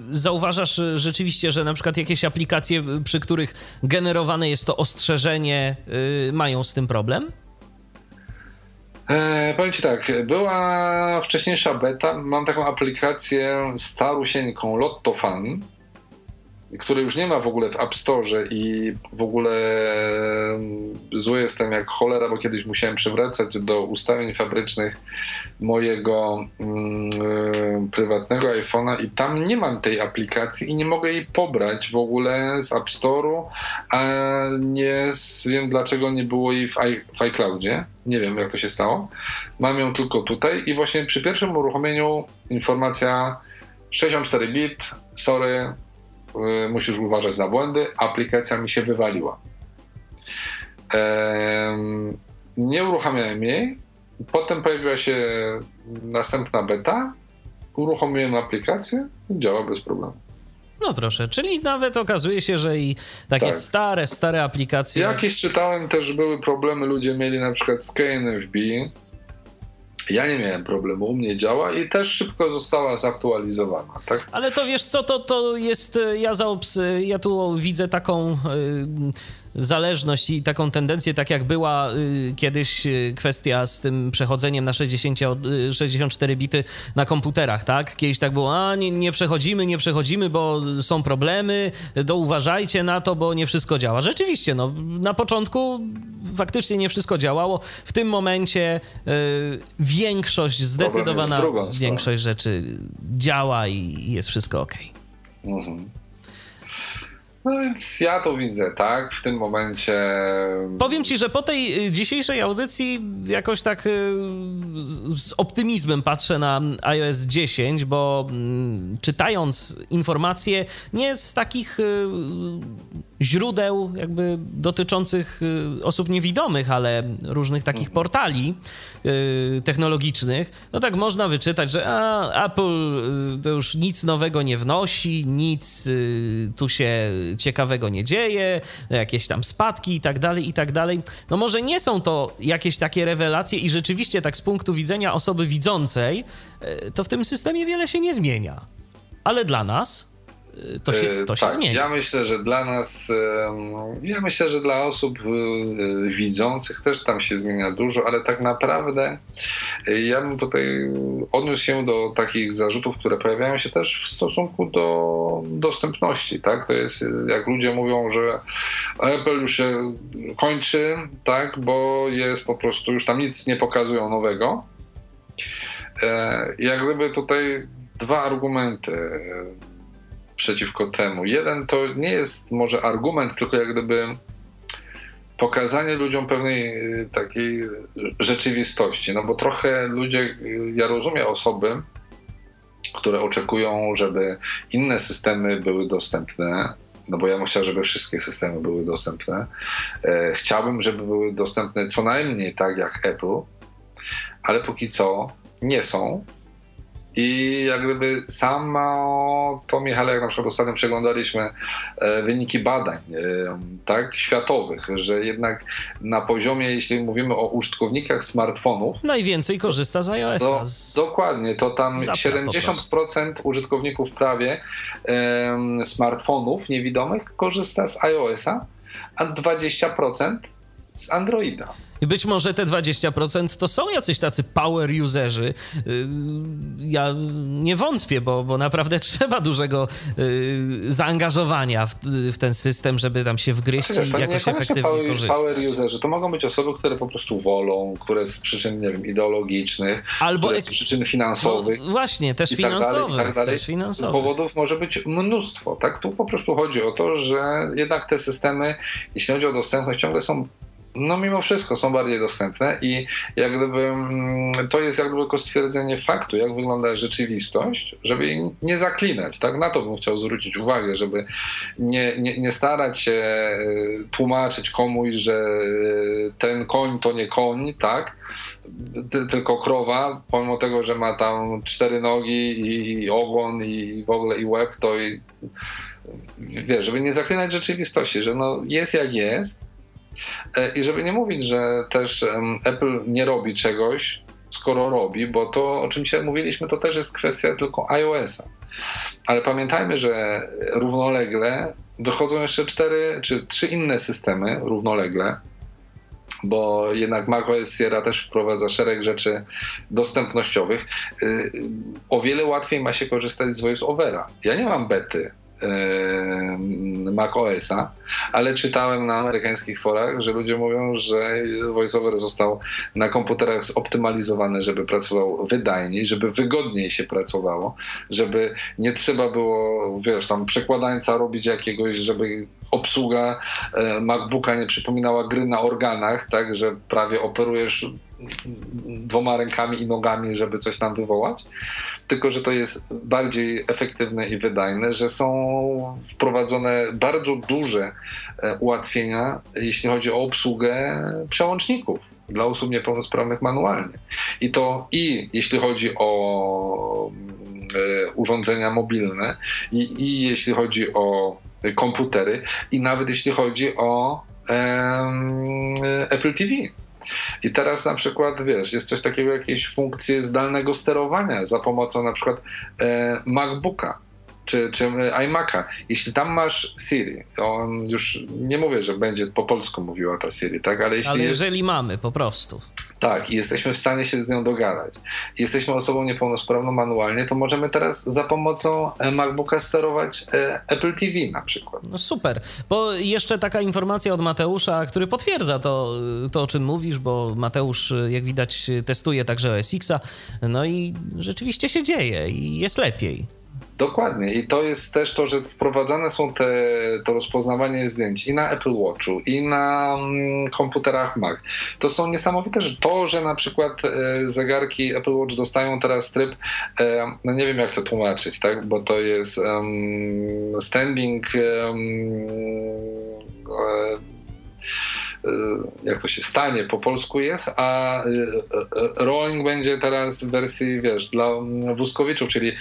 zauważasz rzeczywiście, że na przykład jakieś aplikacje, przy których generowane jest to ostrzeżenie, mają z tym problem? E, powiem Ci tak, była wcześniejsza beta, mam taką aplikację starusieńką Lotto Fan, której już nie ma w ogóle w App Store i w ogóle zły jestem jak cholera, bo kiedyś musiałem przywracać do ustawień fabrycznych mojego mm, prywatnego iPhone'a i tam nie mam tej aplikacji i nie mogę jej pobrać w ogóle z App Store'u, a nie wiem dlaczego nie było jej w, i, w iCloudzie. Nie wiem jak to się stało. Mam ją tylko tutaj i właśnie przy pierwszym uruchomieniu informacja 64 bit, sorry, musisz uważać na błędy, aplikacja mi się wywaliła. Nie uruchamiałem jej, potem pojawiła się następna beta, uruchomiłem aplikację i działa bez problemu. No proszę, czyli nawet okazuje się, że i takie tak. stare, stare aplikacje. Jakieś czytałem też były problemy, ludzie mieli na przykład z KNFB, ja nie miałem problemu, u mnie działa i też szybko została zaktualizowana, tak? Ale to wiesz co, to, to jest, e, ja, zaobs, ja tu widzę taką... Zależność i taką tendencję, tak jak była y, kiedyś y, kwestia z tym przechodzeniem na 60, 64 y, bity na komputerach, tak? Kiedyś tak było, a nie, nie przechodzimy, nie przechodzimy, bo są problemy, to uważajcie na to, bo nie wszystko działa. Rzeczywiście, no, na początku faktycznie nie wszystko działało. W tym momencie y, większość, zdecydowana większość rzeczy działa i jest wszystko ok. Mhm. No więc ja to widzę, tak, w tym momencie. Powiem ci, że po tej y, dzisiejszej audycji jakoś tak y, z optymizmem patrzę na iOS 10, bo mm, czytając informacje nie z takich y, źródeł jakby dotyczących y, osób niewidomych, ale różnych takich mhm. portali y, technologicznych, no tak można wyczytać, że a, Apple y, to już nic nowego nie wnosi, nic tu się ciekawego nie dzieje, jakieś tam spadki i tak dalej, i tak dalej. No może nie są to jakieś takie rewelacje i rzeczywiście tak z punktu widzenia osoby widzącej, to w tym systemie wiele się nie zmienia. Ale dla nas to się, to się tak, zmieni. Ja myślę, że dla nas, ja myślę, że dla osób y, widzących też tam się zmienia dużo, ale tak naprawdę y, ja bym tutaj odniósł się do takich zarzutów, które pojawiają się też w stosunku do dostępności. Tak? To jest jak ludzie mówią, że Apple już się kończy, tak, bo jest po prostu, już tam nic nie pokazują nowego. E, jak gdyby tutaj dwa argumenty przeciwko temu. Jeden to nie jest może argument, tylko jak gdyby pokazanie ludziom pewnej y, takiej rzeczywistości. No bo trochę ludzie, y, ja rozumiem osoby, które oczekują, żeby inne systemy były dostępne, no bo ja bym chciał, żeby wszystkie systemy były dostępne. E, chciałbym, żeby były dostępne co najmniej tak jak Apple, ale póki co nie są. I jak gdyby samo to, Michale, jak na przykład ostatnio przeglądaliśmy e, wyniki badań e, tak, światowych, że jednak na poziomie, jeśli mówimy o użytkownikach smartfonów. Najwięcej korzysta z iOS. To, dokładnie, to tam 70% użytkowników prawie smartfonów niewidomych korzysta z iOS-a, a 20% z Androida. Być może te 20% to są jacyś tacy power userzy. Y, ja nie wątpię, bo, bo naprawdę trzeba dużego y, zaangażowania w, w ten system, żeby tam się wgryźć znaczy, i jakoś efektywnie power, korzystać. Power userzy to mogą być osoby, które po prostu wolą, które z przyczyn, nie wiem, ideologicznych, Albo które z przyczyn finansowych. No, właśnie, też tak finansowych. Tak dalej, też finansowych. Powodów może być mnóstwo. Tak? Tu po prostu chodzi o to, że jednak te systemy, jeśli chodzi o dostępność, ciągle są no mimo wszystko są bardziej dostępne i jak gdyby to jest jak gdyby tylko stwierdzenie faktu, jak wygląda rzeczywistość, żeby jej nie zaklinać, tak? Na to bym chciał zwrócić uwagę, żeby nie, nie, nie starać się e, tłumaczyć komuś, że e, ten koń to nie koń, tak? Tylko krowa, pomimo tego, że ma tam cztery nogi i, i ogon i w ogóle i łeb, to i, wiesz, żeby nie zaklinać rzeczywistości, że no jest jak jest, I żeby nie mówić, że też Apple nie robi czegoś, skoro robi, bo to, o czym dzisiaj mówiliśmy, to też jest kwestia tylko iOS-a. Ale pamiętajmy, że równolegle wychodzą jeszcze cztery czy trzy inne systemy równolegle, bo jednak macOS Sierra też wprowadza szereg rzeczy dostępnościowych. Y, o wiele łatwiej ma się korzystać z VoiceOvera. Ja nie mam bety macOSa, ale czytałem na amerykańskich forach, że ludzie mówią, że VoiceOver został na komputerach zoptymalizowany, żeby pracował wydajniej, żeby wygodniej się pracowało, żeby nie trzeba było, wiesz, tam przekładańca robić jakiegoś, żeby obsługa e, MacBooka nie przypominała gry na organach, tak, że prawie operujesz dwoma rękami i nogami, żeby coś tam wywołać, tylko że to jest bardziej efektywne i wydajne, że są wprowadzone bardzo duże e, ułatwienia, jeśli chodzi o obsługę przełączników dla osób niepełnosprawnych manualnie. I to i jeśli chodzi o e, urządzenia mobilne, i, i jeśli chodzi o komputery, i nawet jeśli chodzi o Apple TV i teraz na przykład, wiesz, jest coś takiego, jakieś funkcje zdalnego sterowania za pomocą na przykład e, MacBooka czy, czy iMac'a. Jeśli tam masz Siri, on już nie mówię, że będzie po polsku mówiła ta Siri, tak? Ale, jeśli Ale jest, jeżeli mamy po prostu. Tak, i jesteśmy w stanie się z nią dogadać. Jesteśmy osobą niepełnosprawną manualnie, to możemy teraz za pomocą e, MacBooka sterować e, Apple TV na przykład. No super. Bo jeszcze taka informacja od Mateusza, który potwierdza to, to o czym mówisz, bo Mateusz, jak widać, testuje także OS Xa. No i rzeczywiście się dzieje i jest lepiej. Dokładnie. I to jest też to, że wprowadzane są te, to rozpoznawanie zdjęć i na Apple Watchu, i na mm, komputerach Mac. To są niesamowite że To, że na przykład e, zegarki Apple Watch dostają teraz tryb, e, no nie wiem jak to tłumaczyć, tak? Bo to jest um, standing um, E, jak to się stanie po polsku jest, a e, e, rolling będzie teraz w wersji, wiesz, dla wózkowiczów, czyli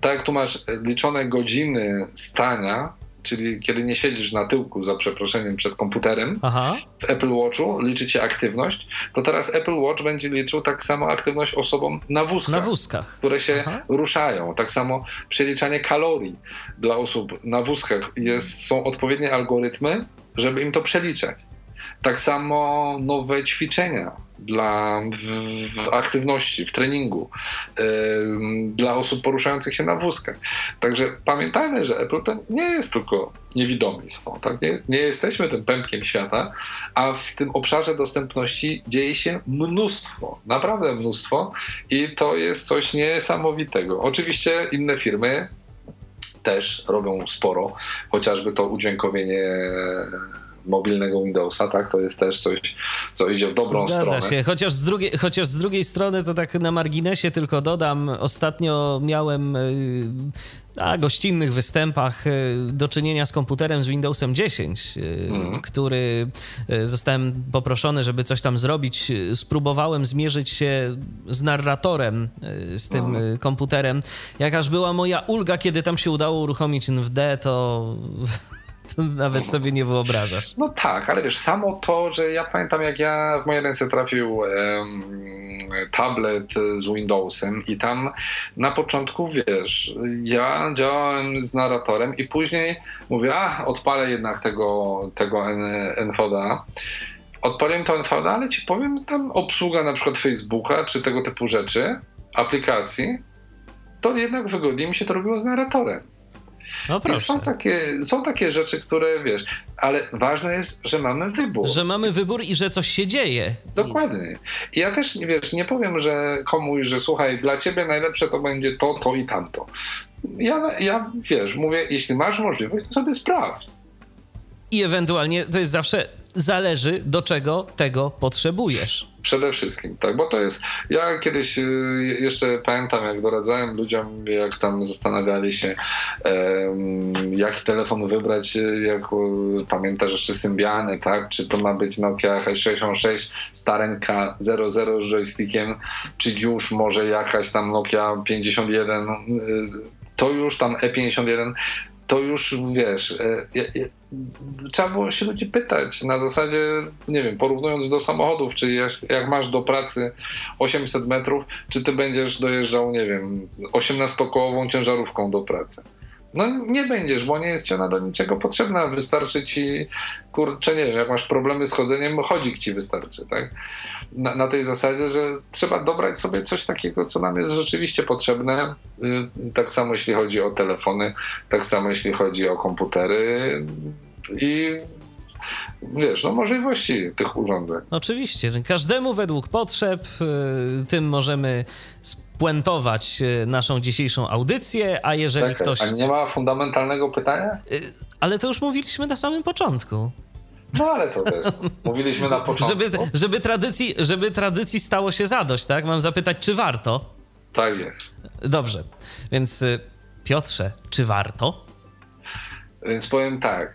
tak jak tu masz liczone godziny stania, czyli kiedy nie siedzisz na tyłku, za przeproszeniem, przed komputerem, Aha. w Apple Watchu liczy cię aktywność, to teraz Apple Watch będzie liczył tak samo aktywność osobom na wózkach, na wózkach. które się Aha. ruszają. Tak samo przeliczanie kalorii dla osób na wózkach. Jest, są odpowiednie algorytmy, żeby im to przeliczać. Tak samo nowe ćwiczenia dla w, w aktywności, w treningu yy, dla osób poruszających się na wózkach. Także pamiętajmy, że Apple to nie jest tylko niewidomi są, tak? nie, nie jesteśmy tym pępkiem świata, a w tym obszarze dostępności dzieje się mnóstwo, naprawdę mnóstwo i to jest coś niesamowitego. Oczywiście inne firmy też robią sporo, chociażby to udźwiękowienie mobilnego Windowsa, tak? To jest też coś, co idzie w dobrą Zgadza stronę. się, chociaż z, drugiej, chociaż z drugiej strony to tak na marginesie tylko dodam, ostatnio miałem y, na gościnnych występach y, do czynienia z komputerem z Windowsem 10, mm. który zostałem poproszony, żeby coś tam zrobić. Spróbowałem zmierzyć się z narratorem z tym mm. komputerem. Jakaż była moja ulga, kiedy tam się udało uruchomić NVD, to to nawet sobie nie wyobrażasz. No tak, ale wiesz, samo to, że ja pamiętam jak ja w moje ręce trafił um, tablet z Windowsem i tam na początku, wiesz, ja działałem z narratorem i później mówię, a odpalę jednak tego, tego NVDA. Odpaliłem to NVDA, ale ci powiem, tam obsługa na przykład Facebooka czy tego typu rzeczy, aplikacji, to jednak wygodniej mi się to robiło z narratorem. No proszę. Są takie, są takie rzeczy, które wiesz, ale ważne jest, że mamy wybór. Że mamy wybór i że coś się dzieje. Dokładnie. Ja też, wiesz, nie powiem, że komuś, że słuchaj, dla ciebie najlepsze to będzie to, to i tamto. Ja, ja wiesz, mówię, jeśli masz możliwość, to sobie sprawdź. I ewentualnie to jest zawsze zależy do czego tego potrzebujesz. Przede wszystkim, tak, bo to jest. Ja kiedyś y, jeszcze pamiętam, jak doradzałem ludziom, jak tam zastanawiali się, jaki telefon wybrać, y, jak y, pamiętasz jeszcze Symbiany, tak? Czy to ma być Nokia H66 starenka 00 z joystickiem, czy już może jakaś tam Nokia 51, y, to już tam E51 to już wiesz, e, e, trzeba było się ludzi pytać na zasadzie, nie wiem, porównując do samochodów, czy jak, jak masz do pracy 800 metrów, czy ty będziesz dojeżdżał, nie wiem, 18-kołową ciężarówką do pracy. No nie będziesz, bo nie jest ci ona do niczego potrzebna. Wystarczy ci, kurczę, nie wiem, jak masz problemy z chodzeniem, chodzik ci wystarczy, tak? Na, na tej zasadzie, że trzeba dobrać sobie coś takiego, co nam jest rzeczywiście potrzebne. Y, Tak samo jeśli chodzi o telefony, tak samo jeśli chodzi o komputery i wiesz, no możliwości tych urządzeń. Oczywiście, że każdemu według potrzeb, y, tym możemy spuentować y, naszą dzisiejszą audycję, a jeżeli Czekaj, ktoś... A nie ma fundamentalnego pytania? Y, Ale to już mówiliśmy na samym początku. No ale to wiesz, mówiliśmy na początku. Żeby, żeby, tradycji, żeby tradycji stało się zadość, tak? Mam zapytać, czy warto? Tak jest. Dobrze, więc Piotrze, czy warto? Więc powiem tak,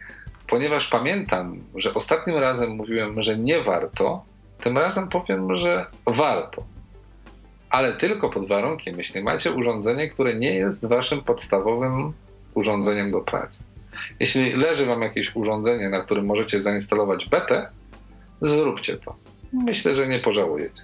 ponieważ pamiętam, że ostatnim razem mówiłem, że nie warto, tym razem powiem, że warto. Ale tylko pod warunkiem, jeśli macie urządzenie, które nie jest waszym podstawowym urządzeniem do pracy. Jeśli leży wam jakieś urządzenie, na którym możecie zainstalować betę, zróbcie to. Myślę, że nie pożałujecie.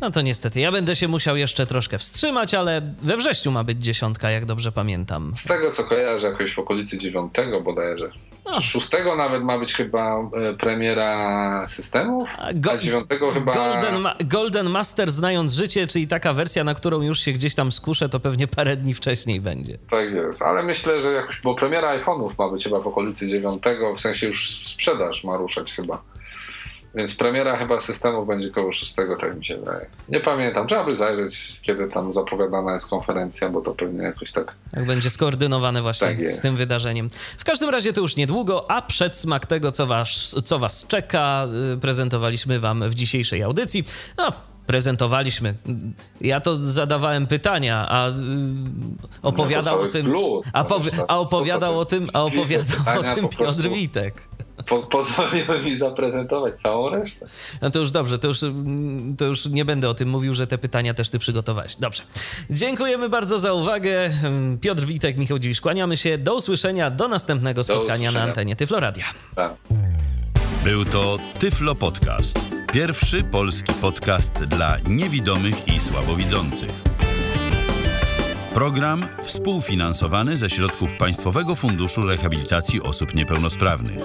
No to niestety, ja będę się musiał jeszcze troszkę wstrzymać, ale we wrześniu ma być dziesiątka, jak dobrze pamiętam. Z tego co kojarzę, jakoś w okolicy 9 bodajże. Czy 6 nawet ma być chyba e, premiera systemów, a 9 chyba... Golden, Ma- Golden Master znając życie, czyli taka wersja, na którą już się gdzieś tam skuszę, to pewnie parę dni wcześniej będzie. Tak jest, ale myślę, że jakoś, bo premiera iPhone'ów ma być chyba w okolicy 9, w sensie już sprzedaż ma ruszać chyba. Więc premiera chyba systemów będzie koło 6, tak mi się wydaje. Nie pamiętam, trzeba by zajrzeć, kiedy tam zapowiadana jest konferencja, bo to pewnie jakoś tak Jak będzie skoordynowane właśnie Tak z jest. tym wydarzeniem. W każdym razie to już niedługo, a przedsmak tego, co was, co was czeka, y, prezentowaliśmy wam w dzisiejszej audycji. No, prezentowaliśmy. Ja to zadawałem pytania, a y, opowiadał No o tym. plus. A, No to a opowiadał o tym, a opowiadał o tym Piotr Witek. Po, pozwoliło mi zaprezentować całą resztę. No to już dobrze, to już, mm, to już nie będę o tym mówił, że te pytania też ty przygotowałeś. Dobrze. Dziękujemy bardzo za uwagę. Piotr Witek, Michał Dziwisz, kłaniamy się. Do usłyszenia, do następnego spotkania na antenie Tyfloradia. Tak. Był to Tyflo Podcast. Pierwszy polski podcast dla niewidomych i słabowidzących. Program współfinansowany ze środków Państwowego Funduszu Rehabilitacji Osób Niepełnosprawnych.